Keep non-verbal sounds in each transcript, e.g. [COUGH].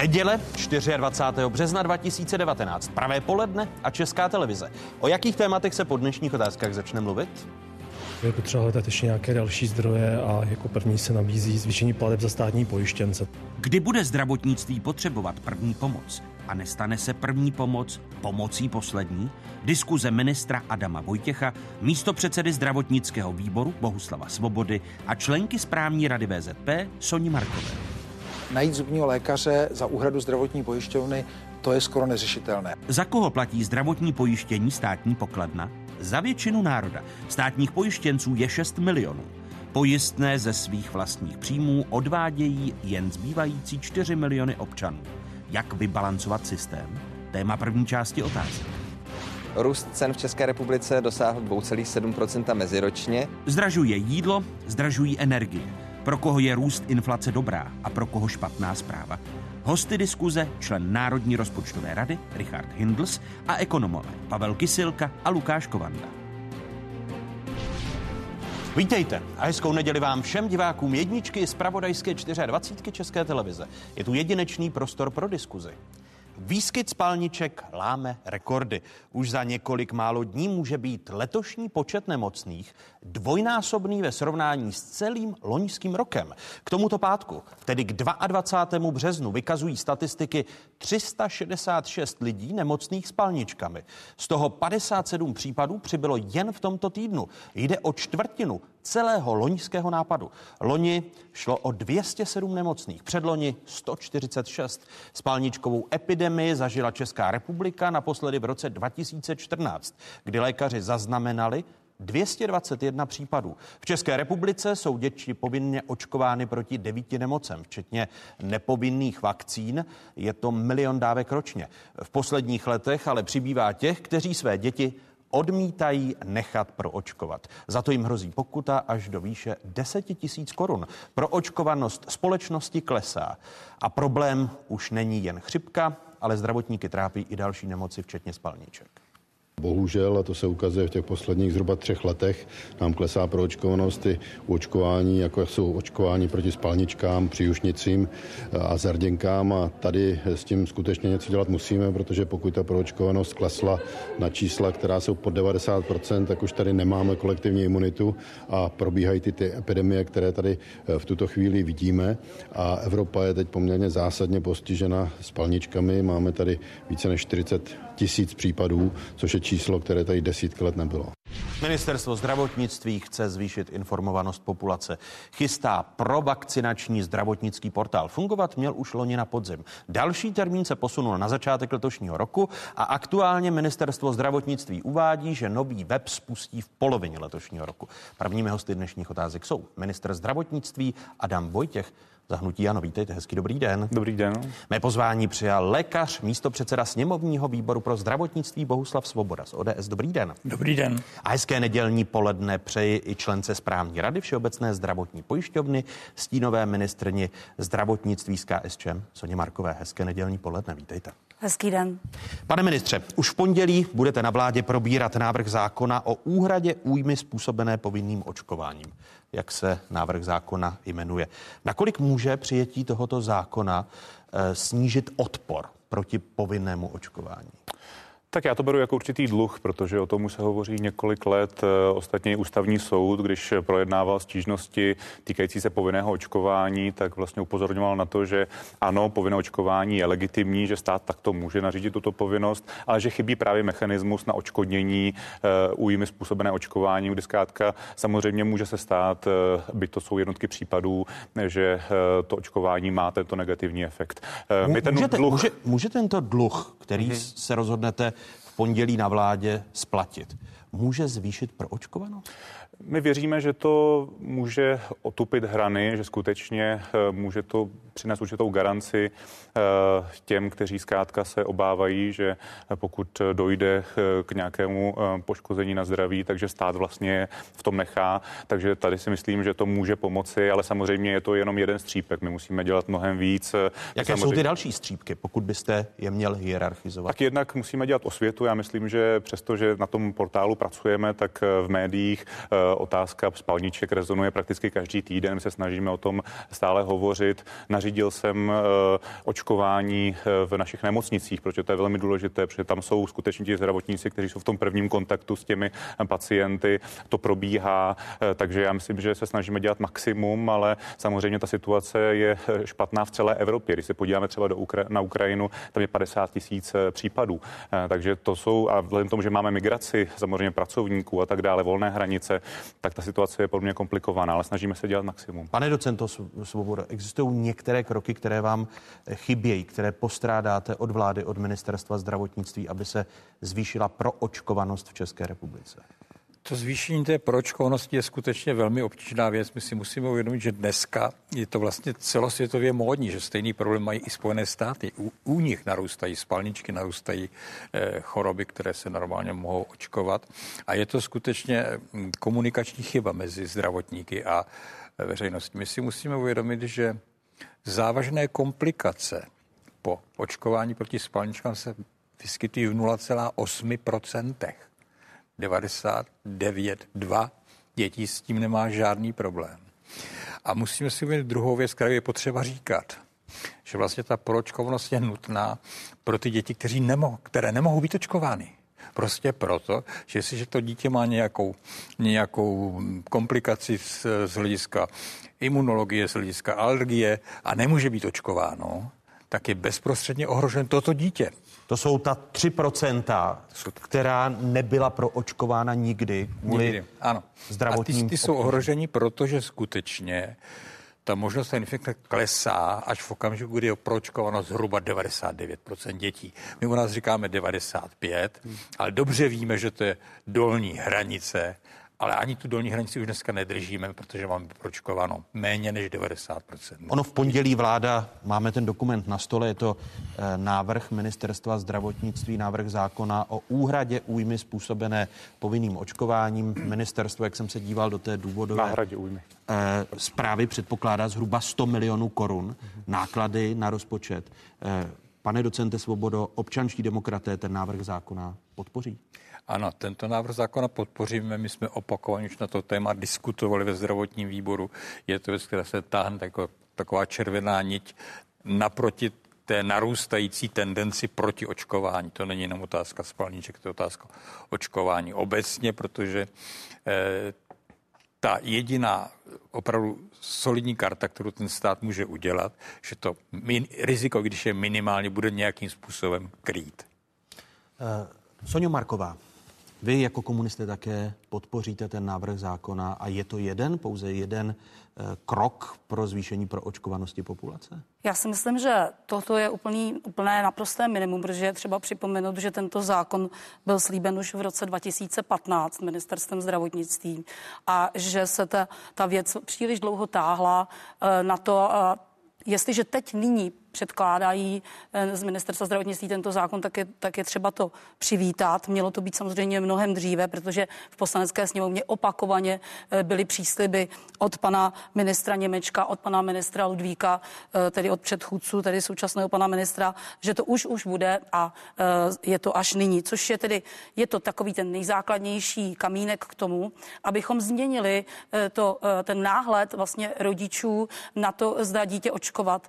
Neděle 24. března 2019, pravé poledne a Česká televize. O jakých tématech se po dnešních otázkách začne mluvit? Je potřeba hledat ještě nějaké další zdroje a jako první se nabízí zvýšení plateb za státní pojištěnce. Kdy bude zdravotnictví potřebovat první pomoc? A nestane se první pomoc pomocí poslední? Diskuze ministra Adama Vojtěcha, místo předsedy zdravotnického výboru Bohuslava Svobody a členky správní rady VZP Soni Markové. Najít zubního lékaře za úhradu zdravotní pojišťovny, to je skoro neřešitelné. Za koho platí zdravotní pojištění státní pokladna? Za většinu národa. Státních pojištěnců je 6 milionů. Pojistné ze svých vlastních příjmů odvádějí jen zbývající 4 miliony občanů. Jak vybalancovat systém? Téma první části otázky. Růst cen v České republice dosáhl 2,7% meziročně. Zdražuje jídlo, zdražují energie. Pro koho je růst inflace dobrá a pro koho špatná zpráva? Hosty diskuze člen Národní rozpočtové rady Richard Hindls a ekonomové Pavel Kysilka a Lukáš Kovanda. Vítejte a hezkou neděli vám všem divákům jedničky z Pravodajské 24 České televize. Je tu jedinečný prostor pro diskuzi. Výskyt spalniček láme rekordy. Už za několik málo dní může být letošní počet nemocných dvojnásobný ve srovnání s celým loňským rokem. K tomuto pátku, tedy k 22. březnu, vykazují statistiky 366 lidí nemocných spalničkami. Z toho 57 případů přibylo jen v tomto týdnu. Jde o čtvrtinu celého loňského nápadu. Loni šlo o 207 nemocných, předloni 146. Spálničkovou epidemii zažila Česká republika naposledy v roce 2014, kdy lékaři zaznamenali 221 případů. V České republice jsou děti povinně očkovány proti devíti nemocem, včetně nepovinných vakcín. Je to milion dávek ročně. V posledních letech ale přibývá těch, kteří své děti odmítají nechat proočkovat. Za to jim hrozí pokuta až do výše 10 tisíc korun. Proočkovanost společnosti klesá a problém už není jen chřipka, ale zdravotníky trápí i další nemoci, včetně spalníček. Bohužel, a to se ukazuje v těch posledních zhruba třech letech, nám klesá proočkovanost i u očkování, jako jsou očkování proti spalničkám, příušnicím a zarděnkám a tady s tím skutečně něco dělat musíme, protože pokud ta proočkovanost klesla na čísla, která jsou pod 90%, tak už tady nemáme kolektivní imunitu a probíhají ty, ty epidemie, které tady eh, v tuto chvíli vidíme a Evropa je teď poměrně zásadně postižena spalničkami. Máme tady více než 40 tisíc případů, což je číslo, které tady desítky let nebylo. Ministerstvo zdravotnictví chce zvýšit informovanost populace. Chystá pro vakcinační zdravotnický portál. Fungovat měl už loni na podzim. Další termín se posunul na začátek letošního roku a aktuálně ministerstvo zdravotnictví uvádí, že nový web spustí v polovině letošního roku. Prvními hosty dnešních otázek jsou minister zdravotnictví Adam Vojtěch za hnutí Ano. Vítejte, hezký dobrý den. Dobrý den. Mé pozvání přijal lékař, místo předseda sněmovního výboru pro zdravotnictví Bohuslav Svoboda z ODS. Dobrý den. Dobrý den. A hezké nedělní poledne přeji i člence správní rady Všeobecné zdravotní pojišťovny, stínové ministrni zdravotnictví z KSČM, Soně Markové. Hezké nedělní poledne, vítejte. Hezký den. Pane ministře, už v pondělí budete na vládě probírat návrh zákona o úhradě újmy způsobené povinným očkováním jak se návrh zákona jmenuje. Nakolik může přijetí tohoto zákona eh, snížit odpor proti povinnému očkování? Tak já to beru jako určitý dluh, protože o tom už se hovoří několik let. Eh, ostatně ústavní soud, když projednával stížnosti týkající se povinného očkování, tak vlastně upozorňoval na to, že ano, povinné očkování je legitimní, že stát takto může nařídit tuto povinnost, ale že chybí právě mechanismus na očkodnění uh, újmy způsobené očkování, kdy zkrátka samozřejmě může se stát, uh, byť to jsou jednotky případů, že to očkování má tento negativní efekt. My ten může, dluh... může, může tento dluh, který mm-hmm. se rozhodnete pondělí na vládě splatit, může zvýšit proočkovanost? My věříme, že to může otupit hrany, že skutečně eh, může to přinést určitou garanci eh, těm, kteří zkrátka se obávají, že pokud dojde k nějakému eh, poškození na zdraví, takže stát vlastně v tom nechá. Takže tady si myslím, že to může pomoci, ale samozřejmě je to jenom jeden střípek. My musíme dělat mnohem víc. Jaké samozřejmě... jsou ty další střípky, pokud byste je měl hierarchizovat? Tak jednak musíme dělat osvětu. Já myslím, že přesto, že na tom portálu pracujeme, tak v médiích otázka spalniček rezonuje prakticky každý týden. My se snažíme o tom stále hovořit. Nařídil jsem očkování v našich nemocnicích, protože to je velmi důležité, protože tam jsou skutečně ti zdravotníci, kteří jsou v tom prvním kontaktu s těmi pacienty. To probíhá, takže já myslím, že se snažíme dělat maximum, ale samozřejmě ta situace je špatná v celé Evropě. Když se podíváme třeba do Ukra- na Ukrajinu, tam je 50 tisíc eh, případů. Eh, takže to jsou, a vzhledem tomu, že máme migraci, samozřejmě pracovníků a tak dále, volné hranice, tak ta situace je podle mě komplikovaná, ale snažíme se dělat maximum. Pane docento Svoboda, existují některé kroky, které vám eh, chybějí, které postrádáte od vlády, od ministerstva zdravotnictví, aby se zvýšila proočkovanost v České republice? To zvýšení té proočkovanosti je skutečně velmi obtížná věc. My si musíme uvědomit, že dneska je to vlastně celosvětově módní, že stejný problém mají i Spojené státy. U, u nich narůstají spalničky, narůstají eh, choroby, které se normálně mohou očkovat. A je to skutečně hm, komunikační chyba mezi zdravotníky a eh, veřejností. My si musíme uvědomit, že závažné komplikace po očkování proti spalničkám se vyskytují v 0,8%. 99,2 dětí s tím nemá žádný problém. A musíme si uvědomit druhou věc, kterou je potřeba říkat, že vlastně ta proočkovanost je nutná pro ty děti, kteří nemohou, které nemohou být očkovány. Prostě proto, že jestliže to dítě má nějakou, nějakou komplikaci z, z hlediska imunologie, z hlediska alergie a nemůže být očkováno, tak je bezprostředně ohrožen toto dítě. To jsou ta 3%, která nebyla proočkována nikdy kvůli nikdy. Ano. zdravotním A ty, ty jsou ohroženi, protože skutečně ta možnost infekce klesá až v okamžiku, kdy je proočkováno zhruba 99% dětí. My u nás říkáme 95, hmm. ale dobře víme, že to je dolní hranice ale ani tu dolní hranici už dneska nedržíme, protože máme pročkováno méně než 90%. Ono v pondělí vláda, máme ten dokument na stole, je to eh, návrh ministerstva zdravotnictví, návrh zákona o úhradě újmy způsobené povinným očkováním. Ministerstvo, jak jsem se díval do té důvodové Náhradě újmy. Eh, zprávy, předpokládá zhruba 100 milionů korun náklady na rozpočet. Eh, pane docente Svobodo, občanští demokraté ten návrh zákona podpoří? Ano, tento návrh zákona podpoříme. My jsme opakovaně už na to téma diskutovali ve zdravotním výboru. Je to věc, která se táhne jako taková červená niť naproti té narůstající tendenci proti očkování. To není jenom otázka spalníček, to je otázka očkování obecně, protože eh, ta jediná opravdu solidní karta, kterou ten stát může udělat, že to min, riziko, když je minimálně, bude nějakým způsobem krýt. Uh, Sonio Marková, vy jako komunisté také podpoříte ten návrh zákona a je to jeden, pouze jeden eh, krok pro zvýšení pro očkovanosti populace? Já si myslím, že toto je úplný, úplné naprosté minimum, protože je třeba připomenout, že tento zákon byl slíben už v roce 2015 ministerstvem zdravotnictví a že se ta, ta věc příliš dlouho táhla eh, na to, jestliže teď nyní předkládají eh, z ministerstva zdravotnictví tento zákon, tak je, tak je třeba to přivítat. Mělo to být samozřejmě mnohem dříve, protože v poslanecké sněmovně opakovaně eh, byly přísliby od pana ministra Němečka, od pana ministra Ludvíka, eh, tedy od předchůdců, tedy současného pana ministra, že to už už bude a je to až nyní, což je tedy, je to takový ten nejzákladnější kamínek k tomu, abychom změnili to, ten náhled vlastně rodičů na to, zda dítě očkovat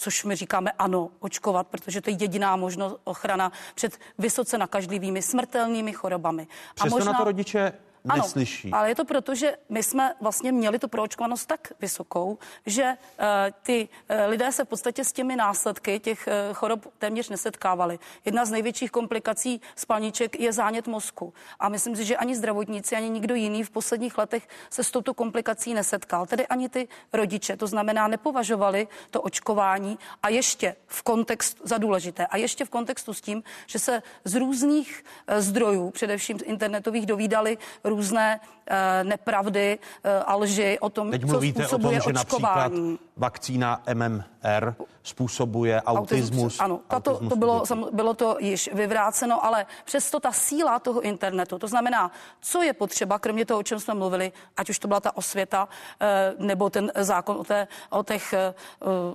což my říkáme ano, očkovat, protože to je jediná možnost ochrana před vysoce nakažlivými smrtelnými chorobami. Přesto a možná... na to rodiče neslyší. Ano, ale je to proto, že my jsme vlastně měli tu proočkovanost tak vysokou, že uh, ty uh, lidé se v podstatě s těmi následky těch uh, chorob téměř nesetkávali. Jedna z největších komplikací spalniček je zánět mozku. A myslím si, že ani zdravotníci, ani nikdo jiný v posledních letech se s touto komplikací nesetkal. Tedy ani ty rodiče. To znamená, nepovažovali to očkování a ještě v kontextu za důležité. A ještě v kontextu s tím, že se z různých zdrojů, především z internetových, dovídali různé Eh, nepravdy eh, a lži o tom, Teď co způsobuje o tom, že očkování. například vakcína MMR způsobuje autismus. Ano, tato, autismus to bylo, sam, bylo to již vyvráceno, ale přesto ta síla toho internetu, to znamená, co je potřeba, kromě toho, o čem jsme mluvili, ať už to byla ta osvěta, eh, nebo ten zákon o, té, o těch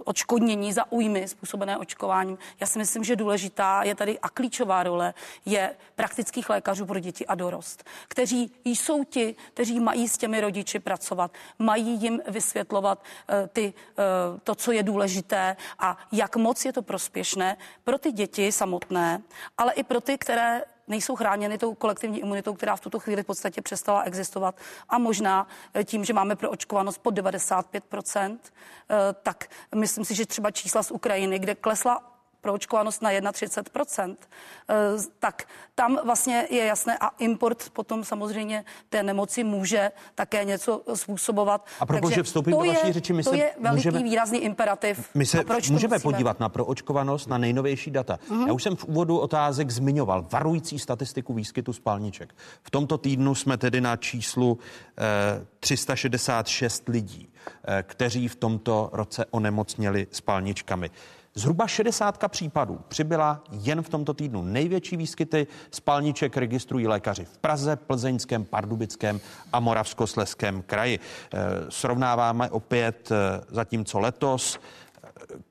očkodnění za újmy způsobené očkováním. Já si myslím, že důležitá je tady a klíčová role je praktických lékařů pro děti a dorost, kteří jsou ti, kteří mají s těmi rodiči pracovat, mají jim vysvětlovat uh, ty, uh, to, co je důležité a jak moc je to prospěšné pro ty děti samotné, ale i pro ty, které nejsou chráněny tou kolektivní imunitou, která v tuto chvíli v podstatě přestala existovat. A možná eh, tím, že máme pro očkovanost pod 95%, tak myslím si, že třeba čísla z Ukrajiny, kde klesla proočkovanost na 31%, eh, tak tam vlastně je jasné a import potom samozřejmě té nemoci může také něco způsobovat. A protože vstoupím do vaší řeči, my to se je veliký můžeme, výrazný imperativ. My se proč můžeme podívat na proočkovanost, na nejnovější data. Mm-hmm. Já už jsem v úvodu otázek zmiňoval varující statistiku výskytu spalniček. V tomto týdnu jsme tedy na číslu eh, 366 lidí, eh, kteří v tomto roce onemocněli spalničkami. Zhruba 60 případů přibyla jen v tomto týdnu. Největší výskyty spalniček registrují lékaři v Praze, Plzeňském, Pardubickém a Moravskosleském kraji. Eh, srovnáváme opět eh, zatímco letos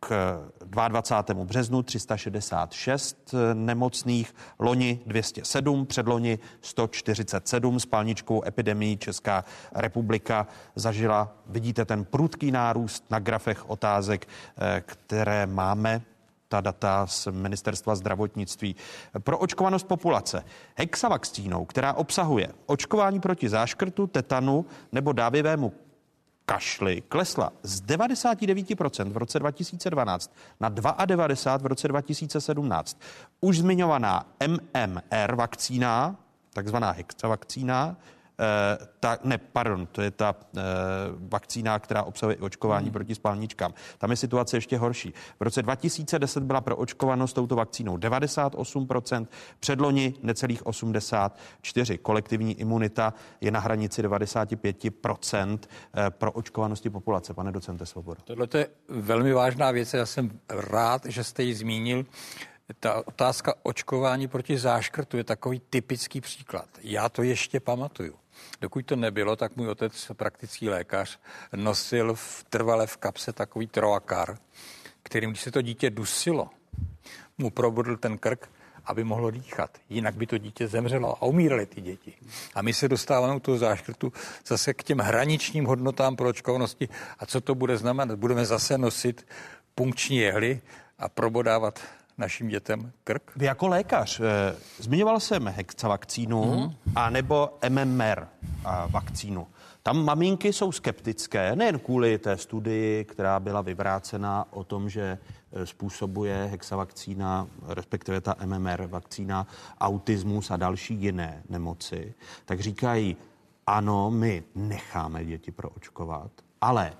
k 22. březnu 366 nemocných, loni 207, předloni 147 s palničkou epidemii Česká republika zažila, vidíte ten prudký nárůst na grafech otázek, eh, které máme ta data z ministerstva zdravotnictví. Pro očkovanost populace hexavakcínou, která obsahuje očkování proti záškrtu, tetanu nebo dávivému kašli klesla z 99% v roce 2012 na 92% v roce 2017. Už zmiňovaná MMR vakcína, takzvaná hexavakcína, ta, ne, pardon, to je ta eh, vakcína, která obsahuje očkování hmm. proti spalničkám. Tam je situace ještě horší. V roce 2010 byla pro očkovanost touto vakcínou 98%, předloni necelých 84%. Kolektivní imunita je na hranici 95% eh, pro očkovanosti populace. Pane docente Svoboda. Tohle je velmi vážná věc. Já jsem rád, že jste ji zmínil. Ta otázka očkování proti záškrtu je takový typický příklad. Já to ještě pamatuju. Dokud to nebylo, tak můj otec, praktický lékař, nosil v, trvale v kapse takový troakar, kterým, když se to dítě dusilo, mu probudl ten krk, aby mohlo dýchat. Jinak by to dítě zemřelo a umírali ty děti. A my se dostáváme u toho záškrtu zase k těm hraničním hodnotám pro očkovanosti. A co to bude znamenat? Budeme zase nosit punkční jehly a probodávat našim dětem krk? Vy jako lékař, eh, zmiňoval jsem hexavakcínu mm. a nebo MMR vakcínu. Tam maminky jsou skeptické, nejen kvůli té studii, která byla vyvrácena o tom, že eh, způsobuje hexavakcína, respektive ta MMR vakcína, autismus a další jiné nemoci, tak říkají, ano, my necháme děti proočkovat, ale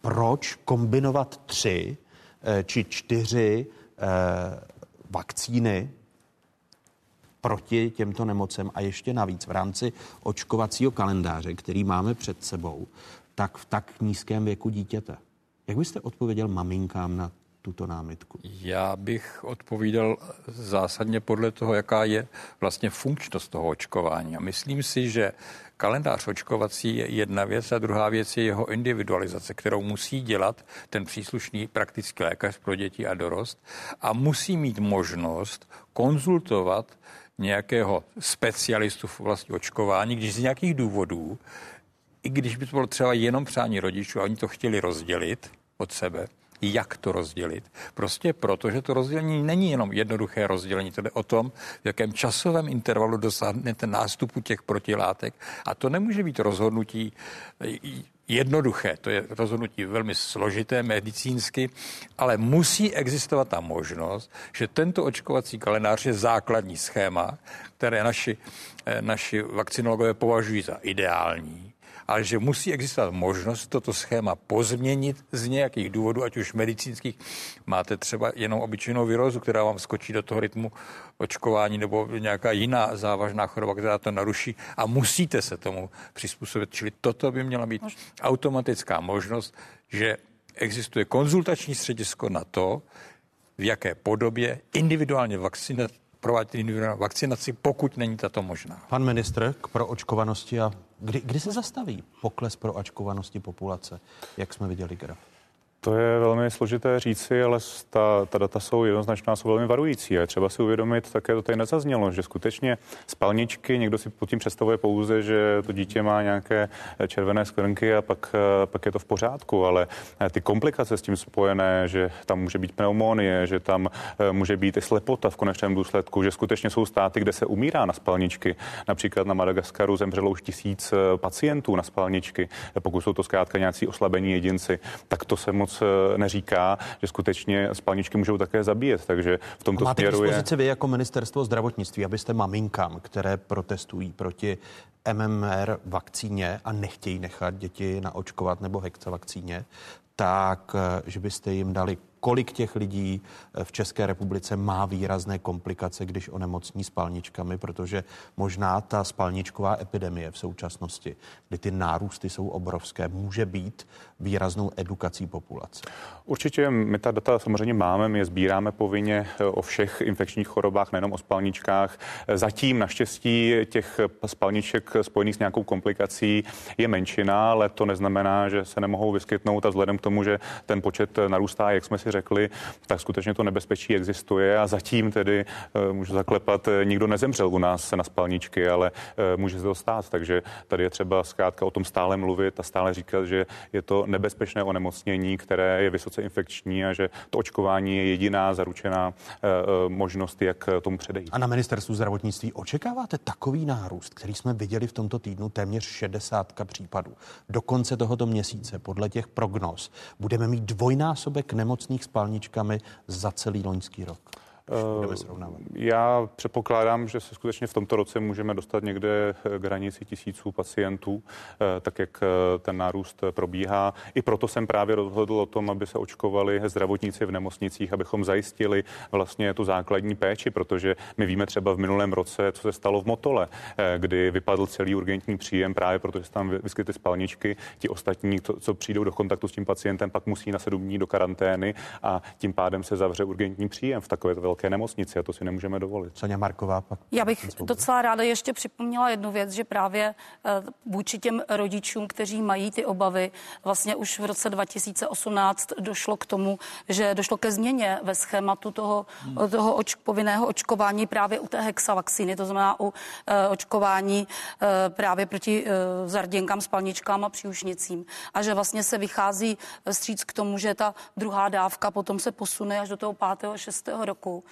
proč kombinovat tři eh, či čtyři vakcíny proti těmto nemocem a ještě navíc v rámci očkovacího kalendáře, který máme před sebou, tak v tak nízkém věku dítěte. Jak byste odpověděl maminkám na tuto námitku? Já bych odpovídal zásadně podle toho, jaká je vlastně funkčnost toho očkování. A myslím si, že kalendář očkovací je jedna věc a druhá věc je jeho individualizace, kterou musí dělat ten příslušný praktický lékař pro děti a dorost a musí mít možnost konzultovat nějakého specialistu v oblasti očkování, když z nějakých důvodů, i když by to bylo třeba jenom přání rodičů a oni to chtěli rozdělit od sebe, jak to rozdělit. Prostě proto, že to rozdělení není jenom jednoduché rozdělení, to jde o tom, v jakém časovém intervalu dosáhnete nástupu těch protilátek a to nemůže být rozhodnutí jednoduché, to je rozhodnutí velmi složité medicínsky, ale musí existovat ta možnost, že tento očkovací kalendář je základní schéma, které naši, eh, naši vakcinologové považují za ideální ale že musí existovat možnost toto schéma pozměnit z nějakých důvodů, ať už medicínských. Máte třeba jenom obyčejnou virózu, která vám skočí do toho rytmu očkování nebo nějaká jiná závažná choroba, která to naruší a musíte se tomu přizpůsobit. Čili toto by měla být automatická možnost, že existuje konzultační středisko na to, v jaké podobě individuálně vakcinat, provádět individuální vakcinaci, pokud není tato možná. Pan ministr k proočkovanosti a kdy, kdy se zastaví pokles proočkovanosti populace, jak jsme viděli graf? To je velmi složité říci, ale ta, ta data jsou jednoznačná, jsou velmi varující. A třeba si uvědomit, také to tady nezaznělo, že skutečně spalničky, někdo si pod tím představuje pouze, že to dítě má nějaké červené skvrnky a pak, pak je to v pořádku, ale ty komplikace s tím spojené, že tam může být pneumonie, že tam eh, může být i slepota v konečném důsledku, že skutečně jsou státy, kde se umírá na spalničky. Například na Madagaskaru zemřelo už tisíc eh, pacientů na spalničky, pokud jsou to zkrátka nějací oslabení jedinci, tak to se moc moc eh, neříká, že skutečně spalničky můžou také zabíjet. Takže v tomto máte směru je... vy jako ministerstvo zdravotnictví, abyste maminkám, které protestují proti MMR vakcíně a nechtějí nechat děti naočkovat nebo hekce vakcíně, tak eh, že byste jim dali kolik těch lidí eh, v České republice má výrazné komplikace, když onemocní spalničkami, protože možná ta spalničková epidemie v současnosti, kdy ty nárůsty jsou obrovské, může být výraznou edukací populace. Určitě my ta data samozřejmě máme, my je sbíráme povinně eh, o všech infekčních chorobách, nejenom o spalničkách. Zatím naštěstí těch spalniček spojených s nějakou komplikací je menšina, ale to neznamená, že se nemohou vyskytnout a vzhledem k tomu, že ten počet narůstá, jak jsme si řekli, tak skutečně to nebezpečí existuje a zatím tedy eh, můžu zaklepat, eh, nikdo nezemřel u nás na spalničky, ale eh, může se to stát, takže tady je třeba zkrátka o tom stále mluvit a stále říkat, že je to nebezpečné onemocnění, které je vysoce infekční a že to očkování je jediná zaručená možnost, jak tomu předejít. A na ministerstvu zdravotnictví očekáváte takový nárůst, který jsme viděli v tomto týdnu téměř 60 případů. Do konce tohoto měsíce, podle těch prognóz, budeme mít dvojnásobek nemocných s spalničkami za celý loňský rok. Eh, já předpokládám, že se skutečně v tomto roce můžeme dostat někde k hranici tisíců pacientů, eh, tak jak eh, ten nárůst probíhá. I proto jsem právě rozhodl o tom, aby se očkovali zdravotníci v nemocnicích, abychom zajistili vlastně tu základní péči, protože my víme třeba v minulém roce, co se stalo v Motole, kdy vypadl celý urgentní příjem právě protože se tam vyskytly spalničky. Ti ostatní, co přijdou do kontaktu s tím pacientem, pak musí na sedm dní do karantény a tím pádem se zavře urgentní příjem v takové velké velké nemocnici a to si nemůžeme dovolit. Sonia Marková pak. Já bych docela ráda ještě připomněla jednu věc, že právě eh, vůči těm rodičům, kteří mají ty obavy, vlastně už v roce 2018 došlo k tomu, že došlo ke změně ve schématu toho, hmm. toho oč, povinného očkování právě u té hexavakcíny, to znamená u uh, očkování uh, právě proti uh, zarděnkám, spalničkám a příušnicím. A že vlastně se vychází stříc k tomu, že ta druhá dávka potom se posune až do toho 5. 6. roku.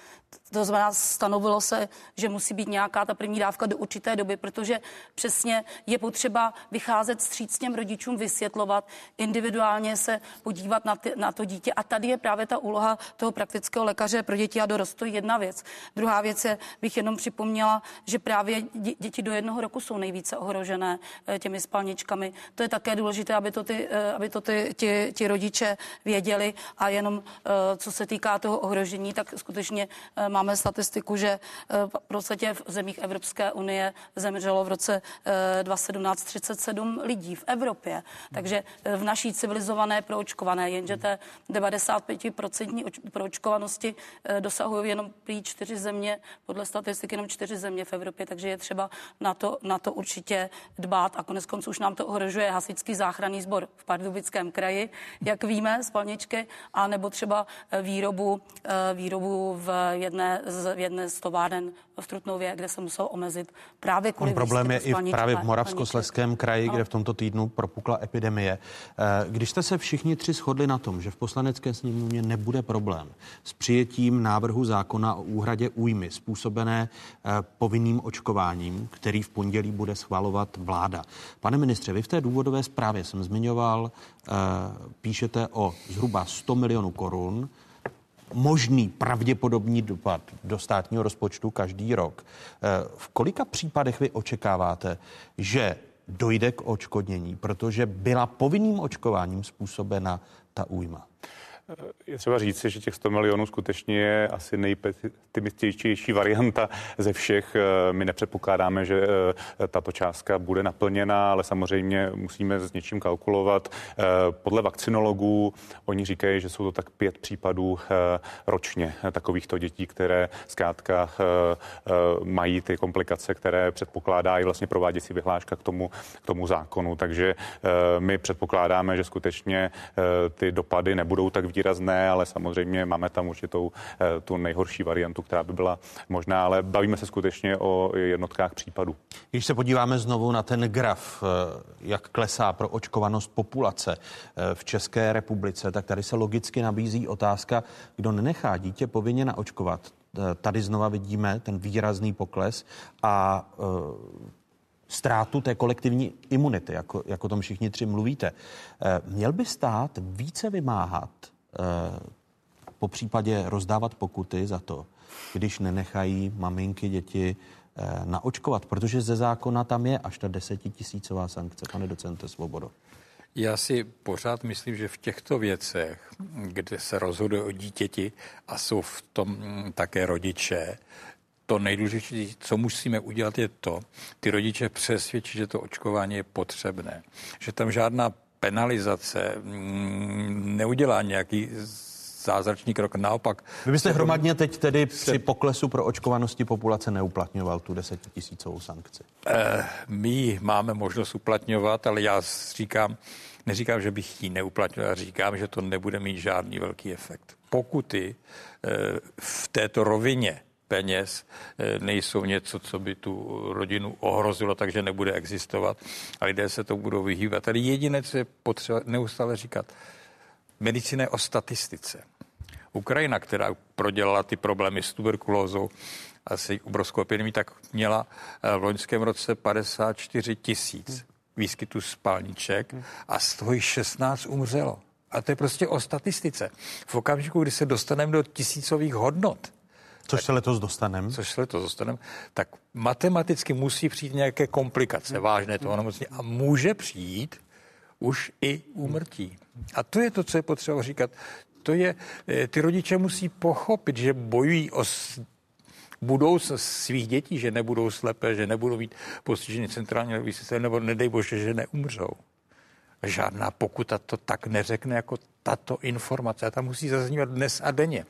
To znamená, stanovilo se, že musí být nějaká ta první dávka do určité doby, protože přesně je potřeba vycházet stříc těm rodičům, vysvětlovat, individuálně se podívat na, ty, na to dítě. A tady je právě ta úloha toho praktického lékaře pro děti a dorost. To je jedna věc. Druhá věc je, bych jenom připomněla, že právě děti do jednoho roku jsou nejvíce ohrožené eh, těmi spalničkami. To je také důležité, aby to, ty, eh, aby to ty, ti, ti rodiče věděli. A jenom eh, co se týká toho ohrožení, tak skutečně eh, máme statistiku, že eh, v podstatě v zemích Evropské unie zemřelo v roce 2017 eh, 37 lidí v Evropě. Takže v naší civilizované proočkované, jenže té 95% proočkovanosti dosahují jenom prý čtyři země, podle statistiky jenom čtyři země v Evropě, takže je třeba na to, na to určitě dbát a konec konců už nám to ohrožuje hasičský záchranný sbor v Pardubickém kraji, jak víme, spalničky, a nebo třeba výrobu, výrobu v jedné z, v jedné z továren v Trutnově, kde se musel omezit právě kvůli Problém je i právě v Moravskosleském kraji, kde v tomto týdnu propukla epidemie. Eh, když jste se všichni tři shodli na tom, že v poslanecké sněmovně nebude problém s přijetím návrhu zákona o úhradě újmy způsobené eh, povinným očkováním, který v pondělí bude schvalovat vláda. Pane ministře, vy v té důvodové zprávě jsem zmiňoval, eh, píšete o zhruba 100 milionů korun, možný pravděpodobný dopad do státního rozpočtu každý rok. Eh, v kolika případech vy očekáváte, že dojde k očkodnění, protože byla povinným očkováním způsobena ta újma. Je třeba říct, že těch 100 milionů skutečně je asi nejpesimističtější varianta ze všech. My nepředpokládáme, že eh, tato částka bude naplněna, ale samozřejmě musíme s něčím kalkulovat. Eh, podle vakcinologů oni říkají, že jsou to tak pět případů eh, ročně takovýchto dětí, které zkrátka mají ty komplikace, které předpokládá i vlastně prováděcí vyhláška k tomu, k tomu zákonu. Takže my předpokládáme, že skutečně ty dopady nebudou tak výrazné, ale samozřejmě máme tam určitou eh, tu nejhorší variantu, která by byla možná, ale bavíme se skutečně o jednotkách případů. Když se podíváme znovu na ten graf, eh, jak klesá pro očkovanost populace eh, v České republice, tak tady se logicky nabízí otázka, kdo nenechá dítě povinně naočkovat. Tady znova vidíme ten výrazný pokles a ztrátu té kolektivní imunity, jako, jako o tom všichni tři mluvíte. Měl by stát více vymáhat po případě rozdávat pokuty za to, když nenechají maminky děti eh, naočkovat, protože ze zákona tam je až ta desetitisícová sankce, pane docente Svobodo. Já si pořád myslím, že v těchto věcech, kde se rozhoduje o dítěti a jsou v tom mm, také rodiče, to nejdůležitější, co musíme udělat, je to, ty rodiče přesvědčit, že to očkování je potřebné. Že tam žádná penalizace mm, neudělá nějaký zázračný krok. Naopak. Vy byste hromadně teď tedy při poklesu pro očkovanosti populace neuplatňoval tu desetitisícovou sankci? Eh, my máme možnost uplatňovat, ale já říkám, neříkám, že bych ji neuplatňoval, říkám, že to nebude mít žádný velký efekt. Pokuty eh, v této rovině peněz eh, nejsou něco, co by tu rodinu ohrozilo, takže nebude existovat a lidé se to budou vyhýbat. Tady jediné, co je potřeba neustále říkat, medicína o statistice. Ukrajina, která prodělala ty problémy s tuberkulózou a s obrovskou epidemí, tak měla eh, v loňském roce 54 tisíc výskytů spalniček a z toho 16 umřelo. A to je prostě o statistice. V okamžiku, kdy se dostaneme do tisícových hodnot, Což se letos dostaneme. Což se letos dostaneme. Tak matematicky musí přijít nějaké komplikace hmm. vážné toho nemocní a může přijít už i úmrtí. A to je to, co je potřeba říkat. To je, eh, ty rodiče musí pochopit, že bojují o budoucnost svých dětí, že nebudou slepé, že nebudou mít postižený centrální nervový systém, nebo nedej bože, že neumřou. Žádná pokuta to tak neřekne jako tato informace. A ta musí zaznívat dnes a denně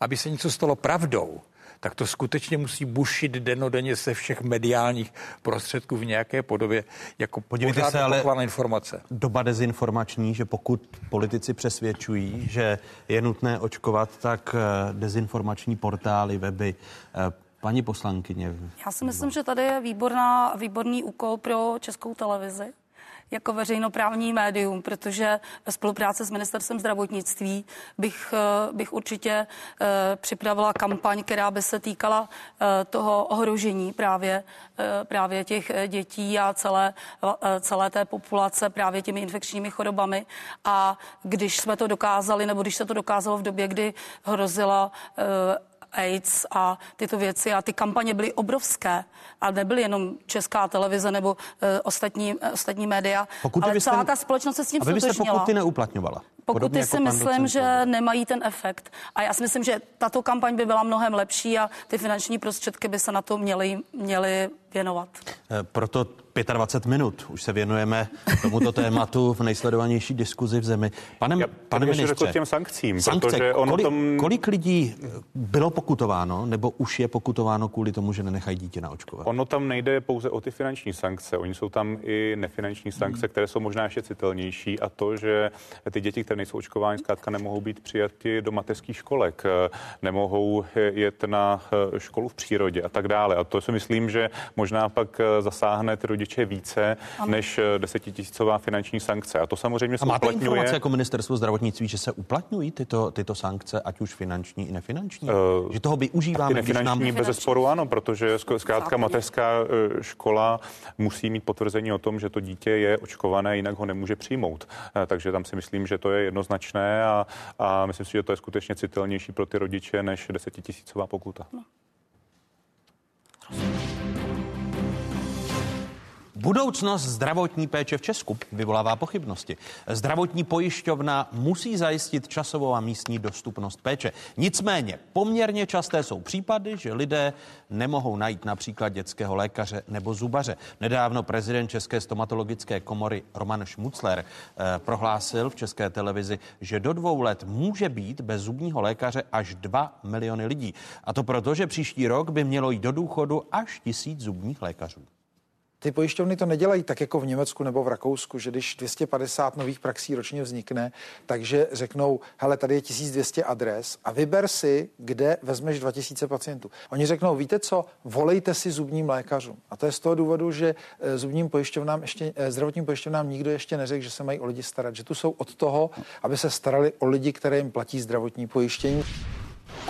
aby se něco stalo pravdou, tak to skutečně musí bušit denodenně se všech mediálních prostředků v nějaké podobě jako Podívejte se, ale informace. Doba dezinformační, že pokud politici přesvědčují, že je nutné očkovat, tak eh, dezinformační portály, weby, eh, Paní poslankyně. Já si myslím, že tady je výborná, výborný úkol pro českou televizi jako veřejnoprávní médium, protože ve spolupráci s ministerstvem zdravotnictví bych, eh, bych určitě eh, připravila kampaň, která by se týkala eh, toho ohrožení právě, právě těch dětí a celé, celé té populace právě těmi infekčními chorobami. A když jsme to dokázali, nebo když se to dokázalo v době, kdy hrozila AIDS a tyto věci a ty kampaně byly obrovské a nebyly jenom česká televize nebo uh, ostatní, uh, ostatní média, Pokud ale celá ta společnost se s tím A vy pokuty neuplatňovala? Pokuty jako si myslím, že nemají ten efekt. A já si myslím, že tato kampaň by byla mnohem lepší a ty finanční prostředky by se na to měly, měly věnovat. Eh, proto 25 minut už se věnujeme tomuto tématu v nejsledovanější diskuzi v zemi. Pane, Já, pane ministře, těm sankcím, sankce, ono kolik, tom... kolik lidí bylo pokutováno nebo už je pokutováno kvůli tomu, že nenechají dítě naočkovat? Ono tam nejde pouze o ty finanční sankce, oni jsou tam i nefinanční sankce, hmm. které jsou možná ještě citelnější a to, že ty děti, které nejsou očkovány, zkrátka nemohou být přijati do mateřských školek, nemohou jet na eh, školu v přírodě a tak dále. A to si myslím, že možná pak eh, zasáhne ty rodiče více ano. než eh, desetitisícová finanční sankce. A to samozřejmě se a máte uplatňuje... informace jako ministerstvo zdravotnictví, že se uplatňují tyto, tyto sankce, ať už finanční i nefinanční? Uh, že toho využíváme, nefinanční nám... bez sporu ano, protože zkrátka mateřská škola musí mít potvrzení o tom, že to dítě je očkované, jinak ho nemůže přijmout. Takže tam si myslím, že to je jednoznačné a, a myslím si, že to je skutečně citelnější pro ty rodiče než desetitisícová pokuta. No. Budoucnost zdravotní péče v Česku vyvolává pochybnosti. Zdravotní pojišťovna musí zajistit časovou a místní dostupnost péče. Nicméně poměrně časté jsou případy, že lidé nemohou najít například dětského lékaře nebo zubaře. Nedávno prezident České stomatologické komory Roman Šmucler eh, prohlásil v České televizi, že do dvou let může být bez zubního lékaře až 2 miliony lidí. A to proto, že příští rok by mělo jít do důchodu až tisíc zubních lékařů. Ty pojišťovny to nedělají tak jako v Německu nebo v Rakousku, že když 250 nových praxí ročně vznikne, takže řeknou, hele, tady je 1200 adres a vyber si, kde vezmeš 2000 pacientů. Oni řeknou, víte co, volejte si zubním lékařům. A to je z toho důvodu, že eh, zubním pojišťovnám ještě, eh, zdravotním pojišťovnám nikdo ještě neřekl, že se mají o lidi starat, že tu jsou od toho, aby se starali o lidi, které jim platí zdravotní pojištění.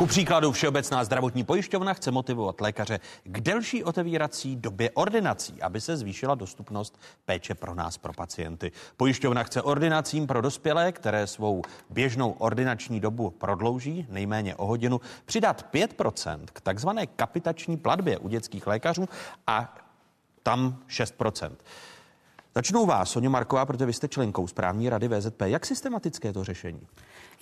Ku příkladu Všeobecná zdravotní pojišťovna chce motivovat lékaře k delší otevírací době ordinací, aby se zvýšila dostupnost péče pro nás, pro pacienty. Pojišťovna chce ordinacím pro dospělé, které svou běžnou ordinační dobu prodlouží nejméně o hodinu, přidat 5% k takzvané kapitační platbě u dětských lékařů a tam 6%. Začnu vás, Sonja Marková, protože vy jste členkou správní rady VZP. Jak systematické to řešení?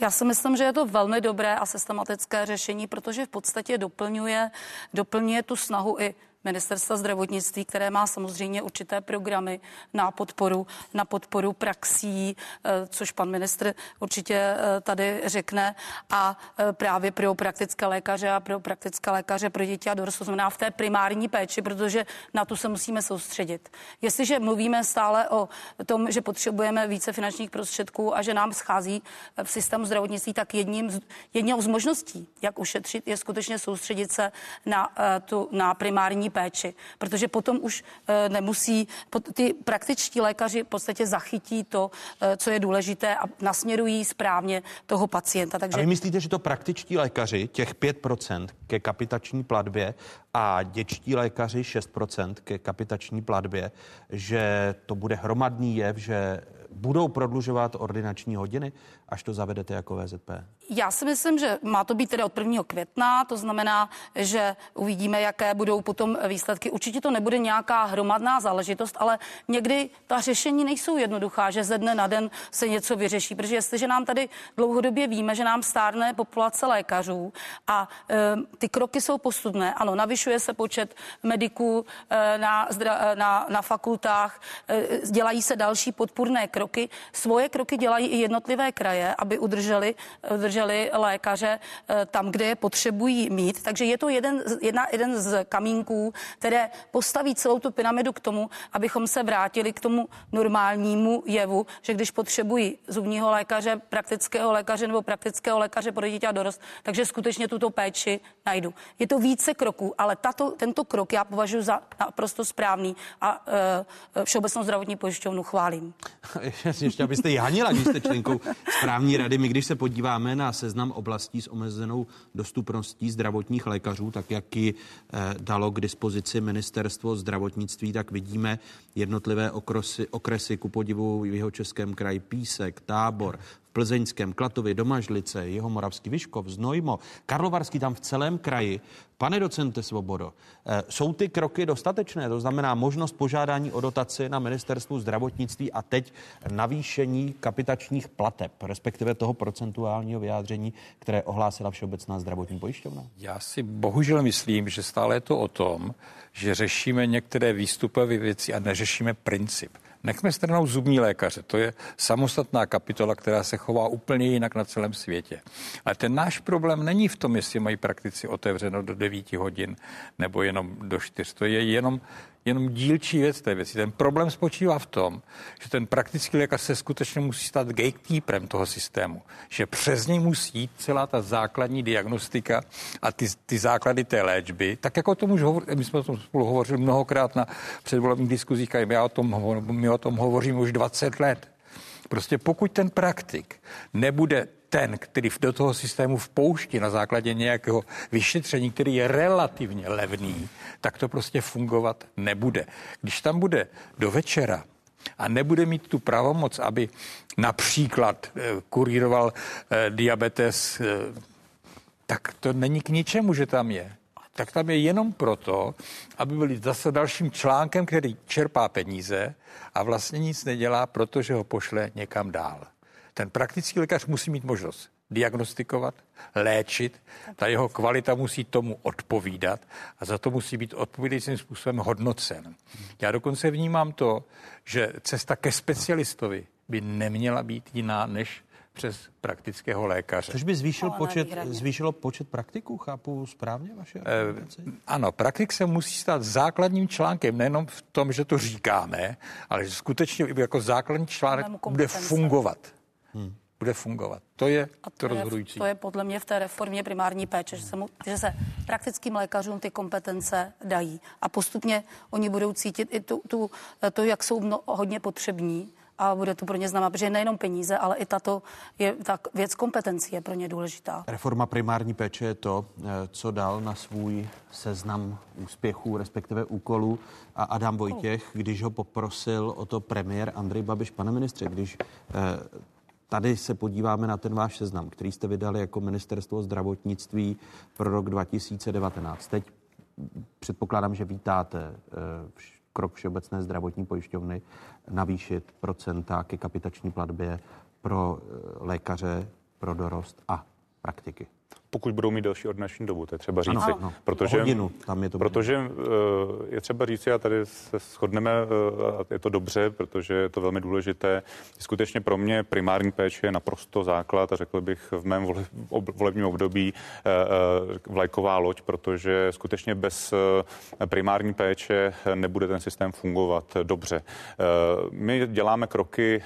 Já si myslím, že je to velmi dobré a systematické řešení, protože v podstatě doplňuje, doplňuje tu snahu i ministerstva zdravotnictví, které má samozřejmě určité programy na podporu, na podporu praxí, eh, což pan ministr určitě eh, tady řekne, a eh, právě pro praktické lékaře a pro praktické lékaře pro děti a dorost, to znamená v té primární péči, protože na tu se musíme soustředit. Jestliže mluvíme stále o tom, že potřebujeme více finančních prostředků a že nám schází v systému zdravotnictví, tak jedním z, jednou z možností, jak ušetřit, je skutečně soustředit se na, tu, na primární péči, protože potom už eh, nemusí, ty praktičtí lékaři v podstatě zachytí to, eh, co je důležité a nasměrují správně toho pacienta. Takže... A vy myslíte, že to praktičtí lékaři, těch 5% ke kapitační platbě a děčtí lékaři 6% ke kapitační platbě, že to bude hromadný jev, že budou prodlužovat ordinační hodiny, až to zavedete jako VZP? Já si myslím, že má to být tedy od 1. května, to znamená, že uvidíme, jaké budou potom výsledky. Určitě to nebude nějaká hromadná záležitost, ale někdy ta řešení nejsou jednoduchá, že ze dne na den se něco vyřeší, protože jestliže nám tady dlouhodobě víme, že nám stárne populace lékařů a e, ty kroky jsou postupné, ano, navyšuje se počet mediků e, na, na, na fakultách, e, dělají se další podpůrné kroky, svoje kroky dělají i jednotlivé kraje, aby udrželi, udrželi lékaře eh, tam, kde je potřebují mít. Takže je to jeden, jedna, jeden z kamínků, které postaví celou tu pyramidu k tomu, abychom se vrátili k tomu normálnímu jevu, že když potřebují zubního lékaře, praktického lékaře nebo praktického lékaře pro dítě a dorost, takže skutečně tuto péči najdu. Je to více kroků, ale tato, tento krok já považuji za naprosto správný a uh, Všeobecnou zdravotní pojišťovnu chválím. [LAUGHS] Ještě abyste janila, když jste členkou [LAUGHS] správní rady. My když se podíváme na seznam oblastí s omezenou dostupností zdravotních lékařů, tak jak ji eh, dalo k dispozici ministerstvo zdravotnictví, tak vidíme jednotlivé okresy, okresy ku podivu v jeho českém kraji Písek, Tábor, Plzeňském, Klatově, Domažlice, jeho Moravský Vyškov, Znojmo, Karlovarský tam v celém kraji. Pane docente Svobodo, eh, jsou ty kroky dostatečné? To znamená možnost požádání o dotaci na ministerstvu zdravotnictví a teď navýšení kapitačních plateb, respektive toho procentuálního vyjádření, které ohlásila Všeobecná zdravotní pojišťovna? Já si bohužel myslím, že stále je to o tom, že řešíme některé výstupové věci a neřešíme princip. Nechme stranou zubní lékaře, to je samostatná kapitola, která se chová úplně jinak na celém světě. Ale ten náš problém není v tom, jestli mají praktici otevřeno do 9 hodin nebo jenom do 4. To je jenom jenom dílčí věc té věci. Ten problém spočívá v tom, že ten praktický lékař se skutečně musí stát gatekeeperem toho systému, že přes něj musí jít celá ta základní diagnostika a ty, ty základy té léčby, tak jako o tom už hovor, my jsme o tom spolu hovořili mnohokrát na předvolebních diskuzích a já o tom, my o tom hovoříme už 20 let. Prostě pokud ten praktik nebude ten, který do toho systému vpouští na základě nějakého vyšetření, který je relativně levný, tak to prostě fungovat nebude. Když tam bude do večera a nebude mít tu pravomoc, aby například eh, kuríroval eh, diabetes, eh, tak to není k ničemu, že tam je. tak tam je jenom proto, aby byli zase dalším článkem, který čerpá peníze a vlastně nic nedělá, protože ho pošle někam dál. Ten praktický lékař musí mít možnost diagnostikovat, léčit, ta jeho kvalita musí tomu odpovídat a za to musí být odpovídajícím způsobem hodnocen. Já dokonce vnímám to, že cesta ke specialistovi by neměla být jiná než přes praktického lékaře. Což by zvýšil počet, zvýšilo počet praktiků, chápu správně vaše eh, Ano, praktik se musí stát základním článkem, nejenom v tom, že to říkáme, ale že skutečně jako základní článek bude fungovat. Hmm bude fungovat. To je a to, to rozhodující. Je, to je podle mě v té reformě primární péče, že se, mu, že se praktickým lékařům ty kompetence dají a postupně oni budou cítit i tu, tu, to, jak jsou mno, hodně potřební a bude to pro ně znamenat, protože nejenom peníze, ale i tato je, tak věc kompetencí je pro ně důležitá. Reforma primární péče je to, eh, co dal na svůj seznam úspěchů, respektive úkolů a Adam Vojtěch, když ho poprosil o to premiér Andrej Babiš, pane ministře, když eh, Tady se podíváme na ten váš seznam, který jste vydali jako ministerstvo zdravotnictví pro rok 2019. Teď předpokládám, že vítáte eh, krok Všeobecné zdravotní pojišťovny navýšit procenta ke kapitační platbě pro eh, lékaře, pro dorost a praktiky pokud budou mít další ordinační dobu, to je třeba říci. Ano, no, protože, hodinu, tam je to protože uh, je třeba říci, a tady se shodneme, uh, a je to dobře, protože je to velmi důležité. Skutečně pro mě primární péče je naprosto základ a řekl bych v mém vole, ob, volebním období uh, vlajková loď, protože skutečně bez uh, primární péče nebude ten systém fungovat dobře. Uh, my děláme kroky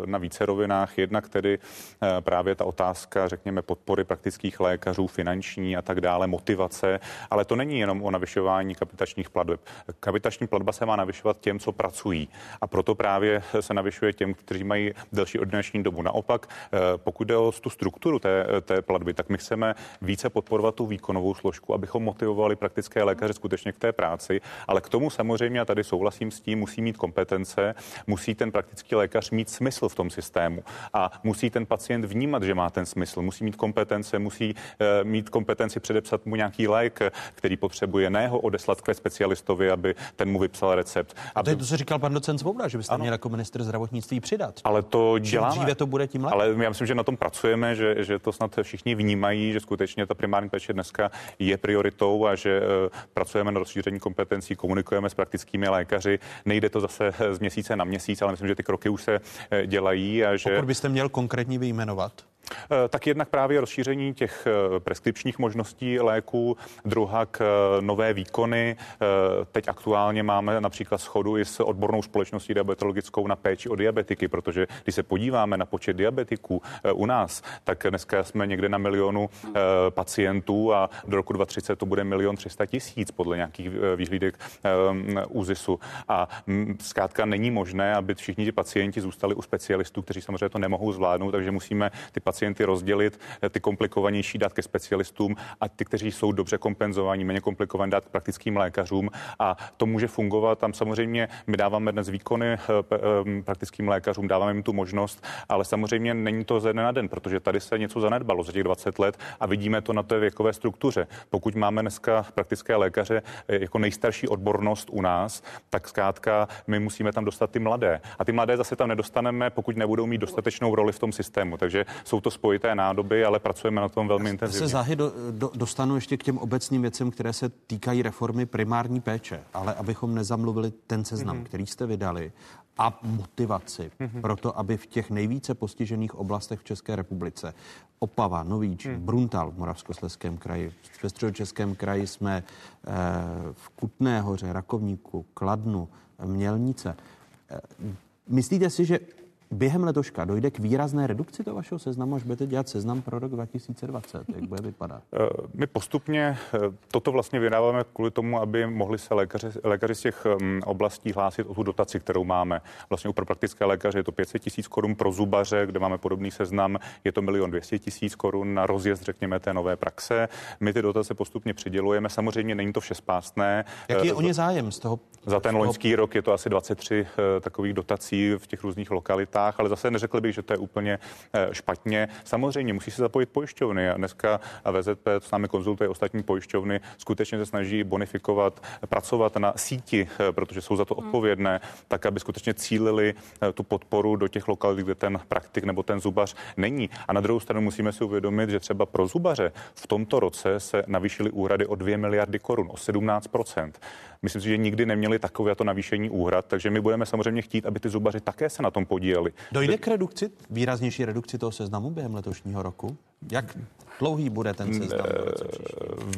uh, na více rovinách, jednak tedy uh, právě ta otázka, řekněme, podpory praktických lékařů, lékařů, finanční a tak dále, motivace, ale to není jenom o navyšování kapitačních plateb. Kapitační platba se má navyšovat těm, co pracují a proto právě se navyšuje těm, kteří mají delší ordinační dobu. Naopak, eh, pokud jde o tu strukturu té, té platby, tak my chceme více podporovat tu výkonovou složku, abychom motivovali praktické lékaře skutečně k té práci, ale k tomu samozřejmě, a tady souhlasím s tím, musí mít kompetence, musí ten praktický lékař mít smysl v tom systému a musí ten pacient vnímat, že má ten smysl, musí mít kompetence, musí mít kompetenci předepsat mu nějaký lék, který potřebuje, ne ho odeslat ke specialistovi, aby ten mu vypsal recept. A to je to, co říkal pan docent Svoboda, že byste ano. měl jako minister zdravotnictví přidat. Ale to děláme. dříve to bude tím lépe. Ale já myslím, že na tom pracujeme, že, že to snad všichni vnímají, že skutečně ta primární péče dneska je prioritou a že uh, pracujeme na rozšíření kompetencí, komunikujeme s praktickými lékaři. Nejde to zase z měsíce na měsíc, ale myslím, že ty kroky už se dělají. A že... Pokud byste měl konkrétně vyjmenovat? Eh, tak jednak právě rozšíření těch eh, preskripčních možností léků, druhak eh, nové výkony. Teď aktuálně máme například schodu i s odbornou společností diabetologickou na péči o diabetiky, protože když se podíváme na počet diabetiků u nás, tak dneska jsme někde na milionu pacientů a do roku 2030 to bude milion 300 tisíc podle nějakých výhlídek ÚZISu. A mm, zkrátka není možné, aby všichni ti pacienti zůstali u specialistů, kteří samozřejmě to nemohou zvládnout, takže musíme ty pacienty rozdělit, eh, ty komplikovanější dát ke specialistům a ty, kteří jsou dobře kompenzovaní, méně komplikovaní dát k praktickým lékařům a to může fungovat. Tam samozřejmě my dáváme dnes výkony eh, eh, praktickým lékařům, dáváme jim tu možnost, ale samozřejmě není to ze dne na den, protože tady se něco zanedbalo za těch 20 let a vidíme to na té věkové struktuře. Pokud máme dneska praktické lékaře jako nejstarší odbornost u nás, tak zkrátka my musíme tam dostat ty mladé. A ty mladé zase tam nedostaneme, pokud nebudou mít dostatečnou roli v tom systému. Takže jsou to spojité nádoby, ale pracujeme na tom velmi Já intenzivně. se záhy do, do, dostanu ještě k těm obecným věcem, které se týkají reformy primární péče, ale abychom nezamluvili ten seznam, mm-hmm. který jste vydali a motivaci mm-hmm. pro to, aby v těch nejvíce postižených oblastech v České republice Opava, Novíč, mm. Bruntal v Moravskosleském kraji, ve středočeském kraji jsme eh, v Kutné hoře, Rakovníku, Kladnu, Mělnice. Eh, myslíte si, že během letoška dojde k výrazné redukci toho vašeho seznamu, až budete dělat seznam pro rok 2020? Jak bude vypadat? [LAUGHS] Eh, my postupně eh, toto vlastně vydáváme kvůli tomu, aby mohli se lékaři, lékaři z těch mm, oblastí hlásit o tu dotaci, kterou máme. Vlastně pro praktické lékaře je to 500 tisíc korun, pro zubaře, kde máme podobný seznam, je to milion 200 tisíc korun na rozjezd, řekněme, té nové praxe. My ty dotace postupně přidělujeme. Samozřejmě není to vše spásné. Jaký je o ně zájem z toho? Za ten loňský rok je to asi 23 takových dotací v těch různých lokalitách cestách, ale zase neřekl bych, že to je úplně eh, špatně. Samozřejmě musí se zapojit pojišťovny a dneska VZP s námi konzultuje ostatní pojišťovny, skutečně se snaží bonifikovat, pracovat na síti, eh, protože jsou za to odpovědné, tak aby skutečně cílili tu podporu do těch lokalit, kde ten praktik nebo ten zubař není. A na druhou stranu musíme si uvědomit, že třeba pro zubaře v tomto roce se navýšily úhrady o 2 miliardy korun, o 17% Myslím si, že nikdy neměli takové to navýšení úhrad, takže my budeme samozřejmě chtít, aby ty zubaři také se na tom podíleli. Dojde k redukci, výraznější redukci toho seznamu během letošního roku? Jak dlouhý bude ten seznam?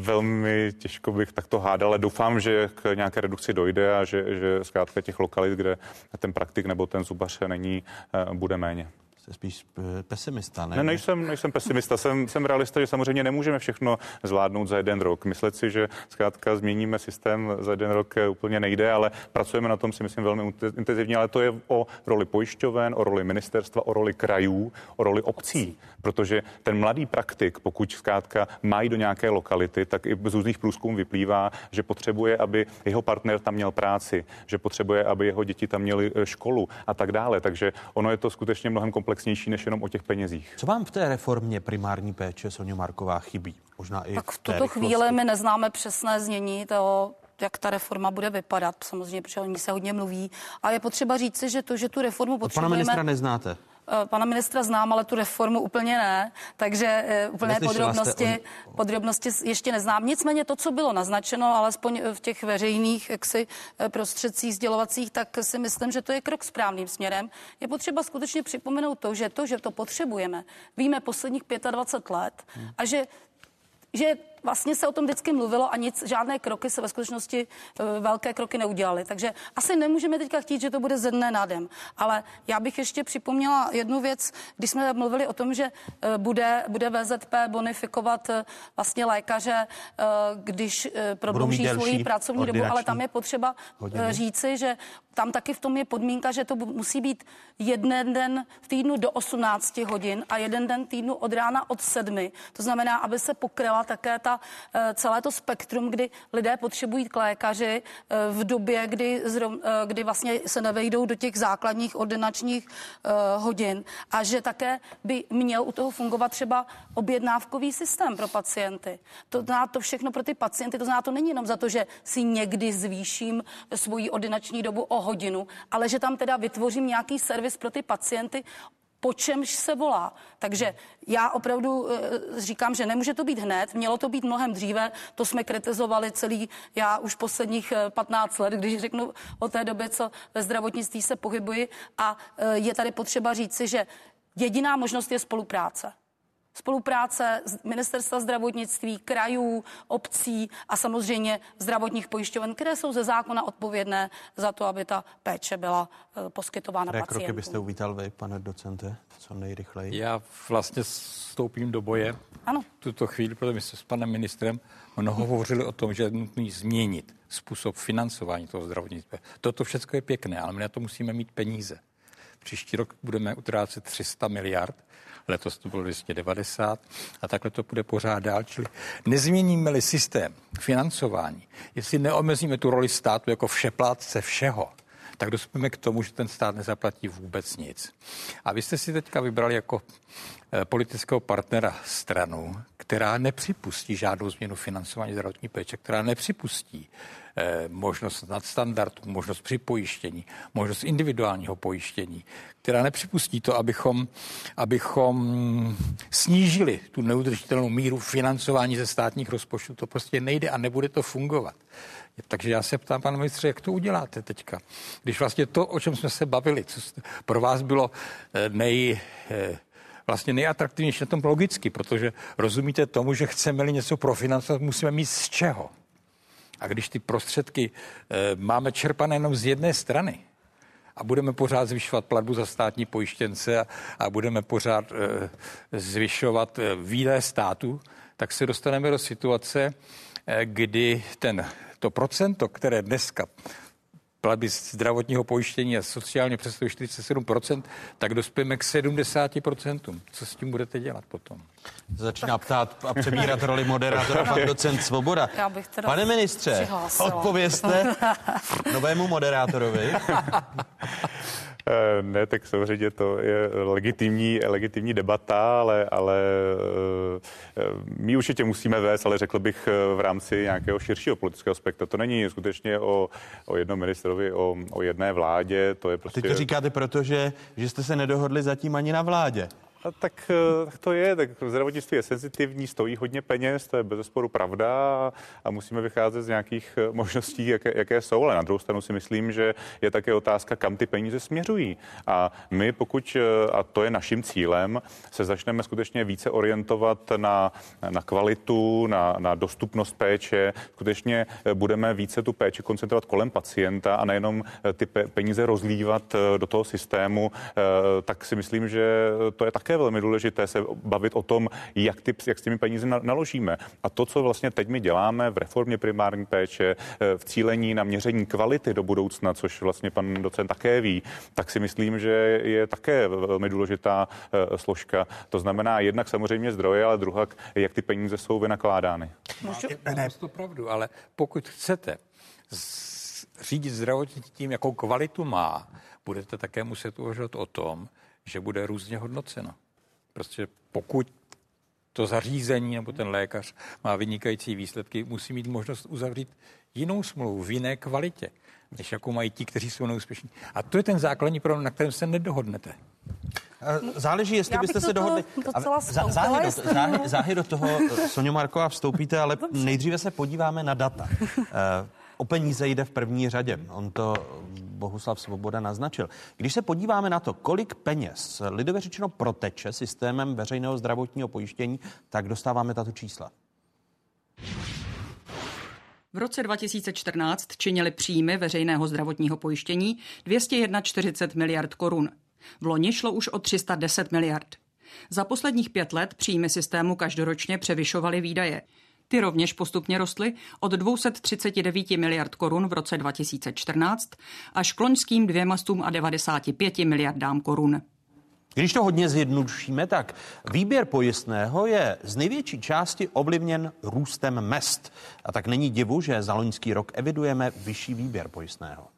Velmi těžko bych takto hádal, ale doufám, že k nějaké redukci dojde a že, že zkrátka těch lokalit, kde ten praktik nebo ten zubař není, eh, bude méně. Jste spíš eh, pesimista, ne? Ne, nejsem, nejsem pesimista, jsem, jsem realista, že samozřejmě nemůžeme všechno zvládnout za jeden rok. Myslet si, že zkrátka změníme systém za jeden rok eh, úplně nejde, ale pracujeme na tom si myslím velmi intenzivně, ale to je o roli pojišťoven, o roli ministerstva, o roli krajů, o roli obcí, protože ten mladý praktik, pokud zkrátka mají do nějaké lokality, tak i z různých průzkumů vyplývá, že potřebuje, aby jeho partner tam měl práci, že potřebuje, aby jeho děti tam měly eh, školu a tak dále. Takže ono je to skutečně mnohem komplexnější než jenom o těch penězích. Co vám v té reformě primární péče Sonja Marková chybí? Možná i tak v tuto chvíli my neznáme přesné znění toho, jak ta reforma bude vypadat. Samozřejmě, protože o ní se hodně mluví. A je potřeba říci, že to, že tu reformu potřebujeme... Pana ministra neznáte? Eh, pana ministra znám, ale tu reformu úplně ne, takže uh, úplné podrobnosti, on... podrobnosti ještě neznám. Nicméně to, co bylo naznačeno, alespoň v těch veřejných jaksi, eh, prostředcích sdělovacích, tak si myslím, že to je krok správným směrem. Je potřeba skutečně připomenout to, že to, že to potřebujeme, víme posledních 25 let hmm. a že že vlastně se o tom vždycky mluvilo a nic, žádné kroky se ve skutečnosti e, velké kroky neudělaly. Takže asi nemůžeme teďka chtít, že to bude ze dne na den. Ale já bych ještě připomněla jednu věc, když jsme mluvili o tom, že e, bude, bude VZP bonifikovat e, vlastně lékaře, když prodlouží svoji pracovní dobu, ale tam je potřeba hodiny. říci, že tam taky v tom je podmínka, že to musí být jeden den v týdnu do 18 hodin a jeden den týdnu od rána od 7. To znamená, aby se pokryla také ta, eh, celé to spektrum, kdy lidé potřebují k lékaři eh, v době, kdy, zrov, eh, kdy vlastně se nevejdou do těch základních ordinačních hodin a že také by měl u toho fungovat třeba objednávkový systém pro pacienty. To znamená to všechno pro ty pacienty, to znamená to není jenom za to, že si někdy zvýším svoji ordinační dobu o hodinu, ale že tam teda vytvořím nějaký servis pro ty pacienty, po čemž se volá. Takže já opravdu e, říkám, že nemůže to být hned, mělo to být mnohem dříve, to jsme kritizovali celý, já už posledních 15 eh, let, když řeknu o té době, co ve zdravotnictví se pohybuji a e, je tady potřeba říci, že jediná možnost je spolupráce spolupráce ministerstva zdravotnictví, krajů, obcí a samozřejmě zdravotních pojišťoven, které jsou ze zákona odpovědné za to, aby ta péče byla uh, poskytována Které kroky byste uvítal vy, pane docente, co nejrychleji? Já vlastně vstoupím do boje ano. tuto chvíli, protože my jsme s panem ministrem mnoho hovořili o tom, že je nutný změnit způsob financování toho zdravotnictví. Toto všechno je pěkné, ale my na to musíme mít peníze. Příští rok budeme utrácet 300 miliard letos to bylo 290 a takhle to bude pořád dál. Čili nezměníme-li systém financování, jestli neomezíme tu roli státu jako všeplátce všeho, tak dospěme k tomu, že ten stát nezaplatí vůbec nic. A vy jste si teďka vybrali jako eh, politického partnera stranu, která nepřipustí žádnou změnu financování zdravotní péče, která nepřipustí možnost nadstandardů, možnost připojištění, možnost individuálního pojištění, která nepřipustí to, abychom, abychom snížili tu neudržitelnou míru financování ze státních rozpočtů. To prostě nejde a nebude to fungovat. Takže já se ptám, pane ministře, jak to uděláte teďka? Když vlastně to, o čem jsme se bavili, co pro vás bylo eh, nej, eh, vlastně nejatraktivnější na tom logicky, protože rozumíte tomu, že chceme-li něco profinancovat, musíme mít z čeho. A když ty prostředky e, máme čerpané jenom z jedné strany, a budeme pořád zvyšovat platbu za státní pojištěnce a, a budeme pořád e, zvyšovat e, výdaje státu, tak se dostaneme do situace, e, kdy ten, to procento, které dneska platby zdravotního pojištění a sociálně představuje 47%, tak dospějeme k 70%. Co s tím budete dělat potom? Začíná tak. ptát a přebírat roli moderátora pan docent Svoboda. Já bych teda Pane ministře, odpověste novému moderátorovi. [LAUGHS] Eh, ne, tak samozřejmě to je legitimní, legitimní debata, ale, ale eh, my určitě musíme vést, ale řekl bych v rámci nějakého širšího politického aspektu. To není skutečně o, o jednom ministrovi, o, o jedné vládě, to je prostě... A teď to říkáte proto, že, že jste se nedohodli zatím ani na vládě. A tak, eh, tak to je, tak zdravotnictví je senzitivní, stojí hodně peněz, to je bez sporu pravda a musíme vycházet z nějakých eh, možností, jaké, jaké jsou, ale na druhou stranu si myslím, že je také otázka, kam ty peníze směřují. A my pokud, eh, a to je naším cílem, se začneme skutečně více orientovat na, na kvalitu, na, na dostupnost péče, skutečně budeme více tu péči koncentrovat kolem pacienta a nejenom ty peníze rozlívat do toho systému, tak si myslím, že to je také také velmi důležité se bavit o tom, jak, ty, jak s těmi peníze naložíme. A to, co vlastně teď my děláme v reformě primární péče, eh, v cílení na měření kvality do budoucna, což vlastně pan docent také ví, tak si myslím, že je také velmi důležitá eh, složka. To znamená jednak samozřejmě zdroje, ale druhá, jak ty peníze jsou vynakládány. Můžu? Ne, to pravdu, ale pokud chcete řídit zdravotnictví tím, jakou kvalitu má, budete také muset uvažovat o tom, že bude různě hodnocena. Prostě pokud to zařízení nebo ten lékař má vynikající výsledky, musí mít možnost uzavřít jinou smlouvu v jiné kvalitě, než jakou mají ti, kteří jsou neúspěšní. A to je ten základní problém, na kterém se nedohodnete. Záleží, jestli byste se dohodli. Záhy do, záhy, záhy do toho, Sonio Marková, vstoupíte, ale nejdříve se podíváme na data. [LAUGHS] Eh, o peníze jde v první řadě. On to Bohuslav Svoboda naznačil. Když se podíváme na to, kolik peněz lidově řečeno proteče systémem veřejného zdravotního pojištění, tak dostáváme tato čísla. V roce 2014 činili příjmy veřejného zdravotního pojištění 241 miliard korun. V loni šlo už o 310 miliard. Za posledních pět let příjmy systému každoročně převyšovaly výdaje. Ty rovněž postupně rostly od 239 miliard korun v roce 2014 až k loňským 295 miliardám korun. Když to hodně zjednodušíme, tak výběr pojistného je z největší části ovlivněn růstem mest. A tak není divu, že za loňský rok evidujeme vyšší výběr pojistného.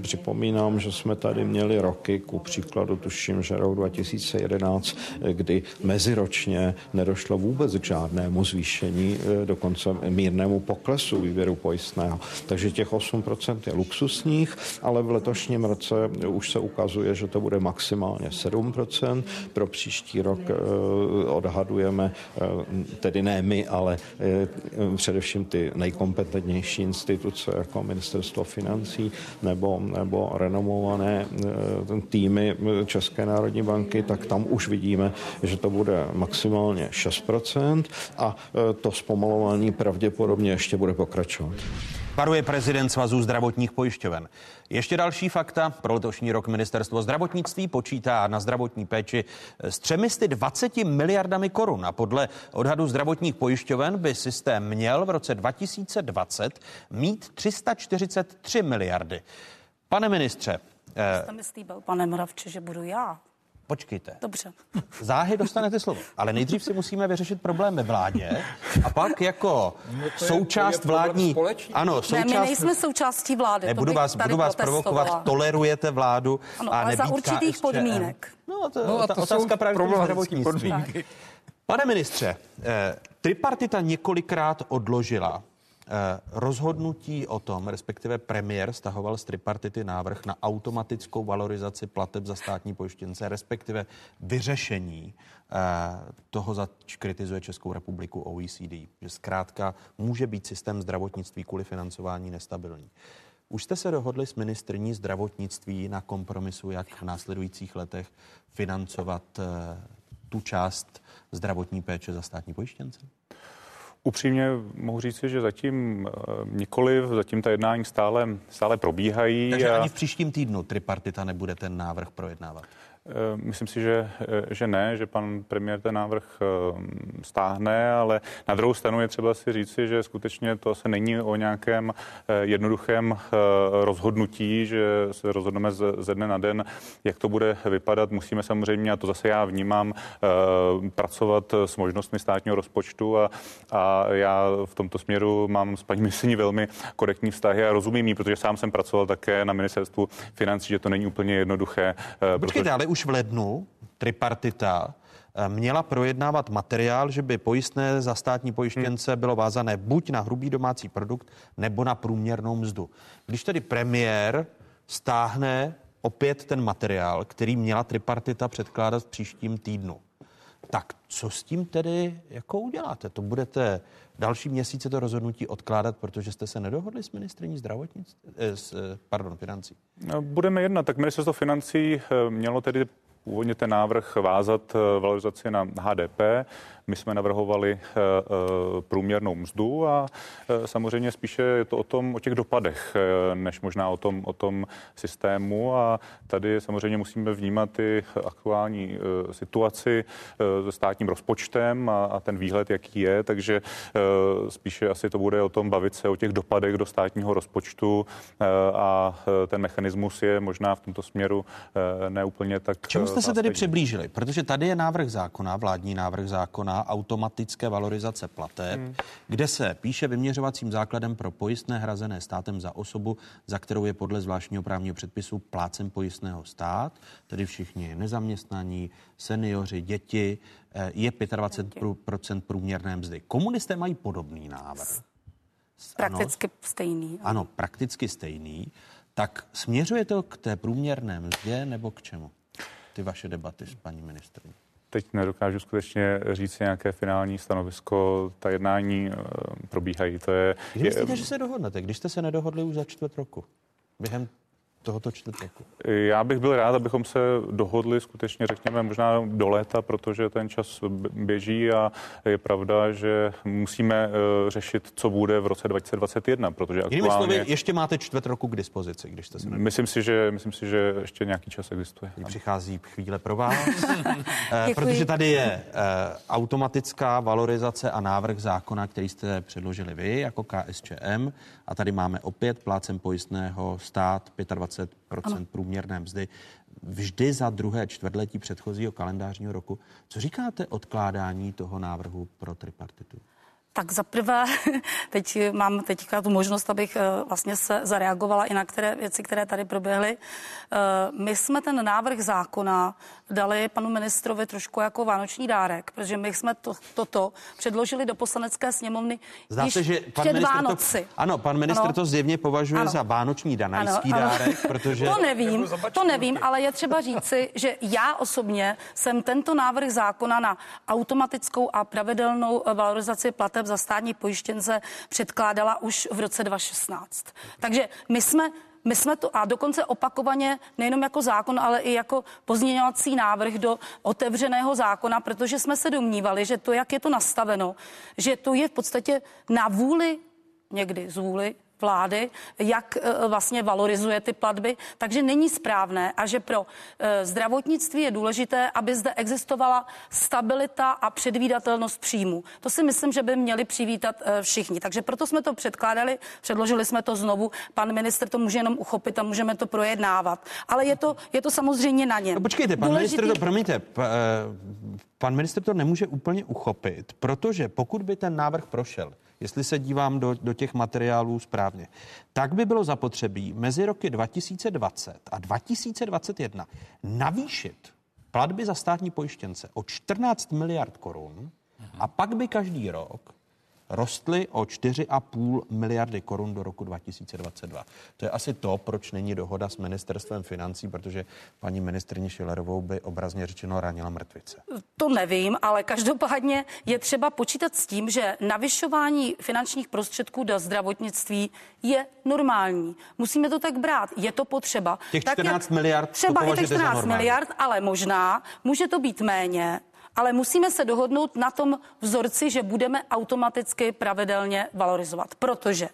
Připomínám, že jsme tady měli roky, ku příkladu tuším, že rok 2011, kdy meziročně nedošlo vůbec k žádnému zvýšení, eh, dokonce mírnému poklesu výběru pojistného. Takže těch 8% je luxusních, ale v letošním roce už se ukazuje, že to bude maximálně 7%. Pro příští rok eh, odhadujeme, eh, tedy ne my, ale především ty nejkompetentnější instituce, jako ministerstvo financí nebo nebo renomované eh, týmy České národní banky, tak tam už vidíme, že to bude maximálně 6% a eh, to zpomalování pravděpodobně ještě bude pokračovat. Varuje prezident Svazu zdravotních pojišťoven. Ještě další fakta. Pro letošní rok ministerstvo zdravotnictví počítá na zdravotní péči s 320 miliardami korun a podle odhadu zdravotních pojišťoven by systém měl v roce 2020 mít 343 miliardy. Pane ministře. Eh, jste mi slíbil, pane Moravče, že budu já. Počkejte. Dobře. [LAUGHS] Záhy dostanete slovo, ale nejdřív si musíme vyřešit problém ve vládě a pak jako no [LAUGHS] součást vládní... Ano, součást... Ne, my nejsme součástí vlády. Ne, budu vás, budu vás provokovat, tolerujete vládu ano, a ale za určitých KSČM. podmínek. No, to, no a to otázka právě zdravotnictví. Pane ministře, eh, tripartita několikrát odložila rozhodnutí o tom, respektive premiér stahoval z tripartity návrh na automatickou valorizaci plateb za státní pojištěnce, respektive vyřešení eh, toho, za kritizuje Českou republiku OECD, že zkrátka může být systém zdravotnictví kvůli financování nestabilní. Už jste se dohodli s ministrní zdravotnictví na kompromisu, jak v následujících letech financovat eh, tu část zdravotní péče za státní pojištěnce? Upřímně mohu říct, že zatím eh, nikoliv, zatím ta jednání stále, stále probíhají. Takže a... ani v příštím týdnu tripartita nebude ten návrh projednávat? Eh, myslím si, že, eh, že ne, že pan premiér ten návrh eh, stáhne, ale na druhou stranu je třeba si říci, že skutečně to se není o nějakém jednoduchém rozhodnutí, že se rozhodneme ze dne na den, jak to bude vypadat. Musíme samozřejmě, a to zase já vnímám, pracovat s možnostmi státního rozpočtu a, a já v tomto směru mám s paní ministrní velmi korektní vztahy a rozumím jí, protože sám jsem pracoval také na ministerstvu financí, že to není úplně jednoduché. Počkejte, protože... ale už v lednu tripartita eh, měla projednávat materiál, že by pojistné za státní pojištěnce hmm. bylo vázané buď na hrubý domácí produkt nebo na průměrnou mzdu. Když tedy premiér stáhne opět ten materiál, který měla tripartita předkládat v příštím týdnu, tak co s tím tedy jako uděláte? To budete další měsíce to rozhodnutí odkládat, protože jste se nedohodli s ministriní zdravotnictví, eh, s, eh, pardon, financí? No, budeme jednat. Tak ministerstvo financí mělo tedy původně ten návrh vázat valorizaci na HDP. My jsme navrhovali eh, eh, průměrnou mzdu a eh, samozřejmě spíše je to o tom, o těch dopadech, než možná o tom, o tom systému a tady samozřejmě musíme vnímat i aktuální situaci se státním rozpočtem a, a ten výhled, jaký je, takže spíše asi to bude o tom bavit se o těch dopadech do státního rozpočtu a ten mechanismus je možná v tomto směru neúplně tak. K čemu jste se tedy přiblížili? Protože tady je návrh zákona, vládní návrh zákona, zákona automatické valorizace plateb, hmm. kde se píše vyměřovacím základem pro pojistné hrazené státem za osobu, za kterou je podle zvláštního právního předpisu plácem pojistného stát, tedy všichni nezaměstnaní, seniori, děti, eh, je 25% průměrné mzdy. Komunisté mají podobný návrh. Prakticky ano, stejný. Ano, prakticky stejný. Tak směřuje to k té průměrné mzdě nebo k čemu? Ty vaše debaty s paní ministrní teď nedokážu skutečně říct nějaké finální stanovisko. Ta jednání eh, probíhají. To je, Kdy myslíte, je, že se dohodnete? Když jste se nedohodli už za čtvrt roku? Během tohoto čtvrtleku? Já bych byl rád, abychom se dohodli skutečně, řekněme, možná do léta, protože ten čas běží a je pravda, že musíme eh, řešit, co bude v roce 2021, protože aktuálně... Jinými slovy, ještě máte čtvrt roku k dispozici, když jste se nedohodli. Myslím si, že, myslím si, že ještě nějaký čas existuje. Kdy přichází chvíle pro vás, [LAUGHS] eh, protože tady je eh, automatická valorizace a návrh zákona, který jste předložili vy jako KSČM a tady máme opět plácem pojistného stát 25 ano. průměrné mzdy vždy za druhé čtvrtletí předchozího kalendářního roku. Co říkáte odkládání toho návrhu pro tripartitu? Tak za prvé, [LAUGHS] teď mám teďka tu možnost, abych eh, vlastně se zareagovala i na které věci, které tady proběhly. Eh, my jsme ten návrh zákona dali panu ministrovi trošku jako vánoční dárek, protože my jsme to, toto předložili do poslanecké sněmovny Zdá již se, že pan před Vánoci. To, ano, pan ministr ano. to zjevně považuje ano. za vánoční danajský ano, ano. dárek, protože... To nevím, to nevím, ale je třeba říci, že já osobně jsem tento návrh zákona na automatickou a pravidelnou valorizaci plateb plateb za státní pojištěnce předkládala už v roce 2016. Takže my jsme my jsme to a dokonce opakovaně nejenom jako zákon, ale i jako pozměňovací návrh do otevřeného zákona, protože jsme se domnívali, že to, jak je to nastaveno, že to je v podstatě na vůli někdy z vůli vlády, jak e, vlastně valorizuje ty platby, takže není správné a že pro e, zdravotnictví je důležité, aby zde existovala stabilita a předvídatelnost příjmu. To si myslím, že by měli přivítat e, všichni. Takže proto jsme to předkládali, předložili jsme to znovu. Pan minister to může jenom uchopit a můžeme to projednávat. Ale je to, je to samozřejmě na něm. No počkejte, pan Důležitý... minister to, promiňte, p, pan minister to nemůže úplně uchopit, protože pokud by ten návrh prošel, jestli se dívám do, do těch materiálů správně, tak by bylo zapotřebí mezi roky 2020 a 2021 navýšit platby za státní pojištěnce o 14 miliard korun a pak by každý rok rostly o 4,5 miliardy korun do roku 2022. To je asi to, proč není dohoda s ministerstvem financí, protože paní ministrně Šilerovou by obrazně řečeno ranila mrtvice. To nevím, ale každopádně je třeba počítat s tím, že navyšování finančních prostředků do zdravotnictví je normální. Musíme to tak brát. Je to potřeba. Těch 14 tak miliard třeba i těch 14 miliard, ale možná může to být méně Ale musíme se dohodnout na tom vzorci, že budeme automaticky pravidelně valorizovat, protože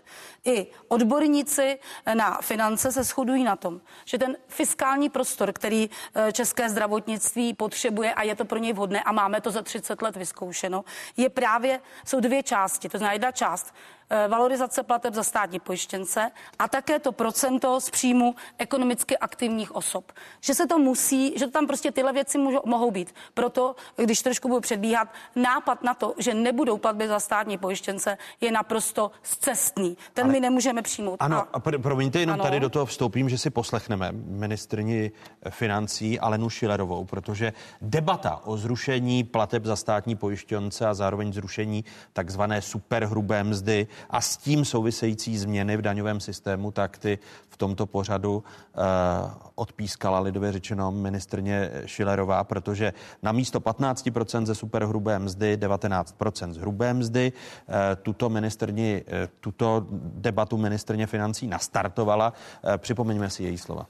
i odborníci na finance se shodují na tom, že ten fiskální prostor, který eh, české zdravotnictví potřebuje a je to pro něj vhodné a máme to za 30 let vyzkoušeno, je právě, jsou dvě části. To znamená jedna část valorizace plateb za státní pojištěnce a také to procento z příjmu ekonomicky aktivních osob. Že se to musí, že tam prostě tyhle věci můžou, mohou být. Proto, když trošku budu předbíhat, nápad na to, že nebudou platby za státní pojištěnce, je naprosto zcestný. Ten Ale... my nemůžeme přijmout. Ano, a, a promiňte, jenom ano. tady do toho vstoupím, že si poslechneme ministrni financí Alenu Šilerovou, protože debata o zrušení plateb za státní pojištěnce a zároveň zrušení takzvané superhrubé mzdy a s tím související změny v daňovém systému, tak ty v tomto pořadu uh, odpískala lidově řečeno ministrně Šilerová, protože na místo 15% ze superhrubé mzdy 19% z hrubé mzdy uh, tuto ministrni, uh, tuto debatu ministrně financí nastartovala. Připomeňme si její slova.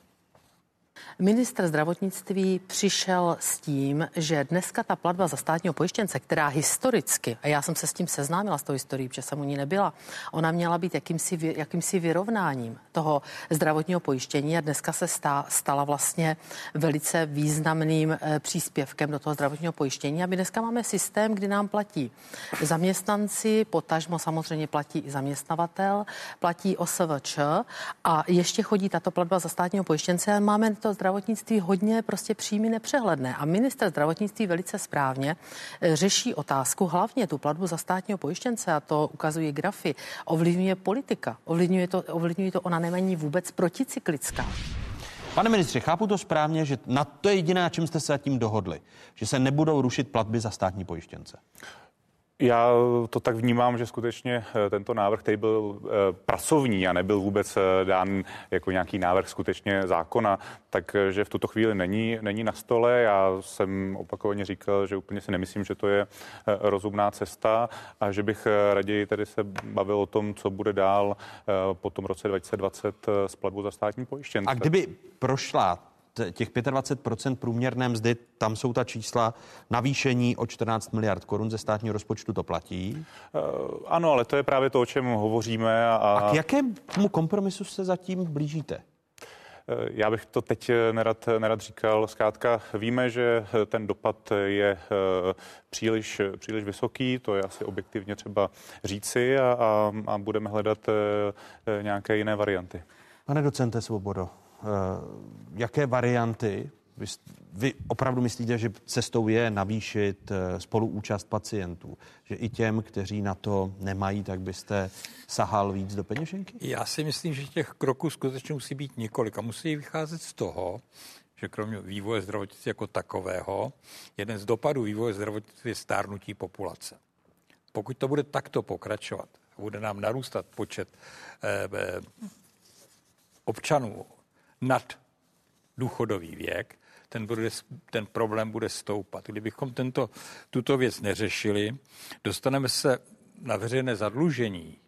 Ministr zdravotnictví přišel s tím, že dneska ta platba za státního pojištěnce, která historicky, a já jsem se s tím seznámila s tou historií, protože jsem u ní nebyla, ona měla být jakýmsi, jakýmsi vyrovnáním toho zdravotního pojištění a dneska se stá, stala vlastně velice významným e, příspěvkem do toho zdravotního pojištění. A my dneska máme systém, kdy nám platí zaměstnanci, potažmo samozřejmě platí i zaměstnavatel, platí OSVČ a ještě chodí tato platba za státního pojištěnce a máme to zdravotnictví hodně prostě příjmy nepřehledné. A minister zdravotnictví velice správně eh, řeší otázku, hlavně tu platbu za státního pojištěnce, a to ukazují grafy, ovlivňuje politika. Ovlivňuje to, ovlivňuje to ona není vůbec proticyklická. Pane ministře, chápu to správně, že na to je jediné, čem jste se tím dohodli, že se nebudou rušit platby za státní pojištěnce. Já to tak vnímám, že skutečně eh, tento návrh, který byl eh, pracovní a nebyl vůbec eh, dán jako nějaký návrh skutečně zákona, takže v tuto chvíli není, není na stole. Já jsem opakovaně říkal, že úplně si nemyslím, že to je rozumná cesta a že bych raději tedy se bavil o tom, co bude dál po tom roce 2020 s platbou za státní pojištěnce. A kdyby prošla těch 25% průměrné mzdy, tam jsou ta čísla navýšení o 14 miliard korun ze státního rozpočtu, to platí? Uh, ano, ale to je právě to, o čem hovoříme. A, a k jakému kompromisu se zatím blížíte? Eh, já bych to teď eh, nerad, nerad říkal. Zkrátka víme, že ten dopad je příliš, příliš vysoký, to je asi objektivně třeba říci a, a, a budeme hledat nějaké jiné varianty. Pane docente Svobodo, Eh, jaké varianty vy, vy opravdu myslíte, že cestou je navýšit eh, spoluúčast pacientů? Že i těm, kteří na to nemají, tak byste sahal víc do peněženky? Já si myslím, že těch kroků skutečně musí být několik a musí vycházet z toho, že kromě vývoje zdravotnictví jako takového, jeden z dopadů vývoje zdravotnictví je stárnutí populace. Pokud to bude takto pokračovat, bude nám narůstat počet eh, eh, občanů nad důchodový věk, ten, bude, ten problém bude stoupat. Kdybychom tento, tuto věc neřešili, dostaneme se na veřejné zadlužení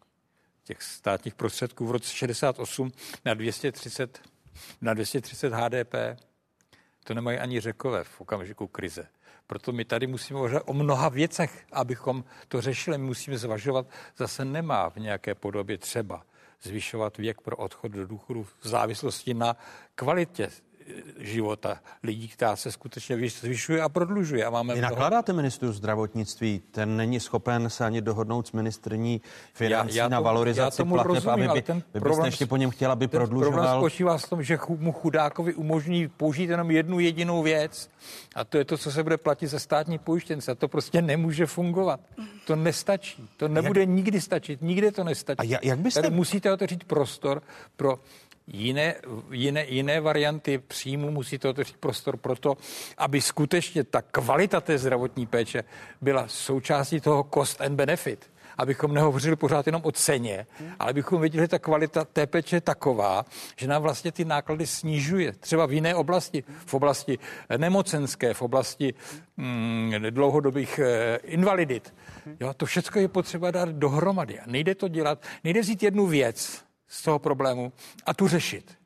těch státních prostředků v roce 68 na 230, na 230 HDP. To nemají ani řekové v okamžiku krize. Proto my tady musíme hovořit o mnoha věcech, abychom to řešili. My musíme zvažovat, zase nemá v nějaké podobě třeba zvyšovat věk pro odchod do důchodu v závislosti na kvalitě života lidí, která se skutečně zvyšuje a prodlužuje. A máme Vy nakládáte ministru zdravotnictví, ten není schopen se ani dohodnout s ministrní financí já, já na valorizaci plateb, aby by, ten by problém, ještě po něm chtěla, aby ten prodlužoval. Problém spočívá v tom, že mu chudákovi umožní použít jenom jednu jedinou věc a to je to, co se bude platit za státní pojištěnce. A to prostě nemůže fungovat. To nestačí. To nebude jak... nikdy stačit. Nikde to nestačí. A jak byste... Tady musíte otevřít prostor pro jiné, jiné, jiné varianty příjmu, musí to otevřít prostor pro to, aby skutečně ta kvalita té zdravotní péče byla součástí toho cost and benefit abychom nehovořili pořád jenom o ceně, ale bychom viděli, že ta kvalita té péče je taková, že nám vlastně ty náklady snižuje. Třeba v jiné oblasti, v oblasti nemocenské, v oblasti mm, dlouhodobých eh, invalidit. Jo, to všechno je potřeba dát dohromady. A nejde to dělat, nejde vzít jednu věc, z toho problému a tu řešit.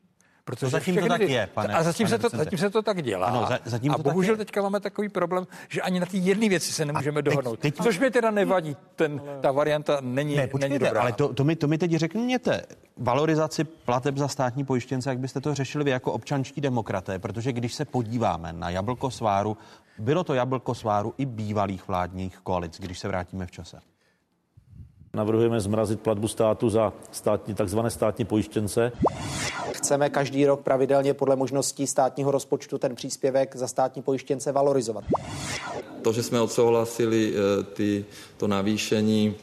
Protože no zatím to tak je, pane. A zatím, pane se to, zatím se to tak dělá. Ano, za, zatím a to bohužel tak teďka máme takový problém, že ani na ty jedné věci se nemůžeme teď, dohodnout. teď, Což mi teda nevadí, ten, ta varianta není, ne, počkejte, není dobrá. ale to, to, mi, to mi teď řekněte. Valorizaci plateb za státní pojištěnce, jak byste to řešili vy jako občanští demokraté, protože když se podíváme na jablko sváru, bylo to jablko sváru i bývalých vládních koalic, když se vrátíme v čase. Navrhujeme zmrazit platbu státu za státní, takzvané státní pojištěnce. Chceme každý rok pravidelně podle možností státního rozpočtu ten příspěvek za státní pojištěnce valorizovat. To, že jsme odsouhlasili eh, ty, to navýšení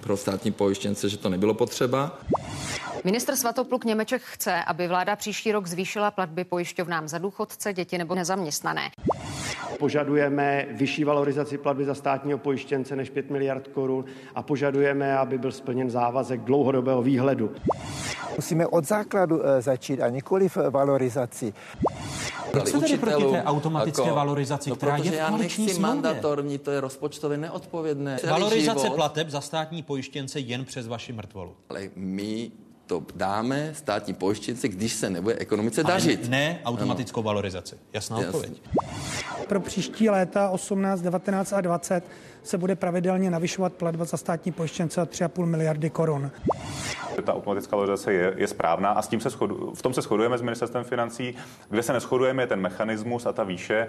pro státní pojištěnce, že to nebylo potřeba. Minister Svatopluk Němeček chce, aby vláda příští rok zvýšila platby pojišťovnám za důchodce, děti nebo nezaměstnané. Požadujeme vyšší valorizaci platby za státního pojištěnce než 5 miliard korun a požadujeme, aby byl splněn závazek dlouhodobého výhledu. Musíme od základu eh, začít a nikoli v valorizaci. Jak se tedy proti té automatické jako, valorizaci, no, která je v já koaliční nechci smlouvě? mandatorní, to je rozpočtově neodpovědné. Valorizace život, plateb za státní pojištěnce jen přes vaši mrtvolu. Ale my to dáme státní pojištěnci, když se nebude ekonomice dařit. Ale ne automatickou ano. valorizaci. Jasná Jasný. odpověď. Pro příští léta 18, 19 a 20 se bude pravidelně navyšovat platba za státní pojištěnce o 3,5 miliardy korun. Ta automatická valorizace je, je správná a s tím se shodu, v tom se shodujeme s ministerstvem financí. Kde se neschodujeme je ten mechanismus a ta výše.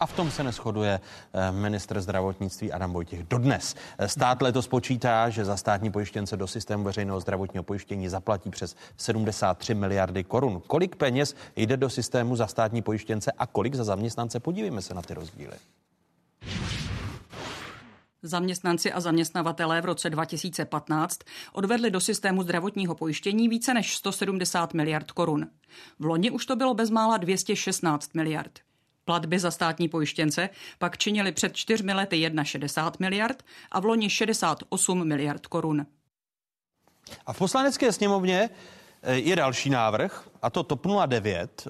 A v tom se neschoduje eh, ministr zdravotnictví Adam Vojtěch dodnes. Stát letos počítá, že za státní pojištěnce do systému veřejného zdravotního pojištění zaplatí přes 73 miliardy korun. Kolik peněz jde do systému za státní pojištěnce a kolik za zaměstnance? Podívejme se na ty rozdíly. Zaměstnanci a zaměstnavatelé v roce 2015 odvedli do systému zdravotního pojištění více než 170 miliard korun. V loni už to bylo bezmála 216 miliard. Platby za státní pojištěnce pak činily před čtyřmi lety 61 miliard a v loni 68 miliard korun. A v poslanecké sněmovně eh, je další návrh, a to TOP 09.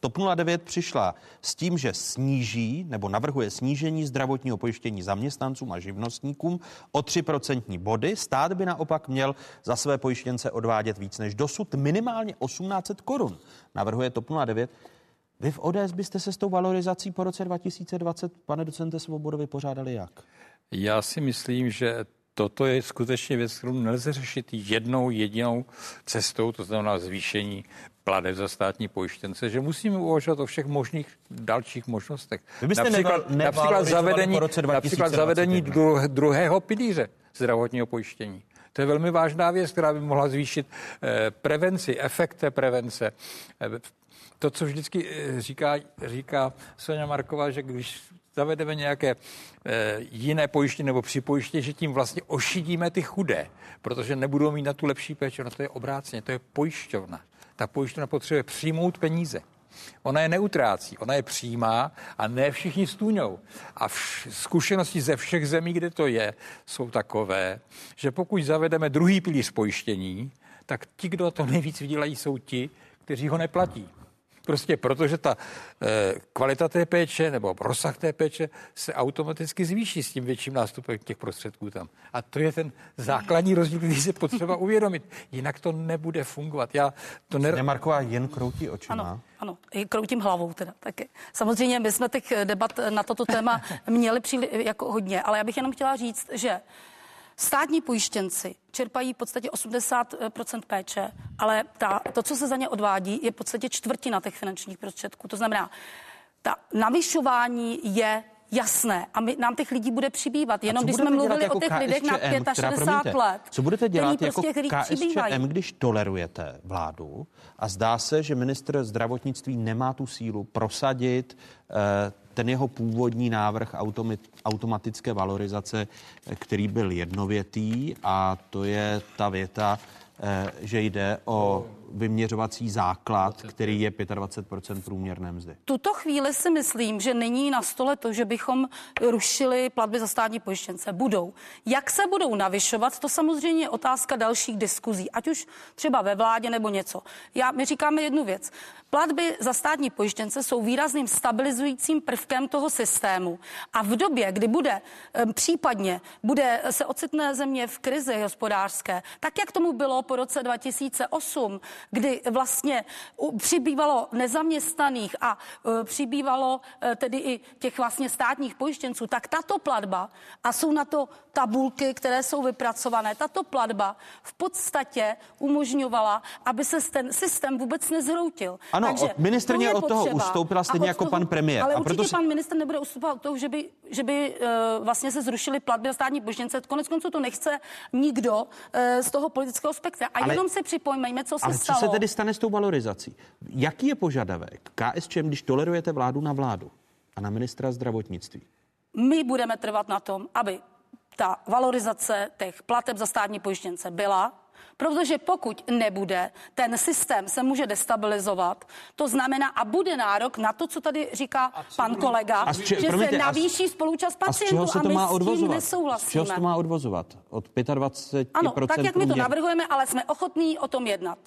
TOP 09 přišla s tím, že sníží nebo navrhuje snížení zdravotního pojištění zaměstnancům a živnostníkům o 3% body. Stát by naopak měl za své pojištěnce odvádět víc než dosud, minimálně 1800 korun. Navrhuje TOP 09. Vy v ODS byste se s tou valorizací po roce 2020, pane docente Svobodo, vypořádali jak? Já si myslím, že toto je skutečně věc, kterou nelze řešit jednou jedinou cestou, to znamená zvýšení plateb za státní pojištěnce, že musíme uvažovat o všech možných dalších možnostech. Vy byste například, neval, například zavedení, po roce například zavedení dru, druhého pilíře zdravotního pojištění. To je velmi vážná věc, která by mohla zvýšit eh, prevenci, efekt té prevence. Eh, to, co vždycky eh, říká, říká Sonja Marková, že když zavedeme nějaké e, jiné pojištění nebo připojištění, že tím vlastně ošidíme ty chudé, protože nebudou mít na tu lepší péči. No to je obráceně, to je pojišťovna. Ta pojišťovna potřebuje přijmout peníze. Ona je neutrácí, ona je přijímá a ne všichni stůňou. A vš- zkušenosti ze všech zemí, kde to je, jsou takové, že pokud zavedeme druhý pilíř pojištění, tak ti, kdo to nejvíc vydělají, jsou ti, kteří ho neplatí. Prostě protože ta e, kvalita té péče nebo rozsah té péče se automaticky zvýší s tím větším nástupem těch prostředků tam. A to je ten základní rozdíl, který se potřeba [LAUGHS] uvědomit. Jinak to nebude fungovat. Já to ne... Marková jen kroutí očima. Ano, ano, i kroutím hlavou teda taky. Samozřejmě my jsme těch debat na toto téma měli příli, jako hodně, ale já bych jenom chtěla říct, že Státní pojištěnci čerpají v podstatě 80% péče, ale ta, to, co se za ně odvádí, je v podstatě čtvrtina těch finančních prostředků. To znamená, ta navyšování je jasné a my, nám těch lidí bude přibývat. Jenom když jsme mluvili jako o těch KSČM, lidech na 65 let. Co budete dělat jako prostě KSČM, když tolerujete vládu a zdá se, že ministr zdravotnictví nemá tu sílu prosadit eh, ten jeho původní návrh automatické valorizace, který byl jednovětý a to je ta věta, eh, že jde o vyměřovací základ, který je 25% průměrné mzdy. Tuto chvíli si myslím, že není na stole to, že bychom rušili platby za státní pojištěnce. Budou. Jak se budou navyšovat, to samozřejmě je otázka dalších diskuzí, ať už třeba ve vládě nebo něco. Já, my říkáme jednu věc. Platby za státní pojištěnce jsou výrazným stabilizujícím prvkem toho systému. A v době, kdy bude případně bude se ocitné země v krizi hospodářské, tak jak tomu bylo po roce 2008, kdy vlastně přibývalo nezaměstnaných a e, přibývalo e, tedy i těch vlastně státních pojištěnců, tak tato platba, a jsou na to tabulky, které jsou vypracované, tato platba v podstatě umožňovala, aby se ten systém vůbec nezhroutil. Ano, Takže ministrně od toho ustoupila stejně jako toho, pan premiér. Ale a určitě si... pan minister nebude ustupovat od toho, že by, že by uh, vlastně se zrušily platby za státní pojištěnce. Konec konců to nechce nikdo uh, z toho politického spektra. A ale, jenom si připojmeme, co se ale stalo. co se tedy stane s tou valorizací? Jaký je požadavek KSČM, když tolerujete vládu na vládu a na ministra zdravotnictví? My budeme trvat na tom, aby ta valorizace těch plateb za státní pojištěnce byla, Protože pokud nebude, ten systém se může destabilizovat. To znamená, a bude nárok na to, co tady říká pan kolega, a či, že promiňte, se navýší spolučast pacientů a, z čeho se to má odvozovat? nesouhlasíme. Z čeho se to má odvozovat? Od 25%? Ano, tak jak my to navrhujeme, ale jsme ochotní o tom jednat.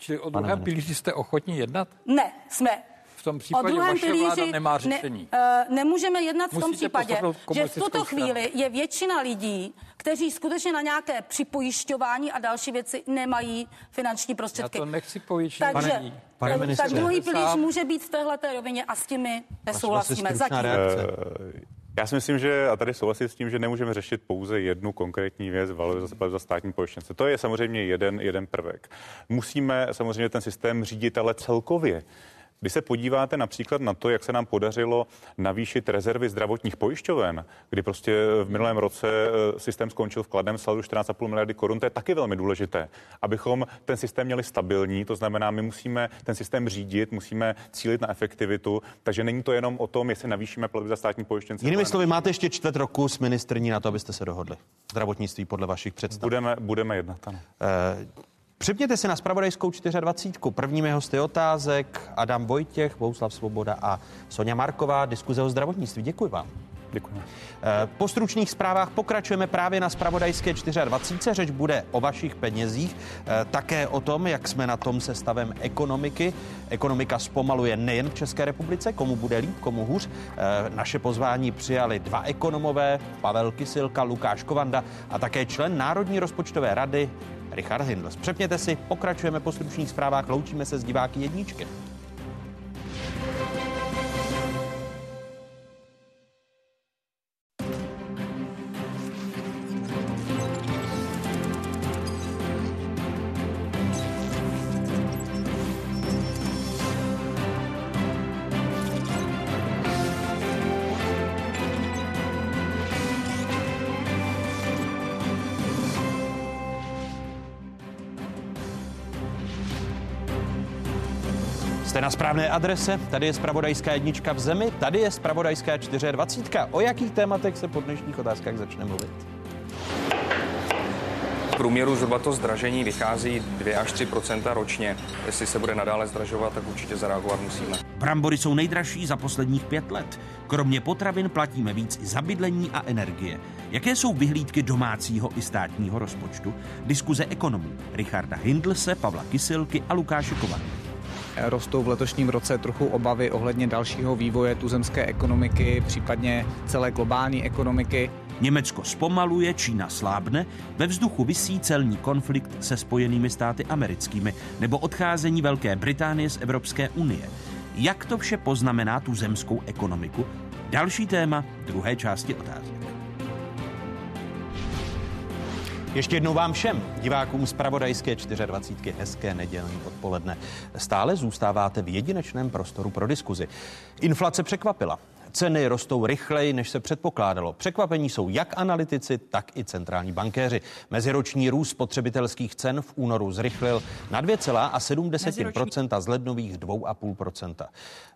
Čili o druhém pilíři jste ochotní jednat? Ne, jsme v tom případě vaše pilíři vláda nemá řešení. Ne, uh, nemůžeme jednat Musíte v tom případě, že v tuto chvíli stranu. je většina lidí, kteří skutečně na nějaké připojišťování a další věci nemají finanční prostředky. Já to nechci pojišťovat. Takže, pane, pane ministře, tak druhý pilíř může být v téhle rovině a s tím my nesouhlasíme. Zatím. Eh, já si myslím, že a tady souhlasím s tím, že nemůžeme řešit pouze jednu konkrétní věc, valorizace za státní pojištěnce. To je samozřejmě jeden, jeden prvek. Musíme samozřejmě ten systém řídit, ale celkově. Když se podíváte například na to, jak se nám podařilo navýšit rezervy zdravotních pojišťoven, kdy prostě v minulém roce eh, systém skončil v kladném saldu 14,5 miliardy korun, to je taky velmi důležité, abychom ten systém měli stabilní, to znamená, my musíme ten systém řídit, musíme cílit na efektivitu, takže není to jenom o tom, jestli navýšíme platby za státní pojištěnce. Jinými slovy, máte ještě čtvrt roku s ministrní na to, abyste se dohodli. Zdravotnictví podle vašich představ. Budeme, budeme jednat, ano. Uh, Připněte si na spravodajskou 24. Prvními hosty otázek Adam Vojtěch, Bouslav Svoboda a Sonja Marková, diskuze o zdravotnictví. Děkuji vám. Děkuji. Eh, po stručných zprávách pokračujeme právě na Spravodajské 24. Řeč bude o vašich penězích, eh, také o tom, jak jsme na tom se stavem ekonomiky. Ekonomika zpomaluje nejen v České republice, komu bude líp, komu hůř. Eh, naše pozvání přijali dva ekonomové, Pavel Kysilka, Lukáš Kovanda a také člen Národní rozpočtové rady Richard Hindl. Přepněte si, pokračujeme po stručných zprávách, loučíme se s diváky jedničky. Správné adrese, tady je Spravodajská jednička v zemi, tady je Spravodajská 24. O jakých tématech se po dnešních otázkách začne mluvit? V průměru zhruba to zdražení vychází 2 až 3% ročně. Jestli se bude nadále zdražovat, tak určitě zareagovat musíme. Brambory jsou nejdražší za posledních pět let. Kromě potravin platíme víc i za bydlení a energie. Jaké jsou vyhlídky domácího i státního rozpočtu? Diskuze ekonomů Richarda Hindlse, Pavla Kysilky a Lukáše Kovany rostou v letošním roce trochu obavy ohledně dalšího vývoje tuzemské ekonomiky, případně celé globální ekonomiky. Německo zpomaluje, Čína slábne, ve vzduchu visí celní konflikt se spojenými státy americkými nebo odcházení Velké Británie z Evropské unie. Jak to vše poznamená tu zemskou ekonomiku? Další téma druhé části otázek. Ještě jednou vám všem, divákům z Pravodajské 24. hezké nedělní odpoledne. Stále zůstáváte v jedinečném prostoru pro diskuzi. Inflace překvapila. Ceny rostou rychleji, než se předpokládalo. Překvapení jsou jak analytici, tak i centrální bankéři. Meziroční růst spotřebitelských cen v únoru zrychlil na 2,7% a z lednových 2,5%.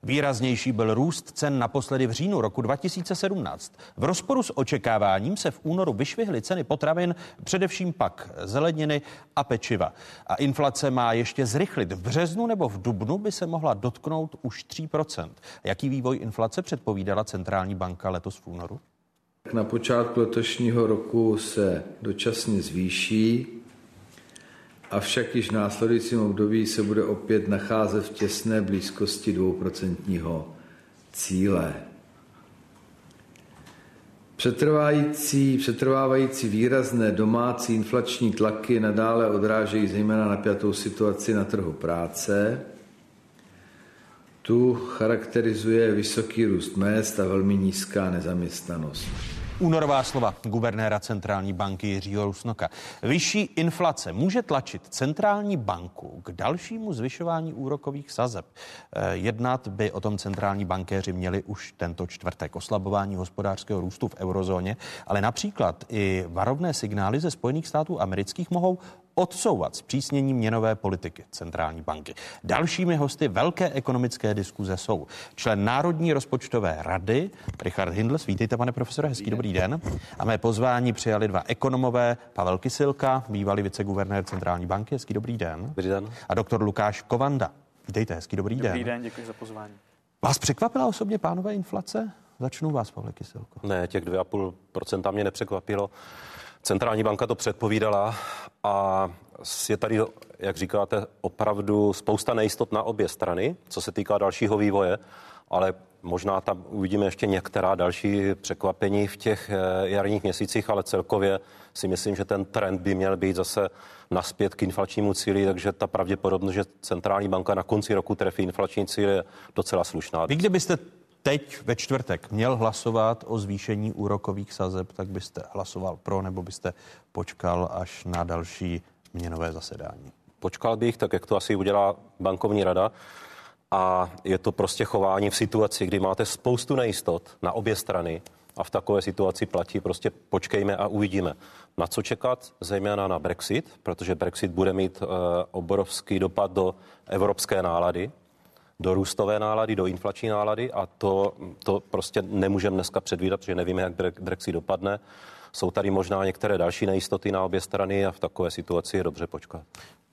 Výraznější byl růst cen naposledy v říjnu roku 2017. V rozporu s očekáváním se v únoru vyšvihly ceny potravin, především pak zeleniny a pečiva. A inflace má ještě zrychlit. V březnu nebo v dubnu by se mohla dotknout už 3%. Jaký vývoj inflace předpovídá? Předpovídala centrální banka letos v únoru? Na počátku letošního roku se dočasně zvýší, avšak již v následujícím období se bude opět nacházet v těsné blízkosti 2% cíle. Přetrvávající, přetrvávající výrazné domácí inflační tlaky nadále odrážejí zejména napjatou situaci na trhu práce. Tu charakterizuje vysoký růst mest a velmi nízká nezaměstnanost. Únorová slova guvernéra centrální banky Jiřího Rusnoka. Vyšší inflace může tlačit centrální banku k dalšímu zvyšování úrokových sazeb. Eh, jednat by o tom centrální bankéři měli už tento čtvrtek. Oslabování hospodářského růstu v eurozóně, ale například i varovné signály ze Spojených států amerických mohou odsouvat zpřísnění měnové politiky centrální banky. Dalšími hosty velké ekonomické diskuze jsou člen Národní rozpočtové rady Richard Hindles. Vítejte, pane profesore, hezký dobrý den. A mé pozvání přijali dva ekonomové, Pavel Kysilka, bývalý viceguvernér centrální banky, hezký dobrý den. Dobrý den. A doktor Lukáš Kovanda. Vítejte, hezký dobrý, dobrý den. Dobrý den, děkuji za pozvání. Vás překvapila osobně pánové inflace? Začnu vás, Pavle Kysilko. Ne, těch 2,5% mě nepřekvapilo. Centrální banka to předpovídala a je tady, jak říkáte, opravdu spousta nejistot na obě strany, co se týká dalšího vývoje, ale možná tam uvidíme ještě některá další překvapení v těch eh, jarních měsících, ale celkově si myslím, že ten trend by měl být zase naspět k inflačnímu cíli, takže ta pravděpodobnost, že centrální banka na konci roku trefí inflační cíl je docela slušná. Vy kdybyste teď ve čtvrtek měl hlasovat o zvýšení úrokových sazeb, tak byste hlasoval pro nebo byste počkal až na další měnové zasedání? Počkal bych, tak jak to asi udělá bankovní rada. A je to prostě chování v situaci, kdy máte spoustu nejistot na obě strany a v takové situaci platí prostě počkejme a uvidíme. Na co čekat? Zejména na Brexit, protože Brexit bude mít uh, obrovský dopad do evropské nálady, do růstové nálady, do inflační nálady a to, to prostě nemůžeme dneska předvídat, protože nevíme, jak Brexit dopadne. Jsou tady možná některé další nejistoty na obě strany a v takové situaci je dobře počkat.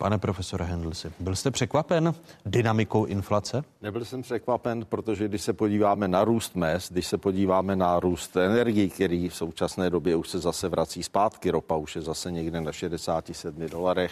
Pane profesore Hendelsi, byl jste překvapen dynamikou inflace? Nebyl jsem překvapen, protože když se podíváme na růst mest, když se podíváme na růst energií, který v současné době už se zase vrací zpátky, ropa už je zase někde na 67 dolarech,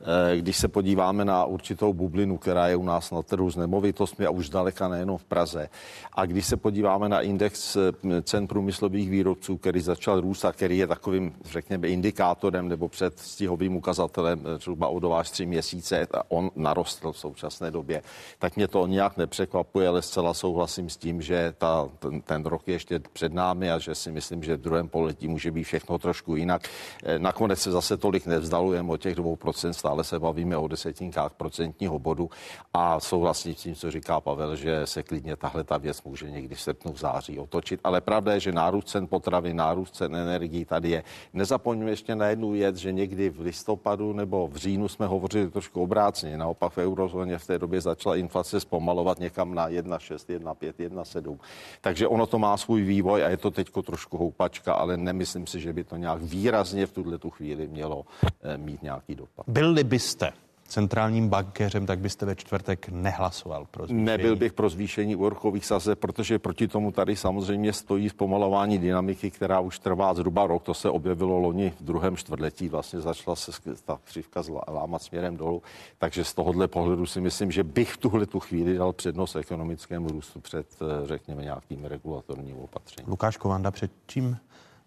eh, když se podíváme na určitou bublinu, která je u nás na trhu s nemovitostmi a už daleka nejenom v Praze, a když se podíváme na index eh, cen průmyslových výrobců, který začal růst a který je takovým, řekněme, indikátorem nebo předstihovým ukazatelem eh, zhruba o dva až tři měsíce, on narostl v současné době, tak mě to nějak nepřekvapuje, ale zcela souhlasím s tím, že ta, ten, ten rok je ještě před námi a že si myslím, že v druhém poletí může být všechno trošku jinak. Eh, nakonec se zase tolik nevzdalujeme o těch dvou procent, stále se bavíme o desetinkách procentního bodu a souhlasím s tím, co říká Pavel, že se klidně tahle ta věc může někdy v srpnu v září otočit. Ale pravda je, že nárůst cen potravy, nárůst cen energií tady je. Nezapomeňme ještě na jednu věc, že někdy v listopadu nebo v říjnu jsme hovořili trošku obráceně. Naopak v eurozóně v té době začala inflace zpomalovat někam na 1,6, 1,5, 1,7. Takže ono to má svůj vývoj a je to teď trošku houpačka, ale nemyslím si, že by to nějak výrazně v tuhle tu chvíli mělo eh, mít nějaký dopad. Byli byste centrálním bankéřem, tak byste ve čtvrtek nehlasoval pro zvýšení. Nebyl bych pro zvýšení úrokových sazeb, protože proti tomu tady samozřejmě stojí zpomalování dynamiky, která už trvá zhruba rok. To se objevilo loni v druhém čtvrtletí, vlastně začala se ta křivka lámat směrem dolů. Takže z tohohle pohledu si myslím, že bych v tuhle tu chvíli dal přednost ekonomickému růstu před, eh, řekněme, nějakým regulatorním opatřením. Lukáš Kovanda, před čím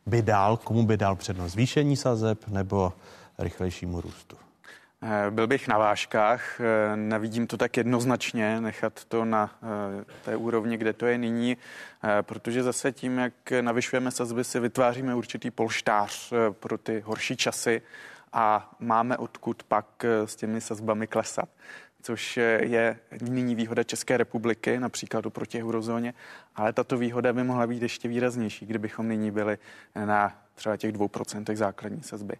by dál, komu by dal přednost? Zvýšení sazeb nebo rychlejšímu růstu? Eh, byl bych na vážkách, eh, nevidím to tak jednoznačně, nechat to na eh, té úrovni, kde to je nyní, protože zase tím, jak navyšujeme sazby, si vytváříme určitý polštář pro ty horší časy a máme odkud pak s těmi sazbami klesat což je nyní výhoda České republiky, například oproti eurozóně, ale tato výhoda by mohla být ještě výraznější, kdybychom nyní byli na třeba těch dvou procentech základní sazby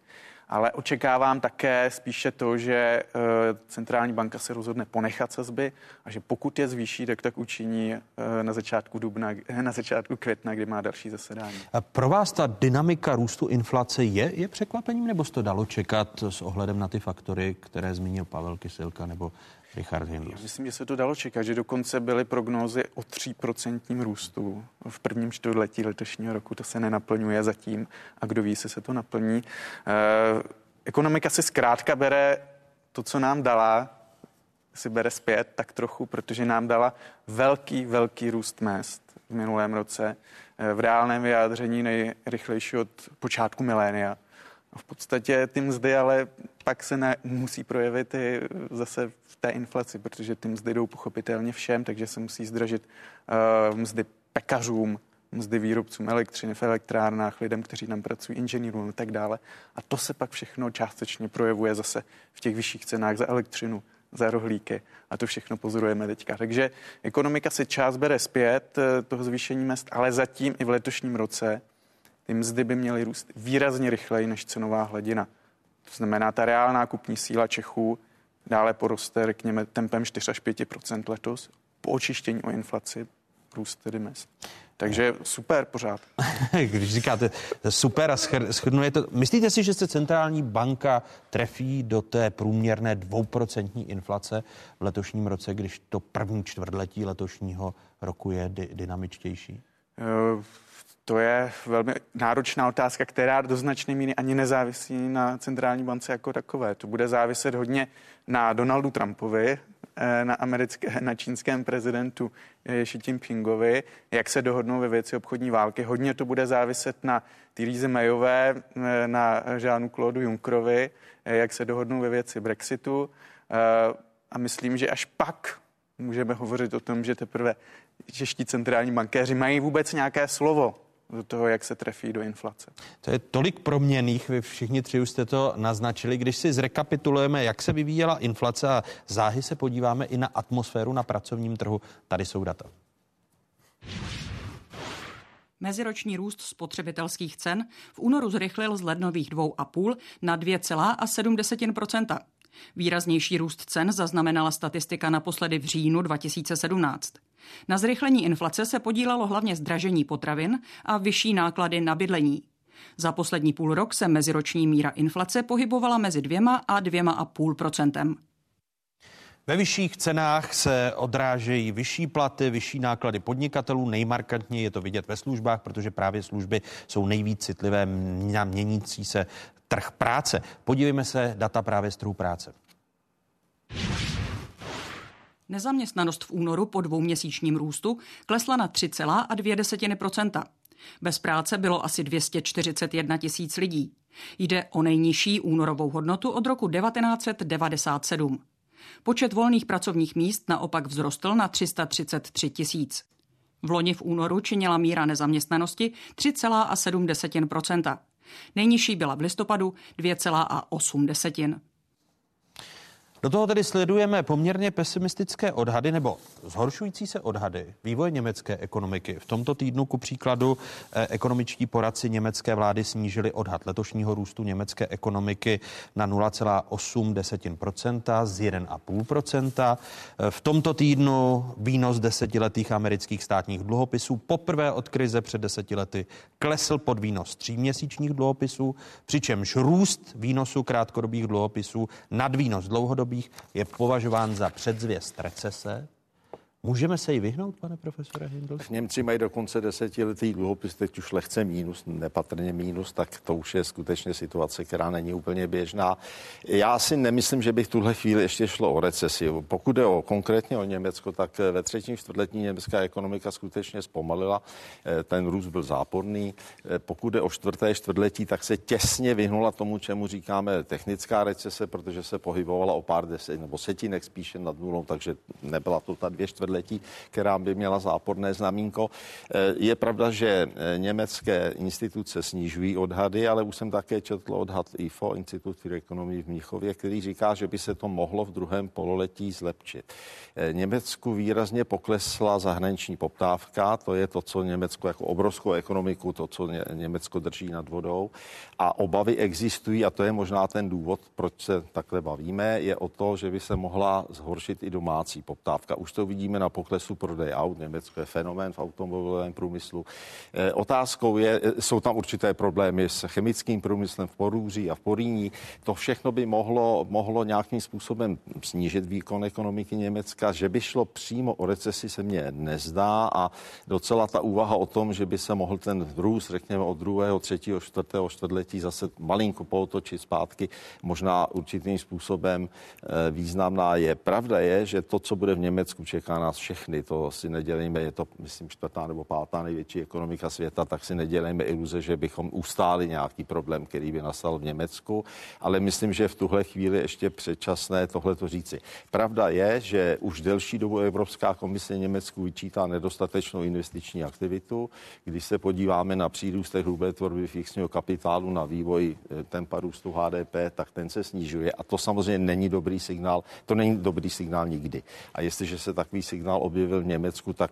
ale očekávám také spíše to, že eh, centrální banka se rozhodne ponechat sazby a že pokud je zvýší, tak tak učiní eh, na začátku dubna, [LAUGHS] na začátku května, kdy má další zasedání. A pro vás ta dynamika růstu inflace je, je překvapením, nebo se to dalo čekat s ohledem na ty faktory, které zmínil Pavel Kysilka nebo Richard Hindus. Já myslím, že se to dalo čekat, že dokonce byly prognózy o 3% růstu v prvním čtvrtletí letošního roku. To se nenaplňuje zatím a kdo ví, se se to naplní. Eh, ekonomika si zkrátka bere to, co nám dala, si bere zpět tak trochu, protože nám dala velký, velký růst mest v minulém roce, eh, v reálném vyjádření nejrychlejší od počátku milénia. V podstatě ty mzdy ale pak se ne, musí projevit i zase v té inflaci, protože ty mzdy jdou pochopitelně všem, takže se musí zdražit uh, mzdy pekařům, mzdy výrobcům elektřiny v elektrárnách, lidem, kteří tam pracují, inženýrům a tak dále. A to se pak všechno částečně projevuje zase v těch vyšších cenách za elektřinu, za rohlíky a to všechno pozorujeme teďka. Takže ekonomika se část bere zpět eh, toho zvýšení mest, ale zatím i v letošním roce ty mzdy by měly růst výrazně rychleji než cenová hladina. To znamená, ta reálná kupní síla Čechů dále poroste, řekněme, tempem 4 až 5% letos po očištění o inflaci, růst tedy mest. Takže super pořád. [LAUGHS] Když říkáte super a schrnuje to, myslíte si, že se centrální banka trefí do té průměrné dvouprocentní inflace v letošním roce, když to první čtvrtletí letošního roku je dy, dynamičtější? To je velmi náročná otázka, která do značné míry ani nezávisí na centrální bance jako takové. To bude záviset hodně na Donaldu Trumpovi, eh, na, americké, na čínském prezidentu eh, Xi Jinpingovi, jak se dohodnou ve věci obchodní války. Hodně to bude záviset na Therese Mayové, eh, na Žánu Claude Junckerovi, jak se dohodnou ve věci Brexitu. A myslím, že až pak můžeme hovořit o tom, že teprve čeští centrální bankéři mají vůbec nějaké slovo do toho, jak se trefí do inflace. To je tolik proměných, vy všichni tři už jste to naznačili. Když si zrekapitulujeme, jak se vyvíjela inflace a záhy se podíváme i na atmosféru na pracovním trhu, tady jsou data. Meziroční růst spotřebitelských cen v únoru zrychlil z lednových 2,5 na 2,7 Výraznější růst cen zaznamenala statistika naposledy v říjnu 2017. Na zrychlení inflace se podílelo hlavně zdražení potravin a vyšší náklady na bydlení. Za poslední půl rok se meziroční míra inflace pohybovala mezi dvěma a dvěma a půl procentem. Ve vyšších cenách se odrážejí vyšší platy, vyšší náklady podnikatelů. Nejmarkantněji je to vidět ve službách, protože právě služby jsou nejvíc citlivé na měnící se trh práce. Podívejme se data právě z trhu práce. Nezaměstnanost v únoru po dvouměsíčním růstu klesla na 3,2 Bez práce bylo asi 241 tisíc lidí. Jde o nejnižší únorovou hodnotu od roku 1997. Počet volných pracovních míst naopak vzrostl na 333 tisíc. V loni v únoru činila míra nezaměstnanosti 3,7 Nejnižší byla v listopadu 2,8 do toho tedy sledujeme poměrně pesimistické odhady nebo zhoršující se odhady vývoje německé ekonomiky. V tomto týdnu ku příkladu eh, ekonomičtí poradci německé vlády snížili odhad letošního růstu německé ekonomiky na 0,8% z 1,5%. Eh, v tomto týdnu výnos desetiletých amerických státních dluhopisů poprvé od krize před deseti lety klesl pod výnos tříměsíčních dluhopisů, přičemž růst výnosu krátkodobých dluhopisů nad výnos dlouhodobých obdobích je považován za předzvěst recese, Můžeme se jí vyhnout, pane profesore Hindl? Němci mají dokonce desetiletý dluhopis, teď už lehce mínus, nepatrně mínus, tak to už je skutečně situace, která není úplně běžná. Já si nemyslím, že bych tuhle chvíli ještě šlo o recesi. Pokud je o konkrétně o Německo, tak ve třetím čtvrtletí německá ekonomika skutečně zpomalila. Eh, ten růst byl záporný. Eh, pokud je o čtvrté čtvrtletí, tak se těsně vyhnula tomu, čemu říkáme technická recese, protože se pohybovala o pár deset nebo setinek spíše nad nulou, takže nebyla to ta dvě čtvrtletí čtvrtletí, která by měla záporné znamínko. Eh, je pravda, že eh, německé instituce snižují odhady, ale už jsem také četl odhad IFO, Institut for Economy v Míchově, který říká, že by se to mohlo v druhém pololetí zlepšit. Eh, Německu výrazně poklesla zahraniční poptávka, to je to, co Německo jako obrovskou ekonomiku, to, co Německo drží nad vodou. A obavy existují, a to je možná ten důvod, proč se takhle bavíme, je o to, že by se mohla zhoršit i domácí poptávka. Už to vidíme na poklesu prodej aut. Německo je fenomén v automobilovém průmyslu. Eh, otázkou je, eh, jsou tam určité problémy s chemickým průmyslem v Porůří a v Poríní. To všechno by mohlo, mohlo nějakým způsobem snížit výkon ekonomiky Německa. Že by šlo přímo o recesi se mně nezdá a docela ta úvaha o tom, že by se mohl ten růst, řekněme, od druhého, třetího, čtvrtého čtvrtletí zase malinko pootočit zpátky, možná určitým způsobem eh, významná je. Pravda je, že to, co bude v Německu, čeká nás nás všechny, to si nedělejme, je to, myslím, čtvrtá nebo pátá největší ekonomika světa, tak si nedělejme iluze, že bychom ustáli nějaký problém, který by nastal v Německu, ale myslím, že v tuhle chvíli ještě předčasné tohle to říci. Pravda je, že už delší dobu Evropská komise Německu vyčítá nedostatečnou investiční aktivitu. Když se podíváme na přírůstek hrubé tvorby fixního kapitálu, na vývoj eh, tempa růstu HDP, tak ten se snižuje a to samozřejmě není dobrý signál. To není dobrý signál nikdy. A jestliže se takový signál objevil v Německu, tak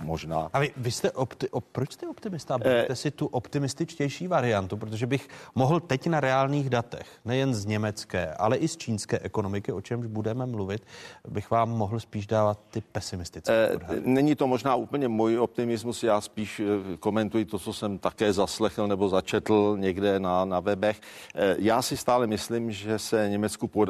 možná. A vy, vy jste opti- op, proč jste optimista? Eh, si tu optimističtější variantu, protože bych mohl teď na reálných datech, nejen z německé, ale i z čínské ekonomiky, o čemž budeme mluvit, bych vám mohl spíš dávat ty pesimistické. Eh, není to možná úplně můj optimismus, já spíš eh, komentuji to, co jsem také zaslechl nebo začetl někde na, na webech. Eh, já si stále myslím, že se Německu, pod,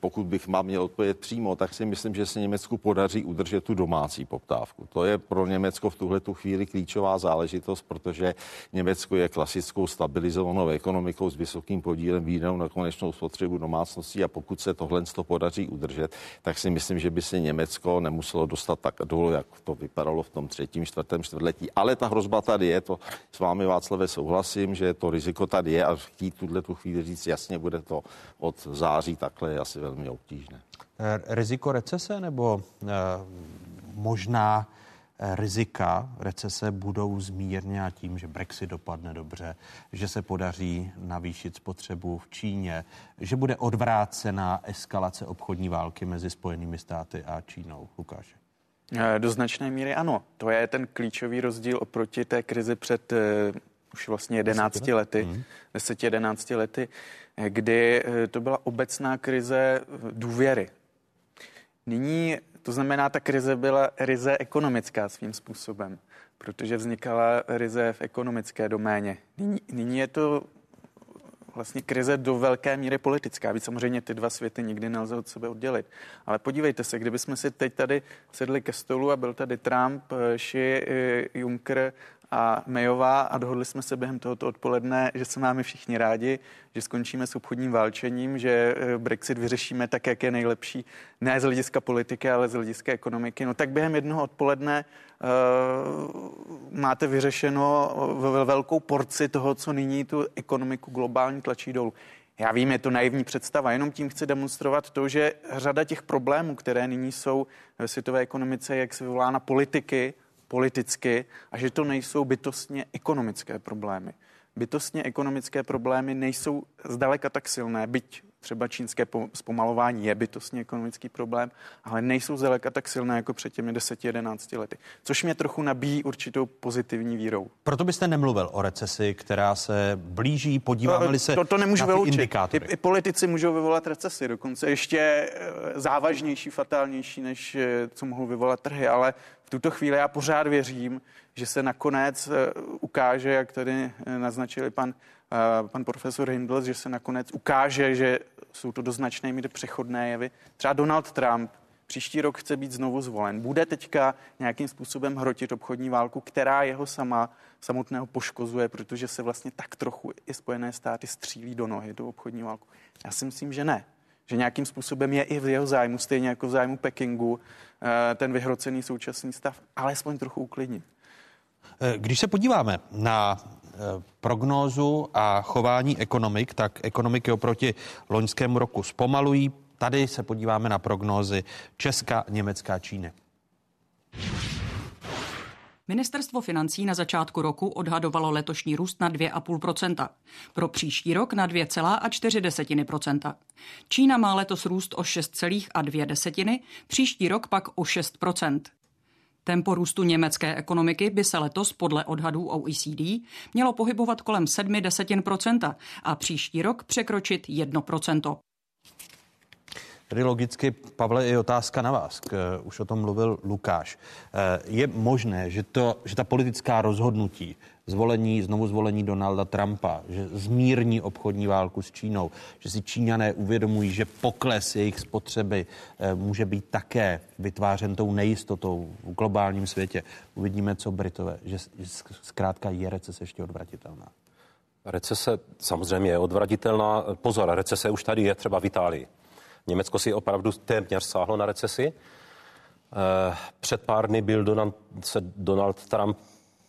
pokud bych mám měl odpovědět přímo, tak si myslím, že se Německu podaří udržet tu domácí poptávku. To je pro Německo v tuhle tu chvíli klíčová záležitost, protože Německo je klasickou stabilizovanou ekonomikou s vysokým podílem výdajů na konečnou spotřebu domácností a pokud se tohle to podaří udržet, tak si myslím, že by se Německo nemuselo dostat tak dolů, jak to vypadalo v tom třetím, čtvrtém čtvrtletí. Ale ta hrozba tady je, to s vámi Václave souhlasím, že to riziko tady je a chtít tuhle tu chvíli říct jasně, bude to od září takhle asi velmi obtížné. Riziko recese nebo eh, možná rizika recese budou zmírněna tím, že Brexit dopadne dobře, že se podaří navýšit spotřebu v Číně, že bude odvrácena eskalace obchodní války mezi Spojenými státy a Čínou. Lukáš. Do značné míry ano. To je ten klíčový rozdíl oproti té krizi před uh, už vlastně 11 lety, 10-11 mhm. lety, kdy uh, to byla obecná krize důvěry. Nyní to znamená, ta krize byla ryze ekonomická svým způsobem, protože vznikala ryze v ekonomické doméně. Nyní, nyní je to vlastně krize do velké míry politická. Víc samozřejmě ty dva světy nikdy nelze od sebe oddělit. Ale podívejte se, kdybychom si teď tady sedli ke stolu a byl tady Trump, Xi, Juncker a Mayová a dohodli jsme se během tohoto odpoledne, že se máme všichni rádi, že skončíme s obchodním válčením, že eh, Brexit vyřešíme tak, jak je nejlepší, ne z hlediska politiky, ale z hlediska ekonomiky. No tak během jednoho odpoledne uh, máte vyřešeno velkou porci toho, co nyní tu ekonomiku globální tlačí dolů. Já vím, je to naivní představa, jenom tím chci demonstrovat to, že řada těch problémů, které nyní jsou ve světové ekonomice, jak se vyvolána politiky, politicky a že to nejsou bytostně ekonomické problémy. Bytostně ekonomické problémy nejsou zdaleka tak silné, byť třeba čínské zpomalování je bytostně ekonomický problém, ale nejsou zdaleka tak silné jako před těmi 10-11 lety. Což mě trochu nabíjí určitou pozitivní vírou. Proto byste nemluvil o recesi, která se blíží, podíváme-li se to, to nemůžu na ty vyloučit. indikátory. I, I politici můžou vyvolat recesi, dokonce ještě eh, závažnější, fatálnější, než eh, co mohou vyvolat trhy, ale v tuto chvíli já pořád věřím, že se nakonec eh, ukáže, jak tady naznačili pan pan profesor Hindles, že se nakonec ukáže, že jsou to do značné míry přechodné jevy. Třeba Donald Trump příští rok chce být znovu zvolen. Bude teďka nějakým způsobem hrotit obchodní válku, která jeho sama samotného poškozuje, protože se vlastně tak trochu i Spojené státy střílí do nohy, do obchodní válku. Já si myslím, že ne. Že nějakým způsobem je i v jeho zájmu, stejně jako v zájmu Pekingu, eh, ten vyhrocený současný stav, alespoň trochu uklidnit. Eh, když se podíváme na Eh, prognózu a chování ekonomik, tak ekonomiky oproti loňskému roku zpomalují. Tady se podíváme na prognózy Česka, Německa, Číny. Ministerstvo financí na začátku roku odhadovalo letošní růst na 2,5%. Pro příští rok na 2,4%. Čína má letos růst o 6,2%, příští rok pak o 6%. Tempo růstu německé ekonomiky by se letos podle odhadů OECD mělo pohybovat kolem 7 desetin procenta a příští rok překročit 1 procento. Tedy logicky, Pavle, je otázka na vás. Už o tom mluvil Lukáš. Eh, je možné, že, to, že ta politická rozhodnutí zvolení, znovu zvolení Donalda Trumpa, že zmírní obchodní válku s Čínou, že si Číňané uvědomují, že pokles jejich spotřeby eh, může být také vytvářen tou nejistotou v globálním světě. Uvidíme, co Britové, že zkrátka je recese ještě odvratitelná. Recese samozřejmě je odvratitelná. Pozor, recese už tady je třeba v Itálii. Německo si opravdu téměř sáhlo na recesi. Eh, před pár dny byl Donald, se Donald Trump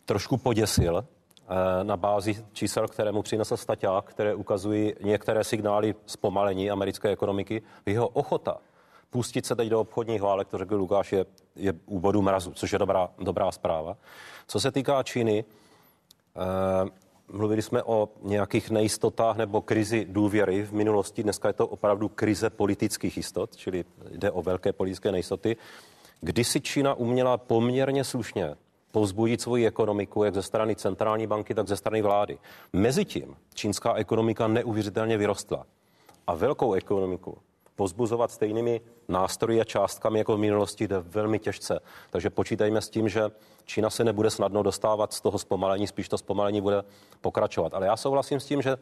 trošku poděsil eh, na bázi čísel, které mu přinesl staťák, které ukazují některé signály zpomalení americké ekonomiky. Jeho ochota pustit se teď do obchodních válek, to řekl Lukáš, je, je u bodu mrazu, což je dobrá, dobrá zpráva. Co se týká Číny, eh, mluvili jsme o nějakých nejistotách nebo krizi důvěry v minulosti. Dneska je to opravdu krize politických jistot, čili jde o velké politické nejistoty. Kdy si Čína uměla poměrně slušně povzbudit svoji ekonomiku, jak ze strany centrální banky, tak ze strany vlády. Mezitím čínská ekonomika neuvěřitelně vyrostla. A velkou ekonomiku pozbuzovat stejnými nástroji a částkami jako v minulosti jde velmi těžce. Takže počítajme s tím, že Čína se nebude snadno dostávat z toho zpomalení, spíš to zpomalení bude pokračovat. Ale já souhlasím s tím, že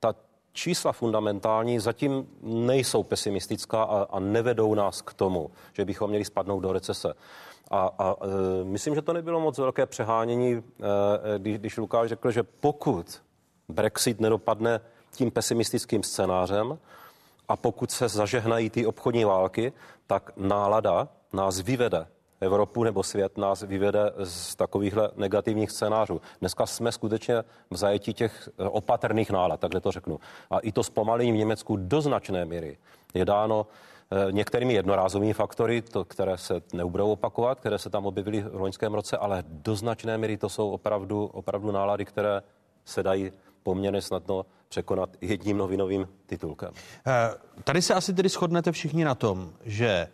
ta čísla fundamentální zatím nejsou pesimistická a, a nevedou nás k tomu, že bychom měli spadnout do recese. A, a e, myslím, že to nebylo moc velké přehánění, e, když, když Lukáš řekl, že pokud Brexit nedopadne tím pesimistickým scénářem a pokud se zažehnají ty obchodní války, tak nálada nás vyvede Evropu nebo svět nás vyvede z takovýchhle negativních scénářů. Dneska jsme skutečně v zajetí těch opatrných nálad, takhle to řeknu. A i to zpomalení v Německu do značné míry je dáno některými jednorázovými faktory, to, které se nebudou opakovat, které se tam objevily v loňském roce, ale do značné míry to jsou opravdu, opravdu nálady, které se dají poměrně snadno překonat jedním novinovým titulkem. Eh, tady se asi tedy shodnete všichni na tom, že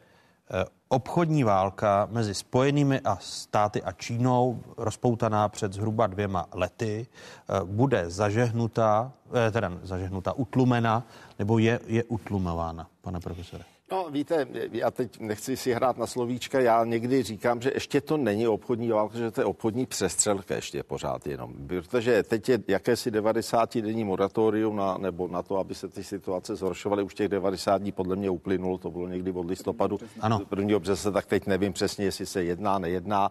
Eh, obchodní válka mezi Spojenými a státy a Čínou, rozpoutaná před zhruba dvěma lety, eh, bude zažehnutá, eh, teda zažehnutá, utlumena, nebo je, je utlumována, pane profesore? No, víte, já teď nechci si hrát na slovíčka, já někdy říkám, že ještě to není obchodní válka, že to je obchodní přestřelka ještě pořád jenom. Protože teď je jakési 90 denní moratorium na, nebo na to, aby se ty situace zhoršovaly. Už těch 90 dní podle mě uplynulo, to bylo někdy od listopadu. Ano. Prvního března, tak teď nevím přesně, jestli se jedná, nejedná.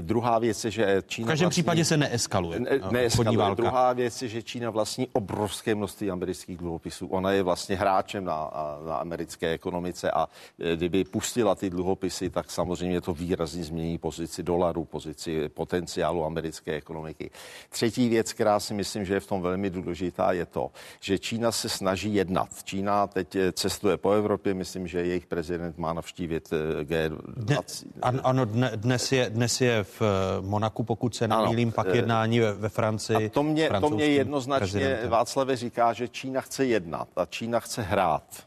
Druhá věc je, že Čína. V každém vlastní, případě se neeskaluje. Ne, obchodní neeskaluje. válka. Druhá věc je, že Čína vlastní obrovské množství amerických dluhopisů. Ona je vlastně hráčem na, na americké ekonomice ekonomice a e, kdyby pustila ty dluhopisy, tak samozřejmě to výrazně změní pozici dolaru, pozici potenciálu americké ekonomiky. Třetí věc, která si myslím, že je v tom velmi důležitá, je to, že Čína se snaží jednat. Čína teď e, cestuje po Evropě, myslím, že jejich prezident má navštívit e, G20. Dne, ano, dnes je, dnes je v Monaku, pokud se nemýlím, pak jednání ve, ve Francii. A to mě, to mě jednoznačně prezidentem. Václave říká, že Čína chce jednat a Čína chce hrát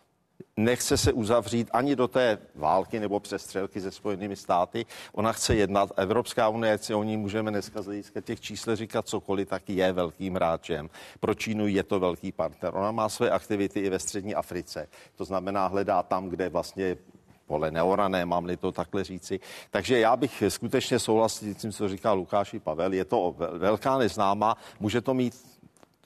nechce se uzavřít ani do té války nebo přestřelky se Spojenými státy. Ona chce jednat. Evropská unie, si o ní můžeme dneska z hlediska těch čísel říkat cokoliv, tak je velkým hráčem. Pro Čínu je to velký partner. Ona má své aktivity i ve střední Africe. To znamená, hledá tam, kde vlastně pole neorané, mám-li to takhle říci. Takže já bych skutečně souhlasil s tím, co říká Lukáš i Pavel. Je to velká neznáma, může to mít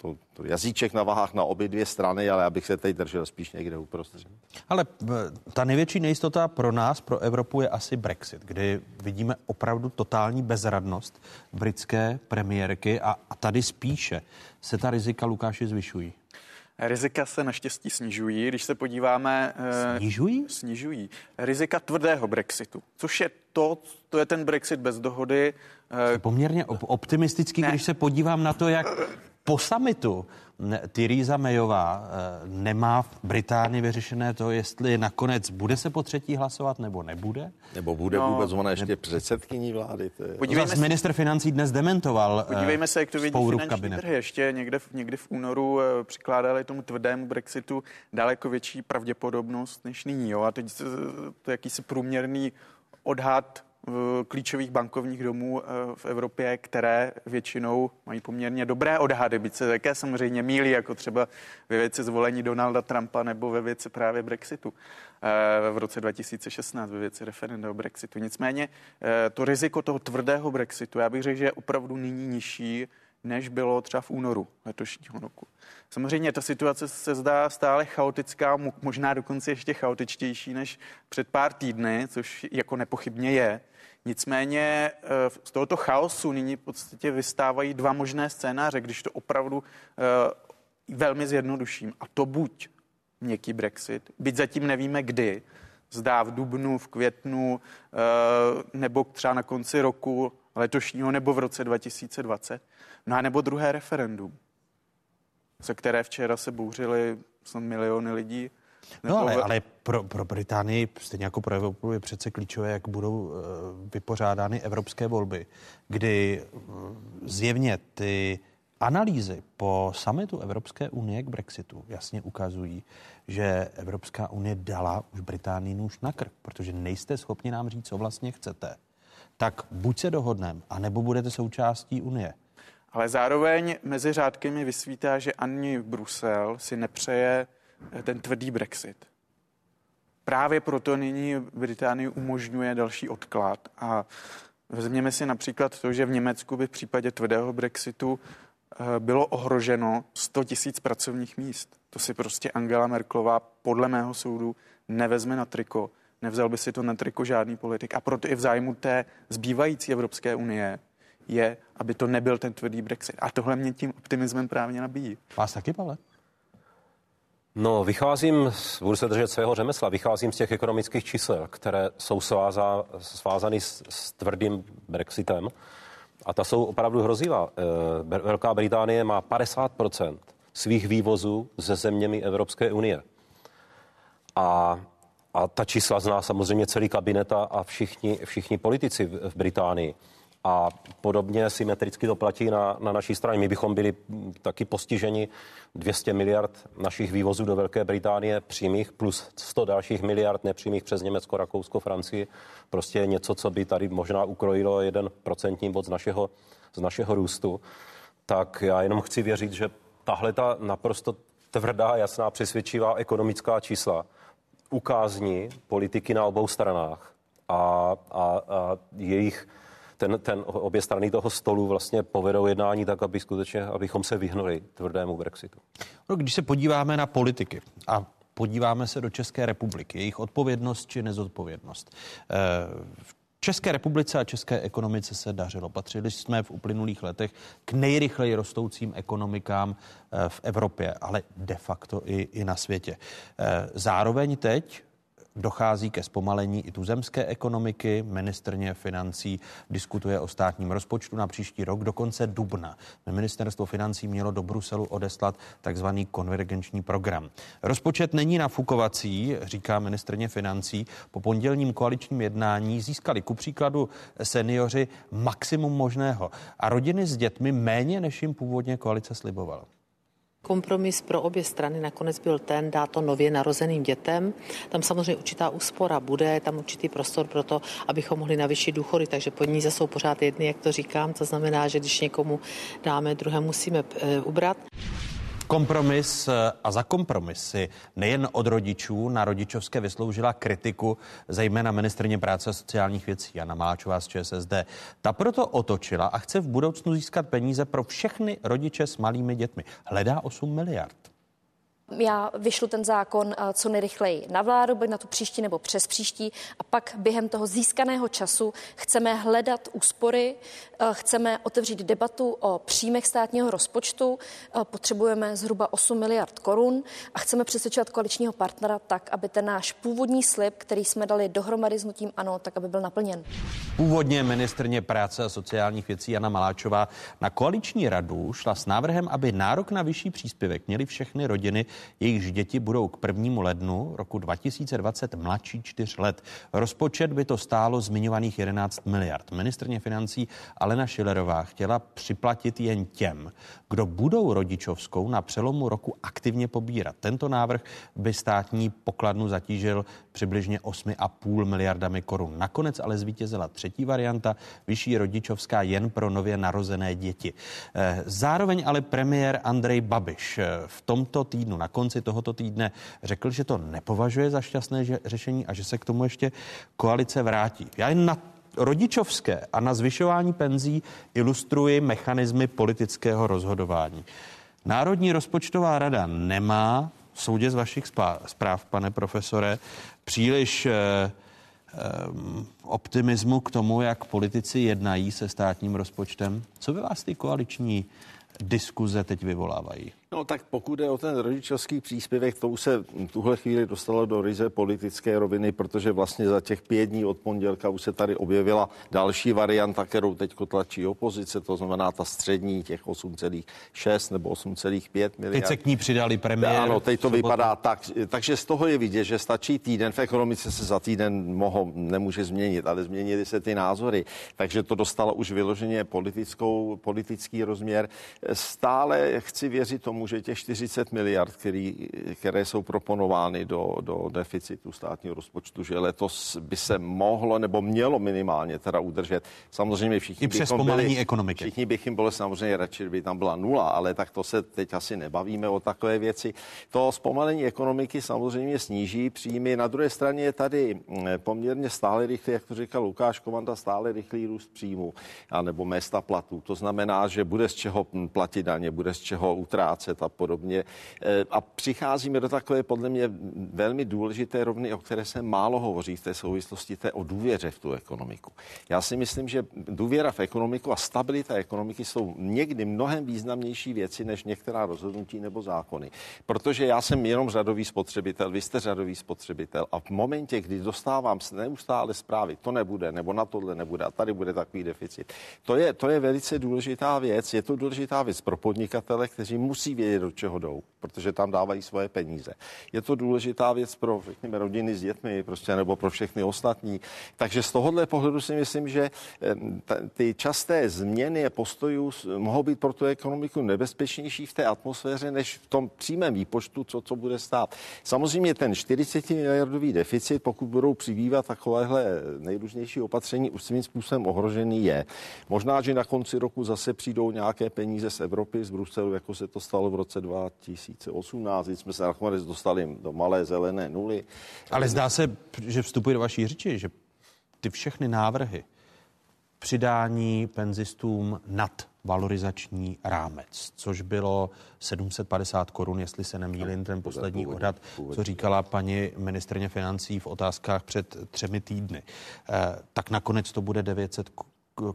to, to jazyček na vahách na obě dvě strany, ale abych se teď držel spíš někde uprostřed. Ale eh, ta největší nejistota pro nás, pro Evropu, je asi Brexit, kdy vidíme opravdu totální bezradnost britské premiérky a, a tady spíše se ta rizika Lukáši zvyšují. Rizika se naštěstí snižují, když se podíváme... eh, Snižují? Snižují. Rizika tvrdého Brexitu, což je to, to je ten Brexit bez dohody. eh, Poměrně op- optimistický, ne. když se podívám na to, jak po summitu ne- Theresa Mayová eh, nemá v Británii vyřešené to, jestli nakonec bude se po třetí hlasovat nebo nebude. Nebo bude No. vůbec ona ještě předsedkyní vlády? To je... Podívejme Zas se- minister financí dnes dementoval eh, Podívejme se, jak to vidí finanční kabinetu. trhy. Ještě někde, v- někdy v únoru eh, přikládali tomu tvrdému Brexitu daleko větší pravděpodobnost než nyní. Jo? A teď se- to je jakýsi průměrný odhad klíčových bankovních domů eh, v Evropě, které většinou mají poměrně dobré odhady, byť se také samozřejmě mílí, jako třeba ve věci zvolení Donalda Trumpa nebo ve věci právě Brexitu eh, v roce 2016, ve věci referenda o Brexitu. Nicméně eh, to riziko toho tvrdého Brexitu, já bych řekl, že je opravdu nyní nižší, než bylo třeba v únoru letošního roku. Samozřejmě ta situace se zdá stále chaotická, mo- možná dokonce ještě chaotičtější než před pár týdny, což jako nepochybně je. Nicméně eh, z tohoto chaosu nyní v podstatě vystávají dva možné scénáře, když to opravdu eh, velmi zjednoduším. A to buď měkký Brexit, byť zatím nevíme kdy, zdá v dubnu, v květnu eh, nebo třeba na konci roku letošního nebo v roce 2020. No a nebo druhé referendum, se které včera se bouřily miliony lidí. No ale, ale pro, pro Británii, stejně jako pro Evropu, je přece klíčové, jak budou uh, vypořádány evropské volby, kdy uh, zjevně ty analýzy po summitu Evropské unie k Brexitu jasně ukazují, že Evropská unie dala už Británii nůž na krk, protože nejste schopni nám říct, co vlastně chcete. Tak buď se dohodneme, anebo budete součástí unie. Ale zároveň mezi řádky mi vysvítá, že ani Brusel si nepřeje eh, ten tvrdý Brexit. Právě proto nyní Británii umožňuje další odklad a vezměme si například to, že v Německu by v případě tvrdého Brexitu eh, bylo ohroženo 100 tisíc pracovních míst. To si prostě Angela Merklová podle mého soudu nevezme na triko. Nevzal by si to na triko žádný politik. A proto i v zájmu té zbývající Evropské unie je, aby to nebyl ten tvrdý Brexit. A tohle mě tím optimismem právě nabíjí. Vás taky, Pavle? No, vycházím, budu se držet svého řemesla, vycházím z těch ekonomických čísel, které jsou sváza, svázány s, s tvrdým Brexitem. A ta jsou opravdu hrozivá. E, Velká Británie má 50% svých vývozů ze zeměmi Evropské unie. A, a ta čísla zná samozřejmě celý kabinet a všichni, všichni politici v, v Británii. A podobně symetricky to platí na, na naší straně. My bychom byli taky postiženi 200 miliard našich vývozů do Velké Británie přímých plus 100 dalších miliard nepřímých přes Německo, Rakousko, Francii. Prostě něco, co by tady možná ukrojilo jeden procentní bod z našeho, z našeho růstu. Tak já jenom chci věřit, že tahle ta naprosto tvrdá, jasná, přesvědčivá ekonomická čísla ukázní politiky na obou stranách a, a, a jejich ten, ten obě strany toho stolu vlastně povedou jednání tak, aby skutečně, abychom se vyhnuli tvrdému Brexitu. No, když se podíváme na politiky a podíváme se do České republiky, jejich odpovědnost či nezodpovědnost. Eh, v České republice a české ekonomice se dařilo. Patřili jsme v uplynulých letech k nejrychleji rostoucím ekonomikám eh, v Evropě, ale de facto i, i na světě. Eh, zároveň teď dochází ke zpomalení i tuzemské ekonomiky. Ministrně financí diskutuje o státním rozpočtu na příští rok do konce dubna. Ministerstvo financí mělo do Bruselu odeslat takzvaný konvergenční program. Rozpočet není nafukovací, říká ministrně financí. Po pondělním koaličním jednání získali ku příkladu seniori maximum možného a rodiny s dětmi méně, než jim původně koalice slibovala. Kompromis pro obě strany nakonec byl ten, dát to nově narozeným dětem. Tam samozřejmě určitá úspora bude, tam určitý prostor pro to, abychom mohli navýšit důchody, takže peníze jsou pořád jedny, jak to říkám. To znamená, že když někomu dáme, druhé musíme eh, ubrat. Kompromis eh, a za kompromisy nejen od rodičů na rodičovské vysloužila kritiku, zejména ministrně práce a sociálních věcí Jana Máčová z ČSSD. Ta proto otočila a chce v budoucnu získat peníze pro všechny rodiče s malými dětmi. Hledá 8 miliard já vyšlu ten zákon eh, co nejrychleji na vládu, buď na tu příští nebo přes příští a pak během toho získaného času chceme hledat úspory, eh, chceme otevřít debatu o příjmech státního rozpočtu, eh, potřebujeme zhruba 8 miliard korun a chceme přesvědčovat koaličního partnera tak, aby ten náš původní slib, který jsme dali dohromady s nutím ANO, tak aby byl naplněn. Původně ministrně práce a sociálních věcí Jana Maláčová na koaliční radu šla s návrhem, aby nárok na vyšší příspěvek měly všechny rodiny Jejichž děti budou k prvnímu lednu roku 2020 mladší 4 let. Rozpočet by to stálo zmiňovaných 11 miliard. Ministrně financí Alena Šilerová chtěla připlatit jen těm, kdo budou rodičovskou na přelomu roku aktivně pobírat. Tento návrh by státní pokladnu zatížil přibližně 8,5 miliardami korun. Nakonec ale zvítězila třetí varianta, vyšší rodičovská jen pro nově narozené děti. Eh, zároveň ale premiér Andrej Babiš eh, v tomto týdnu na konci tohoto týdne řekl, že to nepovažuje za šťastné řešení a že se k tomu ještě koalice vrátí. Já jen na rodičovské a na zvyšování penzí ilustruji mechanismy politického rozhodování. Národní rozpočtová rada nemá v soudě z vašich zpráv, pane profesore, příliš eh, eh, optimismu k tomu, jak politici jednají se státním rozpočtem. Co by vás ty koaliční diskuze teď vyvolávají? No tak pokud je o ten rodičovský příspěvek, to už se v tuhle chvíli dostalo do ryze politické roviny, protože vlastně za těch pět dní od pondělka už se tady objevila další varianta, kterou teď tlačí opozice, to znamená ta střední, těch 8,6 nebo 8,5 miliard. Teď se k ní přidali premiér. Ano, teď to vypadá tak. Takže z toho je vidět, že stačí týden. V ekonomice se za týden moho, nemůže změnit, ale změnily se ty názory. Takže to dostalo už vyloženě politickou, politický rozměr. Stále chci věřit tomu, že těch 40 miliard, který, které jsou proponovány do, do deficitu státního rozpočtu, že letos by se mohlo nebo mělo minimálně teda udržet. Samozřejmě všichni I přes pomalení byli, ekonomiky. Všichni bychom byli samozřejmě radši, kdyby tam byla nula, ale tak to se teď asi nebavíme o takové věci. To zpomalení ekonomiky samozřejmě sníží příjmy. Na druhé straně je tady mm, poměrně stále rychlý, jak to říkal Lukáš Komanda, stále rychlý růst příjmu nebo mesta platů. To znamená, že bude z čeho platit daně, bude z čeho utrácet a podobně. E, a přicházíme do takové podle mě velmi důležité rovny, o které se málo hovoří v té souvislosti, té o důvěře v tu ekonomiku. Já si myslím, že důvěra v ekonomiku a stabilita ekonomiky jsou někdy mnohem významnější věci než některá rozhodnutí nebo zákony. Protože já jsem jenom řadový spotřebitel, vy jste řadový spotřebitel a v momentě, kdy dostávám neustále zprávy, to nebude, nebo na tohle nebude a tady bude takový deficit. To je, to je velice důležitá věc. Je to důležitá věc pro podnikatele, kteří musí vědět, do čeho jdou, protože tam dávají svoje peníze. Je to důležitá věc pro, řekněme, rodiny s dětmi, prostě, nebo pro všechny ostatní. Takže z tohohle pohledu si myslím, že ty časté změny postojů mohou být pro tu ekonomiku nebezpečnější v té atmosféře, než v tom přímém výpočtu, co, co bude stát. Samozřejmě ten 40 miliardový deficit, pokud budou přibývat takovéhle nejrůznější opatření, už svým způsobem ohrožený je. Možná, že na konci roku zase přijdou nějaké peníze z Evropy, z Bruselu, jako se to stalo v roce 2018, kdy jsme se nakonec dostali do malé zelené nuly. Ale zdá se, že vstupuje do vaší řeči, že ty všechny návrhy přidání penzistům nad valorizační rámec, což bylo 750 korun, jestli se nemýlím, ten poslední odhad, co říkala paní ministrně financí v otázkách před třemi týdny. Eh, tak nakonec to bude 900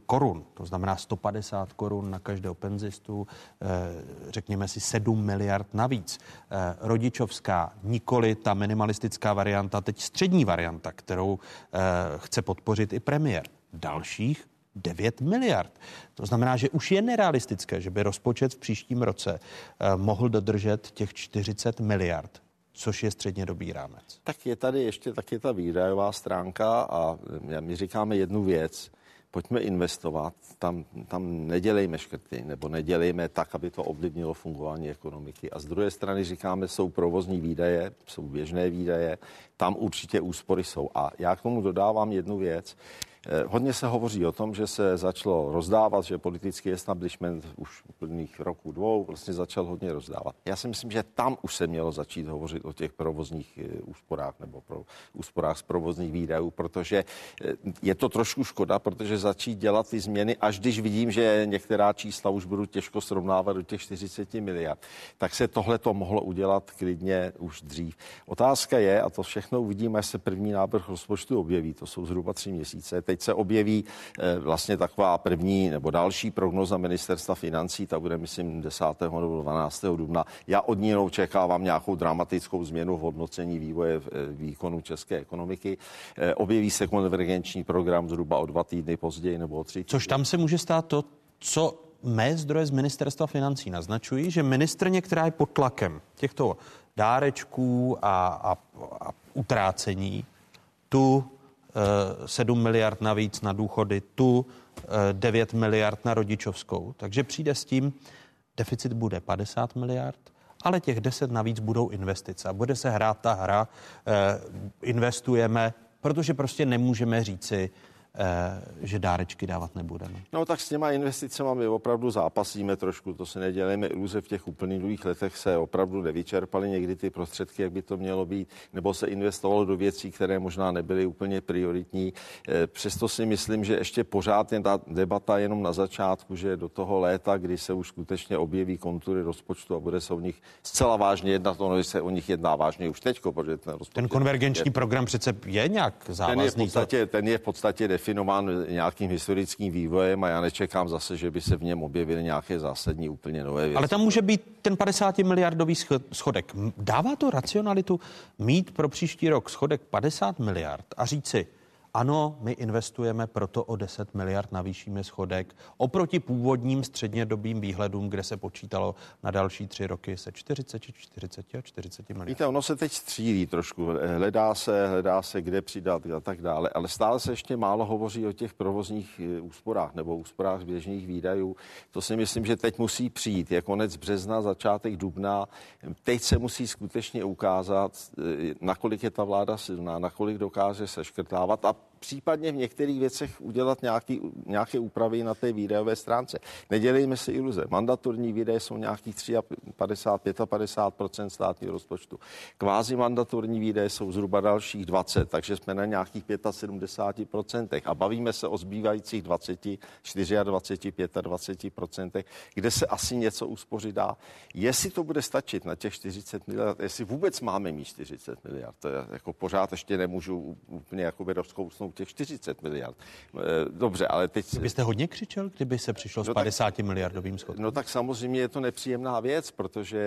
korun, to znamená 150 korun na každého penzistu, eh, řekněme si 7 miliard navíc. Eh, rodičovská, nikoli ta minimalistická varianta, teď střední varianta, kterou eh, chce podpořit i premiér. Dalších 9 miliard. To znamená, že už je nerealistické, že by rozpočet v příštím roce mohl dodržet těch 40 miliard což je střednědobý rámec. Tak je tady ještě taky ta výdajová stránka a my říkáme jednu věc pojďme investovat, tam, tam nedělejme škrty, nebo nedělejme tak, aby to ovlivnilo fungování ekonomiky. A z druhé strany říkáme, jsou provozní výdaje, jsou běžné výdaje, tam určitě úspory jsou. A já k tomu dodávám jednu věc. Eh, hodně se hovoří o tom, že se začalo rozdávat, že politický establishment už plných roků dvou vlastně začal hodně rozdávat. Já si myslím, že tam už se mělo začít hovořit o těch provozních eh, úsporách nebo pro úsporách z provozních výdajů, protože eh, je to trošku škoda, protože začít dělat ty změny, až když vidím, že některá čísla už budu těžko srovnávat do těch 40 miliard, tak se tohle to mohlo udělat klidně už dřív. Otázka je, a to všechno uvidíme, až se první návrh rozpočtu objeví, to jsou zhruba tři měsíce, teď se objeví eh, vlastně taková první nebo další prognoza ministerstva financí, ta bude, myslím, 10. nebo 12. dubna. Já od ní očekávám nějakou dramatickou změnu v hodnocení vývoje eh, výkonu české ekonomiky. Eh, objeví se konvergenční program zhruba o dva týdny později nebo o tři. Což tam se může stát to, co mé zdroje z ministerstva financí naznačují, že ministrně, která je pod tlakem těchto dárečků a, a, a utrácení, tu 7 eh, miliard navíc na důchody, tu 9 eh, miliard na rodičovskou. Takže přijde s tím, deficit bude 50 miliard, ale těch 10 navíc budou investice. A bude se hrát ta hra, eh, investujeme, protože prostě nemůžeme říci, že dárečky dávat nebudeme. No tak s těma investicemi my opravdu zápasíme trošku, to se nedělejme iluze. V těch uplynulých letech se opravdu nevyčerpaly někdy ty prostředky, jak by to mělo být, nebo se investovalo do věcí, které možná nebyly úplně prioritní. Eh, přesto si myslím, že ještě pořád je ta debata jenom na začátku, že do toho léta, kdy se už skutečně objeví kontury rozpočtu a bude se o nich zcela vážně jednat, ono se o nich jedná vážně už teď, protože ten rozpočet... Ten konvergenční je, program přece je nějak závazný. Ten je v podstatě, ten je v podstatě definován nějakým historickým vývojem a já nečekám zase, že by se v něm objevily nějaké zásadní úplně nové věci. Ale tam může být ten 50 miliardový schodek. Dává to racionalitu mít pro příští rok schodek 50 miliard a říci, ano, my investujeme proto o 10 miliard, navýšíme schodek oproti původním střednědobým výhledům, kde se počítalo na další tři roky se 40, 40 a 40 miliard. Víte, ono se teď střílí trošku, hledá se, hledá se, kde přidat a tak dále, ale stále se ještě málo hovoří o těch provozních eh, úsporách nebo úsporách běžných výdajů. To si myslím, že teď musí přijít. Je konec března, začátek dubna. Teď se musí skutečně ukázat, eh, nakolik je ta vláda silná, nakolik dokáže se škrtávat a případně v některých věcech udělat nějaký, nějaké úpravy na té výdajové stránce. Nedělejme si iluze. Mandatorní výdaje jsou nějakých 53, 55% státního rozpočtu. Kvázi mandatorní výdaje jsou zhruba dalších 20, takže jsme na nějakých 75% a bavíme se o zbývajících 20, 24, 25% kde se asi něco uspořit dá. Jestli to bude stačit na těch 40 miliard, jestli vůbec máme mít 40 miliard, to je, jako pořád ještě nemůžu úplně jako rozkousnout dostanou těch 40 miliard. Eh, dobře, ale teď... Byste hodně křičel, kdyby se přišlo no s 50 tak, miliardovým schodkem? No tak samozřejmě je to nepříjemná věc, protože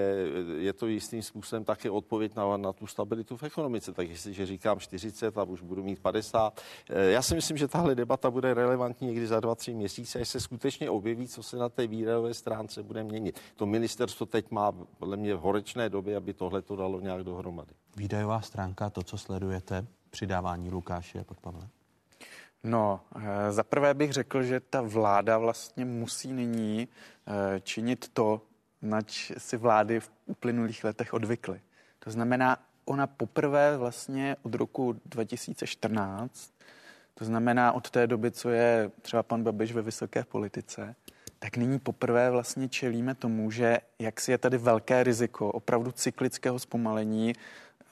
je to jistým způsobem také odpověď na, na tu stabilitu v ekonomice. Tak jestliže říkám 40 a už budu mít 50, eh, já si myslím, že tahle debata bude relevantní někdy za 2-3 měsíce, až se skutečně objeví, co se na té výdajové stránce bude měnit. To ministerstvo teď má podle mě v horečné době, aby tohle to dalo nějak dohromady. Výdajová stránka, to, co sledujete, přidávání Lukáše a pak? No, eh, za prvé bych řekl, že ta vláda vlastně musí nyní eh, činit to, nač si vlády v uplynulých letech odvykly. To znamená, ona poprvé vlastně od roku 2014, to znamená od té doby, co je třeba pan Babiš ve vysoké politice, tak nyní poprvé vlastně čelíme tomu, že jak si je tady velké riziko opravdu cyklického zpomalení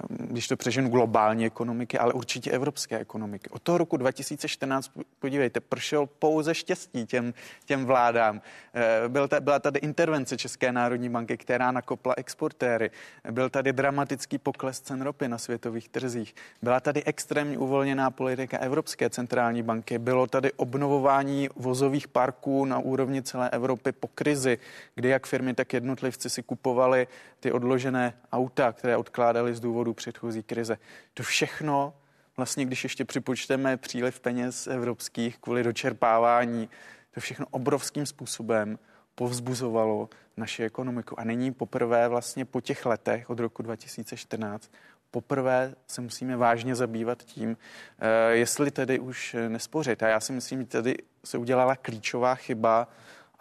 když to přeženu globální ekonomiky, ale určitě evropské ekonomiky. Od toho roku 2014, podívejte, pršel pouze štěstí těm, těm vládám. Eh, byl ta, byla tady intervence České národní banky, která nakopla exportéry. Byl tady dramatický pokles cen ropy na světových trzích. Byla tady extrémně uvolněná politika Evropské centrální banky. Bylo tady obnovování vozových parků na úrovni celé Evropy po krizi, kdy jak firmy, tak jednotlivci si kupovali ty odložené auta, které odkládali z důvodu předchozí krize. To všechno, vlastně když ještě připočteme příliv peněz evropských kvůli dočerpávání, to všechno obrovským způsobem povzbuzovalo naši ekonomiku. A nyní poprvé vlastně po těch letech od roku 2014 poprvé se musíme vážně zabývat tím, eh, jestli tedy už nespořit. A já si myslím, že tady se udělala klíčová chyba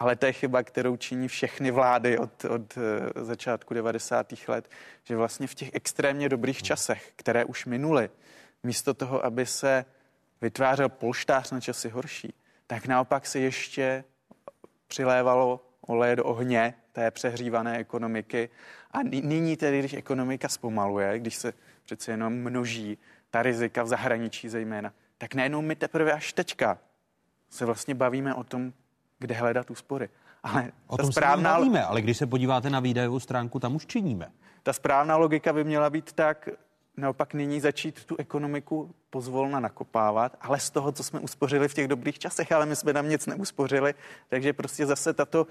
ale to je chyba, kterou činí všechny vlády od, od eh, začátku 90. let, že vlastně v těch extrémně dobrých časech, které už minuly, místo toho, aby se vytvářel polštář na časy horší, tak naopak se ještě přilévalo oleje do ohně té přehřívané ekonomiky. A nyní tedy, když ekonomika zpomaluje, když se přece jenom množí ta rizika v zahraničí zejména, tak najednou my teprve až teďka se vlastně bavíme o tom, kde hledat úspory. Ale o tom správná... se bavíme, ale když se podíváte na výdajovou stránku, tam už činíme. Ta správná logika by měla být tak, naopak nyní začít tu ekonomiku pozvolna nakopávat, ale z toho, co jsme uspořili v těch dobrých časech, ale my jsme tam nic neuspořili, takže prostě zase tato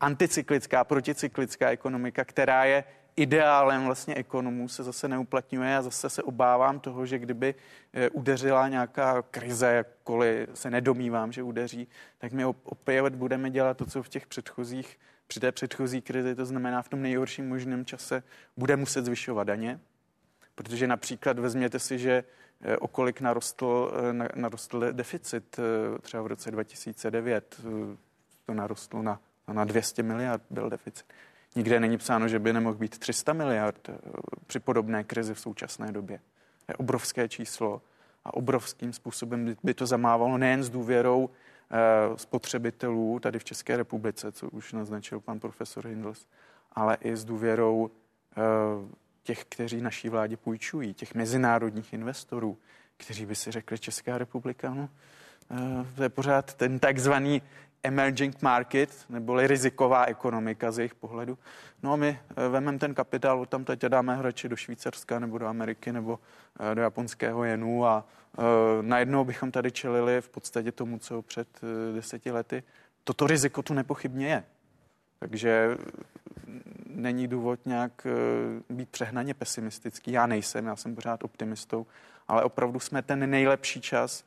anticyklická, proticyklická ekonomika, která je ideálem vlastně ekonomů se zase neuplatňuje a zase se obávám toho, že kdyby eh, udeřila nějaká krize, jakkoliv se nedomývám, že udeří, tak my opět budeme dělat to, co v těch předchozích, při té předchozí krizi, to znamená v tom nejhorším možném čase, bude muset zvyšovat daně, protože například vezměte si, že eh, okolik narostl, eh, narostl deficit třeba v roce 2009, to narostlo na, na 200 miliard byl deficit. Nikde není psáno, že by nemohl být 300 miliard eh, při podobné krizi v současné době. To je obrovské číslo a obrovským způsobem by to zamávalo nejen s důvěrou eh, spotřebitelů tady v České republice, co už naznačil pan profesor Hindels, ale i s důvěrou eh, těch, kteří naší vládě půjčují, těch mezinárodních investorů, kteří by si řekli Česká republika, no, to je pořád ten takzvaný emerging market, neboli riziková ekonomika z jejich pohledu. No a my eh, vememe ten kapitál, tam teď dáme hrači do Švýcarska nebo do Ameriky nebo do japonského jenu a najednou bychom tady čelili v podstatě tomu, co před deseti lety. Toto riziko tu nepochybně je. Takže není důvod nějak být přehnaně pesimistický. Já nejsem, já jsem pořád optimistou, ale opravdu jsme ten nejlepší čas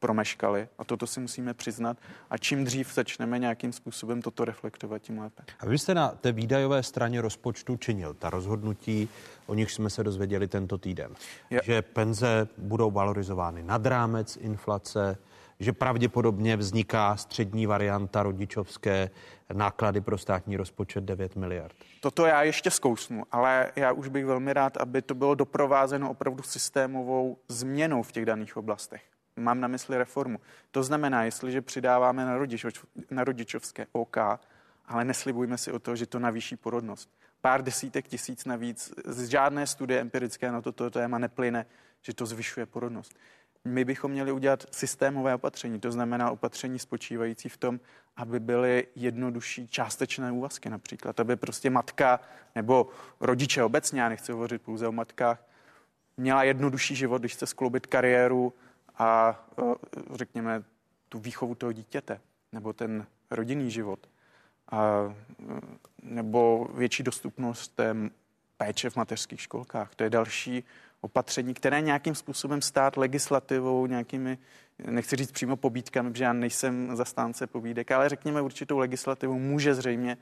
promeškali a toto si musíme přiznat a čím dřív začneme nějakým způsobem toto reflektovat, tím lépe. A vy jste na té výdajové straně rozpočtu činil ta rozhodnutí, o nich jsme se dozvěděli tento týden, Je. že penze budou valorizovány nad rámec inflace, že pravděpodobně vzniká střední varianta rodičovské náklady pro státní rozpočet 9 miliard. Toto já ještě zkousnu, ale já už bych velmi rád, aby to bylo doprovázeno opravdu systémovou změnou v těch daných oblastech. Mám na mysli reformu. To znamená, jestliže přidáváme na, rodičov, na rodičovské OK, ale neslibujme si o to, že to navýší porodnost. Pár desítek tisíc navíc, z žádné studie empirické na toto téma neplyne, že to zvyšuje porodnost. My bychom měli udělat systémové opatření, to znamená opatření spočívající v tom, aby byly jednodušší částečné úvazky například, aby prostě matka nebo rodiče obecně, já nechci hovořit pouze o matkách, měla jednodušší život, když chce skloubit kariéru a řekněme tu výchovu toho dítěte nebo ten rodinný život a, nebo větší dostupnost té péče v mateřských školkách. To je další opatření, které nějakým způsobem stát legislativou, nějakými, nechci říct přímo pobídkami, protože já nejsem zastánce pobídek, ale řekněme určitou legislativou může zřejmě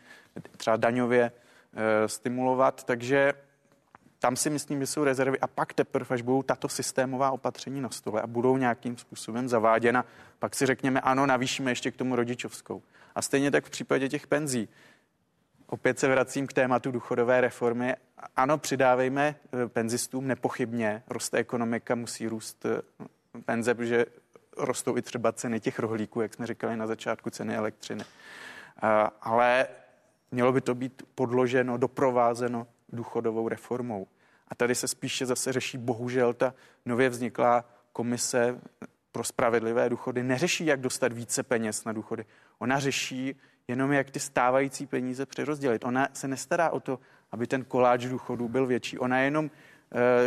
třeba daňově e, stimulovat, takže tam si myslím, že jsou rezervy a pak teprve, až budou tato systémová opatření na stole a budou nějakým způsobem zaváděna, pak si řekněme, ano, navýšíme ještě k tomu rodičovskou. A stejně tak v případě těch penzí. Opět se vracím k tématu důchodové reformy. Ano, přidávejme eh, penzistům nepochybně. Roste ekonomika, musí růst eh, penze, protože rostou i třeba ceny těch rohlíků, jak jsme říkali na začátku, ceny elektřiny. Eh, ale mělo by to být podloženo, doprovázeno důchodovou reformou. A tady se spíše zase řeší bohužel ta nově vzniklá komise pro spravedlivé důchody. Neřeší, jak dostat více peněz na důchody. Ona řeší jenom, jak ty stávající peníze přerozdělit. Ona se nestará o to, aby ten koláč důchodů byl větší. Ona jenom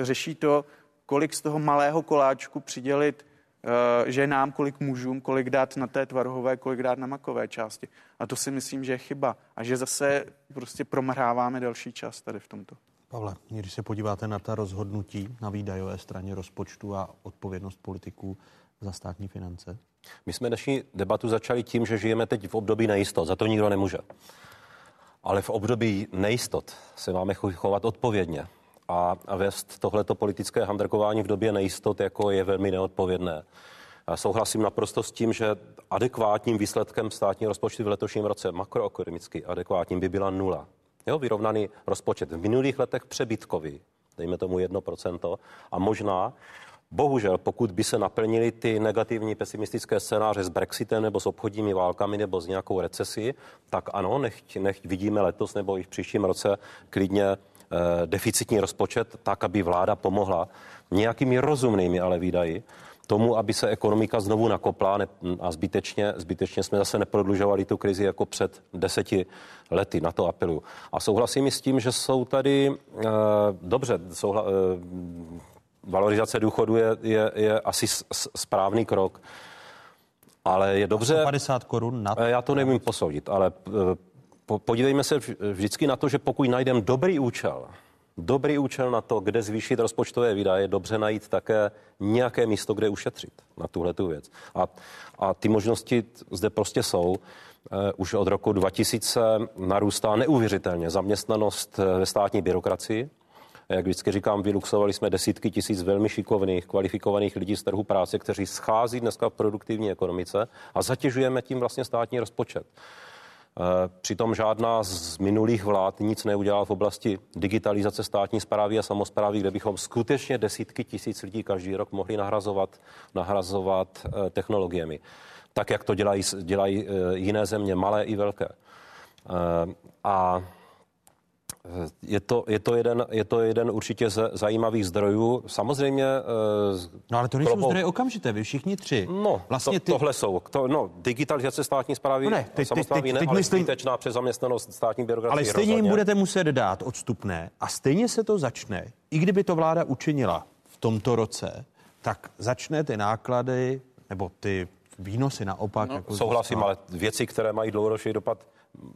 e, řeší to, kolik z toho malého koláčku přidělit e, ženám, kolik mužům, kolik dát na té tvarohové, kolik dát na makové části. A to si myslím, že je chyba. A že zase prostě promrháváme další čas tady v tomto. Pavle, když se podíváte na ta rozhodnutí na výdajové straně rozpočtu a odpovědnost politiků za státní finance? My jsme dnešní debatu začali tím, že žijeme teď v období nejistot. Za to nikdo nemůže. Ale v období nejistot se máme chovat odpovědně. A, vést tohleto politické handrkování v době nejistot jako je velmi neodpovědné. Souhlasím naprosto s tím, že adekvátním výsledkem státního rozpočtu v letošním roce makroekonomicky adekvátním by byla nula. Jo, vyrovnaný rozpočet v minulých letech přebytkový, dejme tomu 1%, a možná Bohužel, pokud by se naplnily ty negativní pesimistické scénáře s Brexitem nebo s obchodními válkami nebo s nějakou recesí, tak ano, nechť, nechť vidíme letos nebo i v příštím roce klidně deficitní rozpočet, tak, aby vláda pomohla nějakými rozumnými ale výdaji tomu, aby se ekonomika znovu nakopla a zbytečně, zbytečně jsme zase neprodlužovali tu krizi jako před deseti lety. Na to apeluju. A souhlasím s tím, že jsou tady, eh, dobře, souhla, eh, valorizace důchodu je, je, je asi správný krok, ale je dobře... 50 korun na... Já to nevím posoudit, ale eh, podívejme se vždycky na to, že pokud najdeme dobrý účel, dobrý účel na to, kde zvýšit rozpočtové výdaje, dobře najít také nějaké místo, kde ušetřit na tuhle tu věc. A, a ty možnosti zde prostě jsou. Uh, už od roku 2000 narůstá neuvěřitelně zaměstnanost eh, ve státní byrokracii. Jak vždycky říkám, vyluxovali jsme desítky tisíc velmi šikovných, kvalifikovaných lidí z trhu práce, kteří schází dneska v produktivní ekonomice a zatěžujeme tím vlastně státní rozpočet. Eh, přitom žádná z minulých vlád nic neudělala v oblasti digitalizace státní zprávy a samozprávy, kde bychom skutečně desítky tisíc lidí každý rok mohli nahrazovat, nahrazovat eh, technologiemi. Tak, jak to dělají, dělají eh, jiné země, malé i velké. A Je to, je, to jeden, je to jeden určitě z zajímavých zdrojů. Samozřejmě... No ale to nejsou klobou... zdroje okamžité, vy všichni tři. No, vlastně to, ty... tohle jsou. To, no, digitalizace státní zprávy, no ne, teď, teď, teď, ne, teď ale myslím... zbytečná přezaměstnanost státní byrokracie. Ale stejně jim budete muset dát odstupné a stejně se to začne, i kdyby to vláda učinila v tomto roce, tak začne ty náklady nebo ty výnosy naopak. No, jako souhlasím, ale věci, které mají dlouhodobý dopad,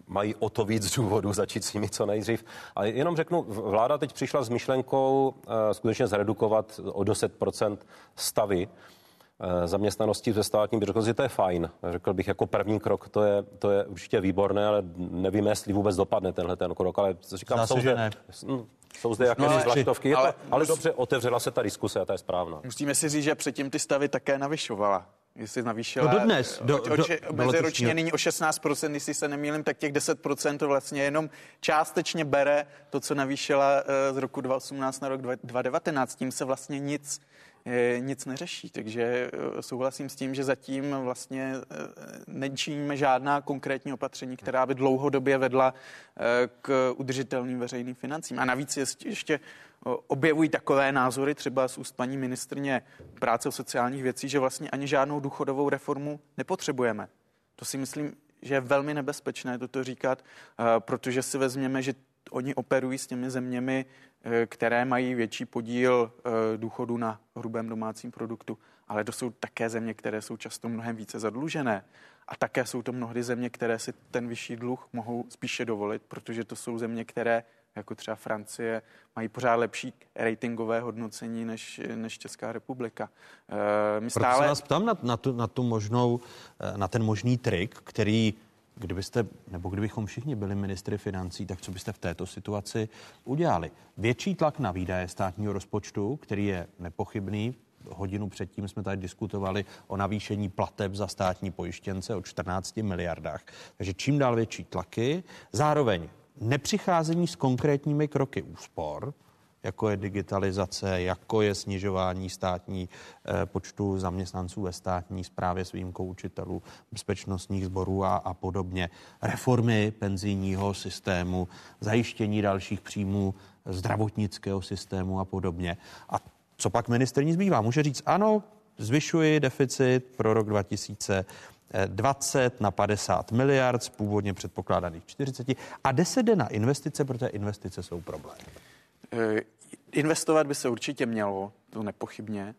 mají o to víc důvodů začít s nimi co nejdřív. A jenom řeknu, vláda teď přišla s myšlenkou uh, skutečně zredukovat o 10% stavy uh, zaměstnanosti ze státní byrokracie. To je fajn. Řekl bych, jako první krok to je, to je určitě výborné, ale nevíme, jestli vůbec dopadne tenhle ten krok. Ale říkám, Zase, jsou, zde, ne. Hm, jsou zde jaké no, ale, ale, ale dobře, otevřela se ta diskuse a ta je správná. Musíme si říct, že předtím ty stavy také navyšovala jestli navýšila. No dodnes. Do, do, do, meziročně nyní o 16%, jestli se nemýlím, tak těch 10% to vlastně jenom částečně bere to, co navýšila eh, z roku 2018 na rok 2019. Tím se vlastně nic eh, nic neřeší, takže eh, souhlasím s tím, že zatím vlastně nečiníme žádná konkrétní opatření, která by dlouhodobě vedla k udržitelným veřejným financím. A navíc ještě objevují takové názory, třeba z úst paní ministrně práce a sociálních věcí, že vlastně ani žádnou důchodovou reformu nepotřebujeme. To si myslím, že je velmi nebezpečné toto říkat, eh, protože si vezměme, že oni operují s těmi zeměmi, eh, které mají větší podíl eh, důchodu na hrubém domácím produktu, ale to jsou také země, které jsou často mnohem více zadlužené. A také jsou to mnohdy země, které si ten vyšší dluh mohou spíše dovolit, protože to jsou země, které jako třeba Francie, mají pořád lepší ratingové hodnocení než, než Česká republika. E, my stále... Proto se vás ptám na, na, tu, na, tu možnou, eh, na ten možný trik, který kdybyste, nebo kdybychom všichni byli ministry financí, tak co byste v této situaci udělali? Větší tlak na výdaje státního rozpočtu, který je nepochybný, hodinu předtím jsme tady diskutovali o navýšení plateb za státní pojištěnce o 14 miliardách. Takže čím dál větší tlaky. Zároveň nepřicházení s konkrétními kroky úspor, jako je digitalizace, jako je snižování státní eh, počtu zaměstnanců ve státní správě s výjimkou učitelů, bezpečnostních sborů a, a podobně, reformy penzijního systému, zajištění dalších příjmů zdravotnického systému a podobně. A co pak ministerní zbývá? Může říct, ano, zvyšuji deficit pro rok 2000 20 na 50 miliard z původně předpokládaných 40 a 10 jde na investice, protože investice jsou problém. Eh, investovat by se určitě mělo, to nepochybně,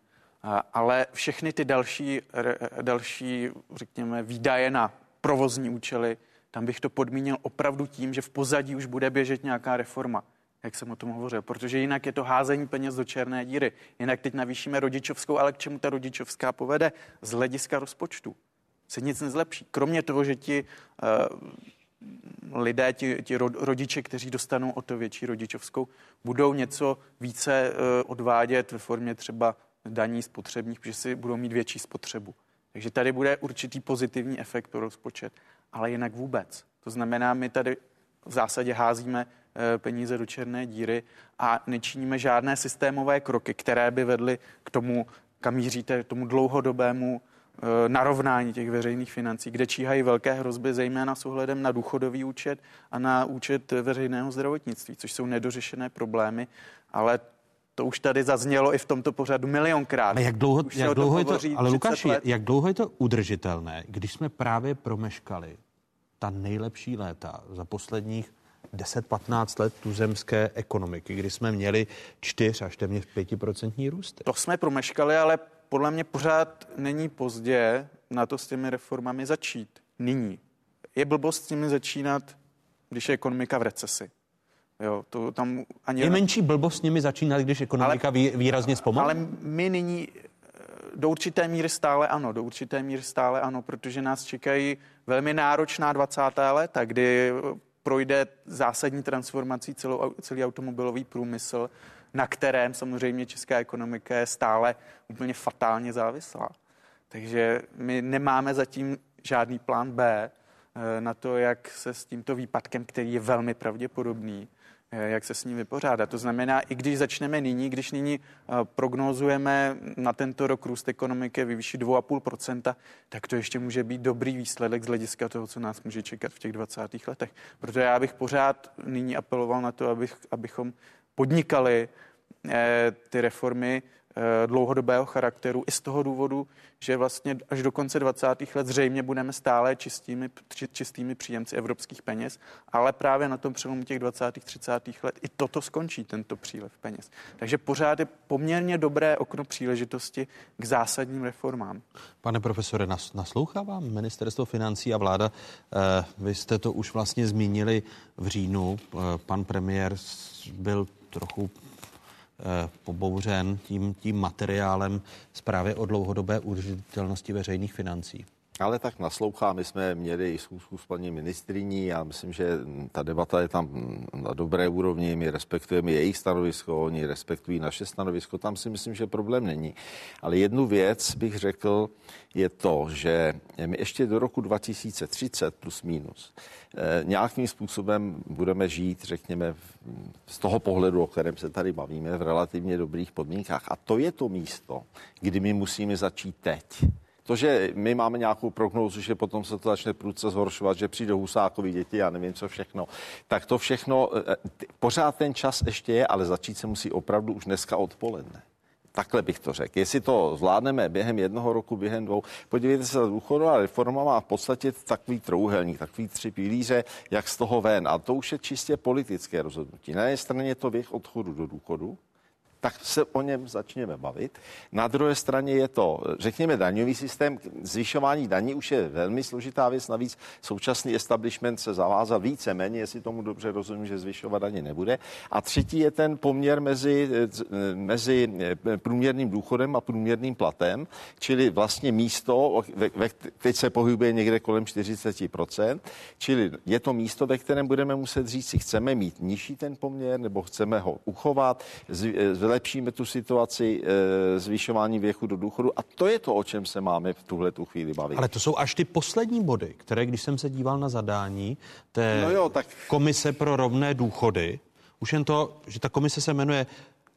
ale všechny ty další, další, řekněme, výdaje na provozní účely, tam bych to podmínil opravdu tím, že v pozadí už bude běžet nějaká reforma jak jsem o tom hovořil, protože jinak je to házení peněz do černé díry. Jinak teď navýšíme rodičovskou, ale k čemu ta rodičovská povede? Z hlediska rozpočtu se nic nezlepší. Kromě toho, že ti uh, lidé, ti, ti rodiče, kteří dostanou o to větší rodičovskou, budou něco více uh, odvádět ve formě třeba daní spotřebních, protože si budou mít větší spotřebu. Takže tady bude určitý pozitivní efekt pro rozpočet, ale jinak vůbec. To znamená, my tady v zásadě házíme eh, peníze do černé díry a nečiníme žádné systémové kroky, které by vedly k tomu, kam míříte, tomu dlouhodobému narovnání těch veřejných financí, kde číhají velké hrozby, zejména s ohledem na důchodový účet a na účet veřejného zdravotnictví, což jsou nedořešené problémy, ale to už tady zaznělo i v tomto pořadu milionkrát. Ale jak dlouho, jak dlouho je to, ale Lukáši, jak dlouho je to udržitelné, když jsme právě promeškali ta nejlepší léta za posledních 10-15 let tuzemské ekonomiky, kdy jsme měli 4 až téměř 5% růsty. To jsme promeškali, ale podle mě pořád není pozdě na to s těmi reformami začít. Nyní. Je blbost s nimi začínat, když je ekonomika v recesi. Jo, to tam ani... Je menší blbost s nimi začínat, když ekonomika ale, výrazně zpomalí? Ale my nyní eh, do určité míry stále ano, do určité míry stále ano, protože nás čekají velmi náročná 20. léta, kdy projde zásadní transformací celou, celý automobilový průmysl, na kterém samozřejmě česká ekonomika je stále úplně fatálně závislá. Takže my nemáme zatím žádný plán B eh, na to, jak se s tímto výpadkem, který je velmi pravděpodobný, Eh, jak se s ní vypořádat. To znamená, i když začneme nyní, když nyní eh, prognozujeme na tento rok růst ekonomiky ve výši 2,5%, tak to ještě může být dobrý výsledek z hlediska toho, co nás může čekat v těch 20. letech. Proto já bych pořád nyní apeloval na to, abych, abychom podnikali ty reformy Eh, dlouhodobého charakteru i z toho důvodu, že vlastně až do konce 20. let zřejmě budeme stále čistými, čistými příjemci evropských peněz, ale právě na tom přelomu těch 20. 30. let i toto skončí, tento přílev peněz. Takže pořád je poměrně dobré okno příležitosti k zásadním reformám. Pane profesore, naslouchá vám ministerstvo financí a vláda? Eh, vy jste to už vlastně zmínili v říjnu. Eh, pan premiér byl trochu Eh, pobouřen tím, tím materiálem zprávy o dlouhodobé udržitelnosti veřejných financí. Ale tak naslouchá, my jsme měli i schůzku s paní ministriní já myslím, že ta debata je tam na dobré úrovni, my respektujeme jejich stanovisko, oni respektují naše stanovisko, tam si myslím, že problém není. Ale jednu věc bych řekl, je to, že my ještě do roku 2030 plus minus eh, nějakým způsobem budeme žít, řekněme, z toho pohledu, o kterém se tady bavíme, v relativně dobrých podmínkách. A to je to místo, kdy my musíme začít teď. To, že my máme nějakou prognózu, že potom se to začne prudce zhoršovat, že přijde husákovi děti, já nevím co všechno, tak to všechno, eh, pořád ten čas ještě je, ale začít se musí opravdu už dneska odpoledne. Takhle bych to řekl. Jestli to zvládneme během jednoho roku, během dvou, podívejte se, důchodová reforma má v podstatě takový trouhelník, takový tři pilíře, jak z toho ven. A to už je čistě politické rozhodnutí. Na jedné straně je to věk odchodu do důchodu, tak se o něm začněme bavit. Na druhé straně je to, řekněme, daňový systém. Zvyšování daní už je velmi složitá věc. Navíc současný establishment se zavázal více méně, jestli tomu dobře rozumím, že zvyšovat daně nebude. A třetí je ten poměr mezi, mezi průměrným důchodem a průměrným platem, čili vlastně místo, ve, ve, teď se pohybuje někde kolem 40%, čili je to místo, ve kterém budeme muset říct, si chceme mít nižší ten poměr, nebo chceme ho uchovat, z, zlepšíme tu situaci e, zvyšování věku do důchodu a to je to, o čem se máme v tuhle tu chvíli bavit. Ale to jsou až ty poslední body, které, když jsem se díval na zadání té no jo, tak... komise pro rovné důchody, už jen to, že ta komise se jmenuje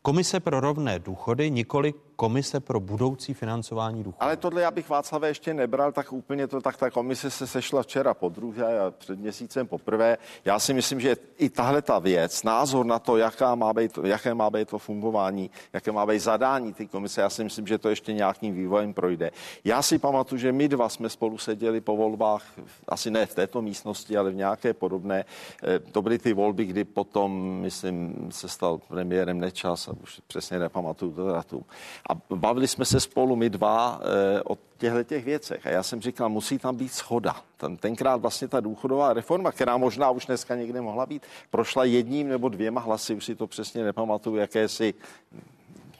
Komise pro rovné důchody, nikoli komise pro budoucí financování důchodů. Ale tohle já bych Václavé ještě nebral tak úplně to, tak ta komise se sešla včera po druhé a před měsícem poprvé. Já si myslím, že i tahle ta věc, názor na to, jaká má být, jaké má být to fungování, jaké má být zadání ty komise, já si myslím, že to ještě nějakým vývojem projde. Já si pamatuju, že my dva jsme spolu seděli po volbách, asi ne v této místnosti, ale v nějaké podobné. Eh, to byly ty volby, kdy potom, myslím, se stal premiérem Nečas už přesně nepamatuju to datum. A bavili jsme se spolu my dva e, o těchto těch věcech. A já jsem říkal, musí tam být schoda. Ten, tenkrát vlastně ta důchodová reforma, která možná už dneska někde mohla být, prošla jedním nebo dvěma hlasy, už si to přesně nepamatuju, jakési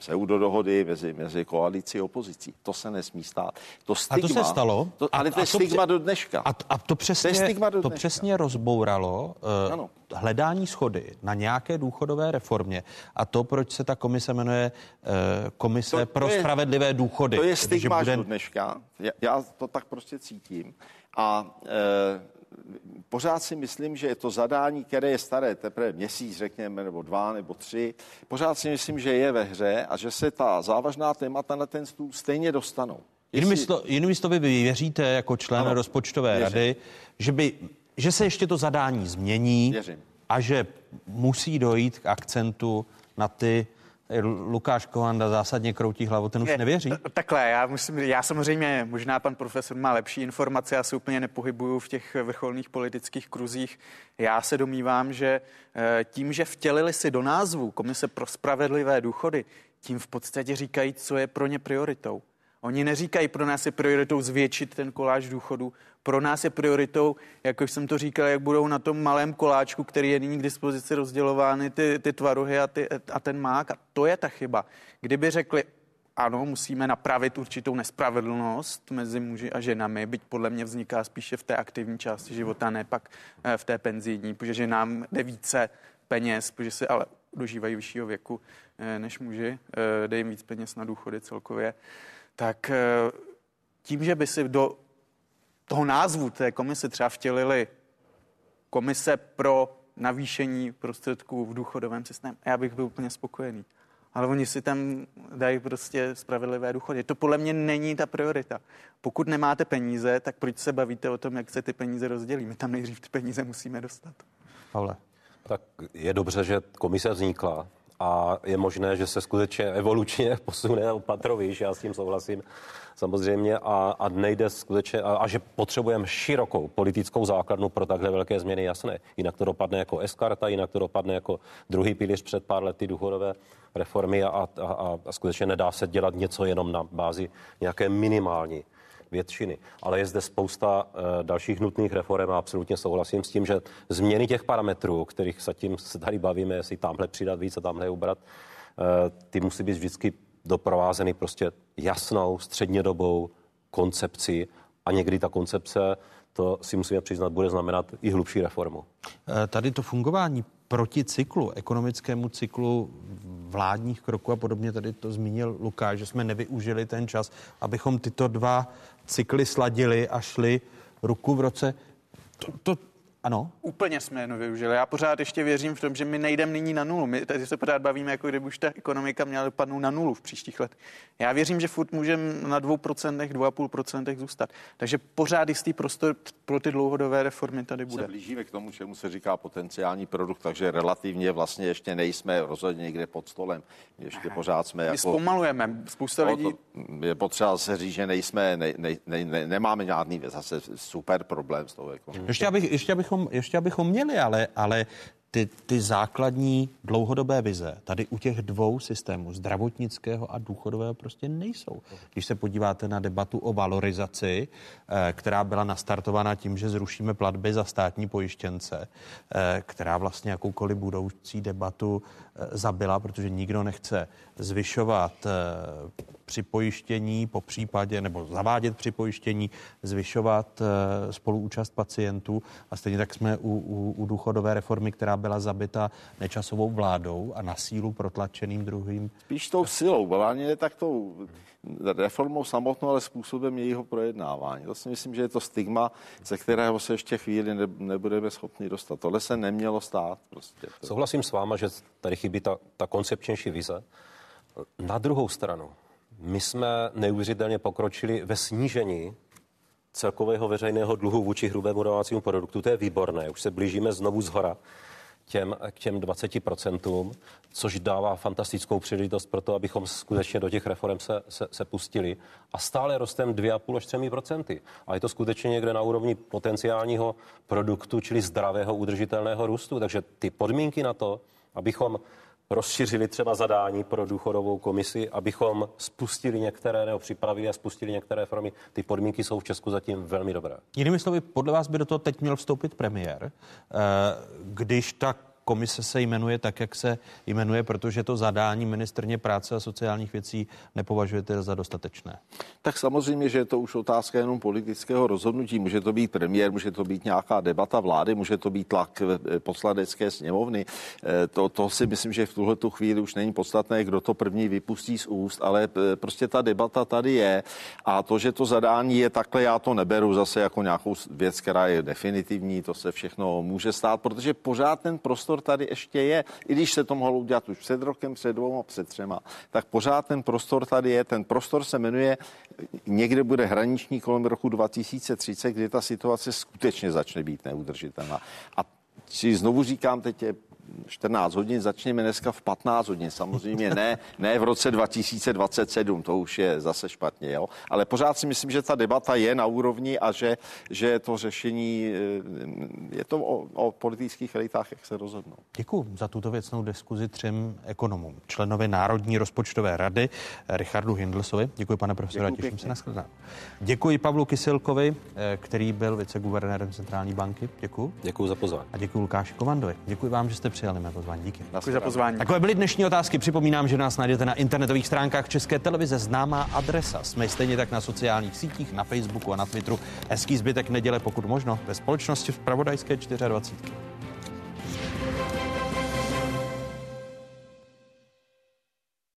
pseudodohody mezi, mezi koalicí a opozicí. To se nesmí stát. To stigma, a to se stalo. To, ale a, to je stigma do dneška. A, a to, přesně, to, do to přesně rozbouralo uh, hledání schody na nějaké důchodové reformě. A to, proč se ta komise jmenuje uh, Komise to, pro to je, spravedlivé důchody. To je stigma bude... do dneška. Já, já to tak prostě cítím. A uh, pořád si myslím, že je to zadání, které je staré teprve měsíc, řekněme, nebo dva, nebo tři, pořád si myslím, že je ve hře a že se ta závažná témata na ten stůl stejně dostanou. Jinými slovy, vy věříte jako člen ano, rozpočtové věřím. rady, že, by, že se ještě to zadání změní věřím. a že musí dojít k akcentu na ty Lukáš Kohanda zásadně kroutí hlavu, ten už je, nevěří? Takhle, já musím, já samozřejmě, možná pan profesor má lepší informace, já se úplně nepohybuju v těch vrcholných politických kruzích. Já se domývám, že eh, tím, že vtělili si do názvu Komise pro spravedlivé důchody, tím v podstatě říkají, co je pro ně prioritou. Oni neříkají, pro nás je prioritou zvětšit ten koláč důchodu, pro nás je prioritou, jak už jsem to říkal, jak budou na tom malém koláčku, který je nyní k dispozici rozdělovány ty, ty tvaruhy a, ty, a ten mák. A to je ta chyba. Kdyby řekli, ano, musíme napravit určitou nespravedlnost mezi muži a ženami, byť podle mě vzniká spíše v té aktivní části života, ne pak eh, v té penzijní, protože ženám jde více peněz, protože se ale dožívají vyššího věku eh, než muži, eh, jde jim víc peněz na důchody celkově, tak tím, že by si do toho názvu té komise třeba vtělili komise pro navýšení prostředků v důchodovém systému. Já bych byl úplně spokojený. Ale oni si tam dají prostě spravedlivé důchody. To podle mě není ta priorita. Pokud nemáte peníze, tak proč se bavíte o tom, jak se ty peníze rozdělí? My tam nejdřív ty peníze musíme dostat. Pavle. Tak je dobře, že komise vznikla a je možné, že se skutečně evolučně [LAUGHS] posune výš, já s tím souhlasím samozřejmě a, a nejde skutečně, a, a že potřebujeme širokou politickou základnu pro takhle velké změny, jasné. Jinak to dopadne jako eskarta, jinak to dopadne jako druhý pilíř před pár lety důchodové reformy a, a, a skutečně nedá se dělat něco jenom na bázi nějaké minimální většiny. Ale je zde spousta uh, dalších nutných reform a absolutně souhlasím s tím, že změny těch parametrů, kterých se tím se tady bavíme, jestli tamhle přidat víc a tamhle ubrat, uh, ty musí být vždycky doprovázeny prostě jasnou střednědobou koncepci a někdy ta koncepce, to si musíme přiznat, bude znamenat i hlubší reformu. Eh, tady to fungování proti cyklu, ekonomickému cyklu vládních kroků a podobně, tady to zmínil Lukáš, že jsme nevyužili ten čas, abychom tyto dva cykly sladili a šli ruku v roce. To, to, ano. Úplně jsme je nevyužili. Já pořád ještě věřím v tom, že my nejdeme nyní na nulu. My tady se pořád bavíme, jako kdyby už ta ekonomika měla dopadnout na nulu v příštích letech. Já věřím, že furt můžeme na 2%, 2,5% zůstat. Takže pořád jistý prostor pro ty dlouhodobé reformy tady bude. Se blížíme k tomu, čemu se říká potenciální produkt, takže relativně vlastně ještě nejsme rozhodně někde pod stolem. Ještě Aha. pořád jsme My jako... zpomalujeme. Spousta No, lidí... to je potřeba se říct, že nejsme, ne, ne, ne, ne, nemáme žádný zase super problém s tou ekonomikou. Ještě, abych, ještě, abychom, ještě abychom měli, ale, ale ty, ty základní dlouhodobé vize tady u těch dvou systémů, zdravotnického a důchodového, prostě nejsou. Když se podíváte na debatu o valorizaci, eh, která byla nastartována tím, že zrušíme platby za státní pojištěnce, eh, která vlastně jakoukoliv budoucí debatu zabila, protože nikdo nechce zvyšovat připojištění po případě, nebo zavádět připojištění, zvyšovat spoluúčast pacientů a stejně tak jsme u, u, u důchodové reformy, která byla zabita nečasovou vládou a na sílu protlačeným druhým. Spíš tou silou, vládně je tak tou reformou samotnou, ale způsobem jejího projednávání. To si myslím, že je to stigma, ze kterého se ještě chvíli ne, nebudeme schopni dostat. Tohle se nemělo stát. Prostě. Souhlasím s váma, že tady chybí ta, ta koncepčnější vize. Na druhou stranu, my jsme neuvěřitelně pokročili ve snížení celkového veřejného dluhu vůči hrubému domácímu produktu. To je výborné. Už se blížíme znovu z hora těm, k těm 20%, což dává fantastickou příležitost pro to, abychom skutečně do těch reform se, se, se pustili. A stále rostem 2,5 až 3%. A je to skutečně někde na úrovni potenciálního produktu, čili zdravého, udržitelného růstu. Takže ty podmínky na to, abychom rozšířili třeba zadání pro důchodovou komisi, abychom spustili některé nebo připravili a spustili některé formy. Ty podmínky jsou v Česku zatím velmi dobré. Jinými slovy, podle vás by do toho teď měl vstoupit premiér, eh, když tak komise se jmenuje tak, jak se jmenuje, protože to zadání ministrně práce a sociálních věcí nepovažujete za dostatečné? Tak samozřejmě, že je to už otázka jenom politického rozhodnutí. Může to být premiér, může to být nějaká debata vlády, může to být tlak poslanecké sněmovny. Eh, to, to si myslím, že v tuhle tu chvíli už není podstatné, kdo to první vypustí z úst, ale eh, prostě ta debata tady je. A to, že to zadání je takhle, já to neberu zase jako nějakou věc, která je definitivní, to se všechno může stát, protože pořád ten prostor tady ještě je, i když se to mohlo udělat už před rokem, před dvouma, před třema, tak pořád ten prostor tady je. Ten prostor se jmenuje, někde bude hraniční kolem roku 2030, kdy ta situace skutečně začne být neudržitelná. A znovu říkám, teď je 14 hodin, začněme dneska v 15 hodin. Samozřejmě ne, ne v roce 2027, to už je zase špatně, jo. Ale pořád si myslím, že ta debata je na úrovni a že, že to řešení, eh, je to o, o politických elitách, jak se rozhodnou. Děkuji za tuto věcnou diskuzi třem ekonomům. Členovi Národní rozpočtové rady Richardu Hindlsovi. Děkuji, pane profesore, těším se na shledanou. Děkuji Pavlu Kysilkovi, eh, který byl viceguvernérem Centrální banky. Děkuji. Děkuji za pozvání. A děkuji Lukáši Kovandovi. Děkuji vám, že jste přijali mé pozvání. Díky. Děkuji za pozvání. Takové byly dnešní otázky. Připomínám, že nás najdete na internetových stránkách České televize. Známá adresa. Jsme stejně tak na sociálních sítích, na Facebooku a na Twitteru. Hezký zbytek neděle, pokud možno, ve společnosti v Pravodajské 24.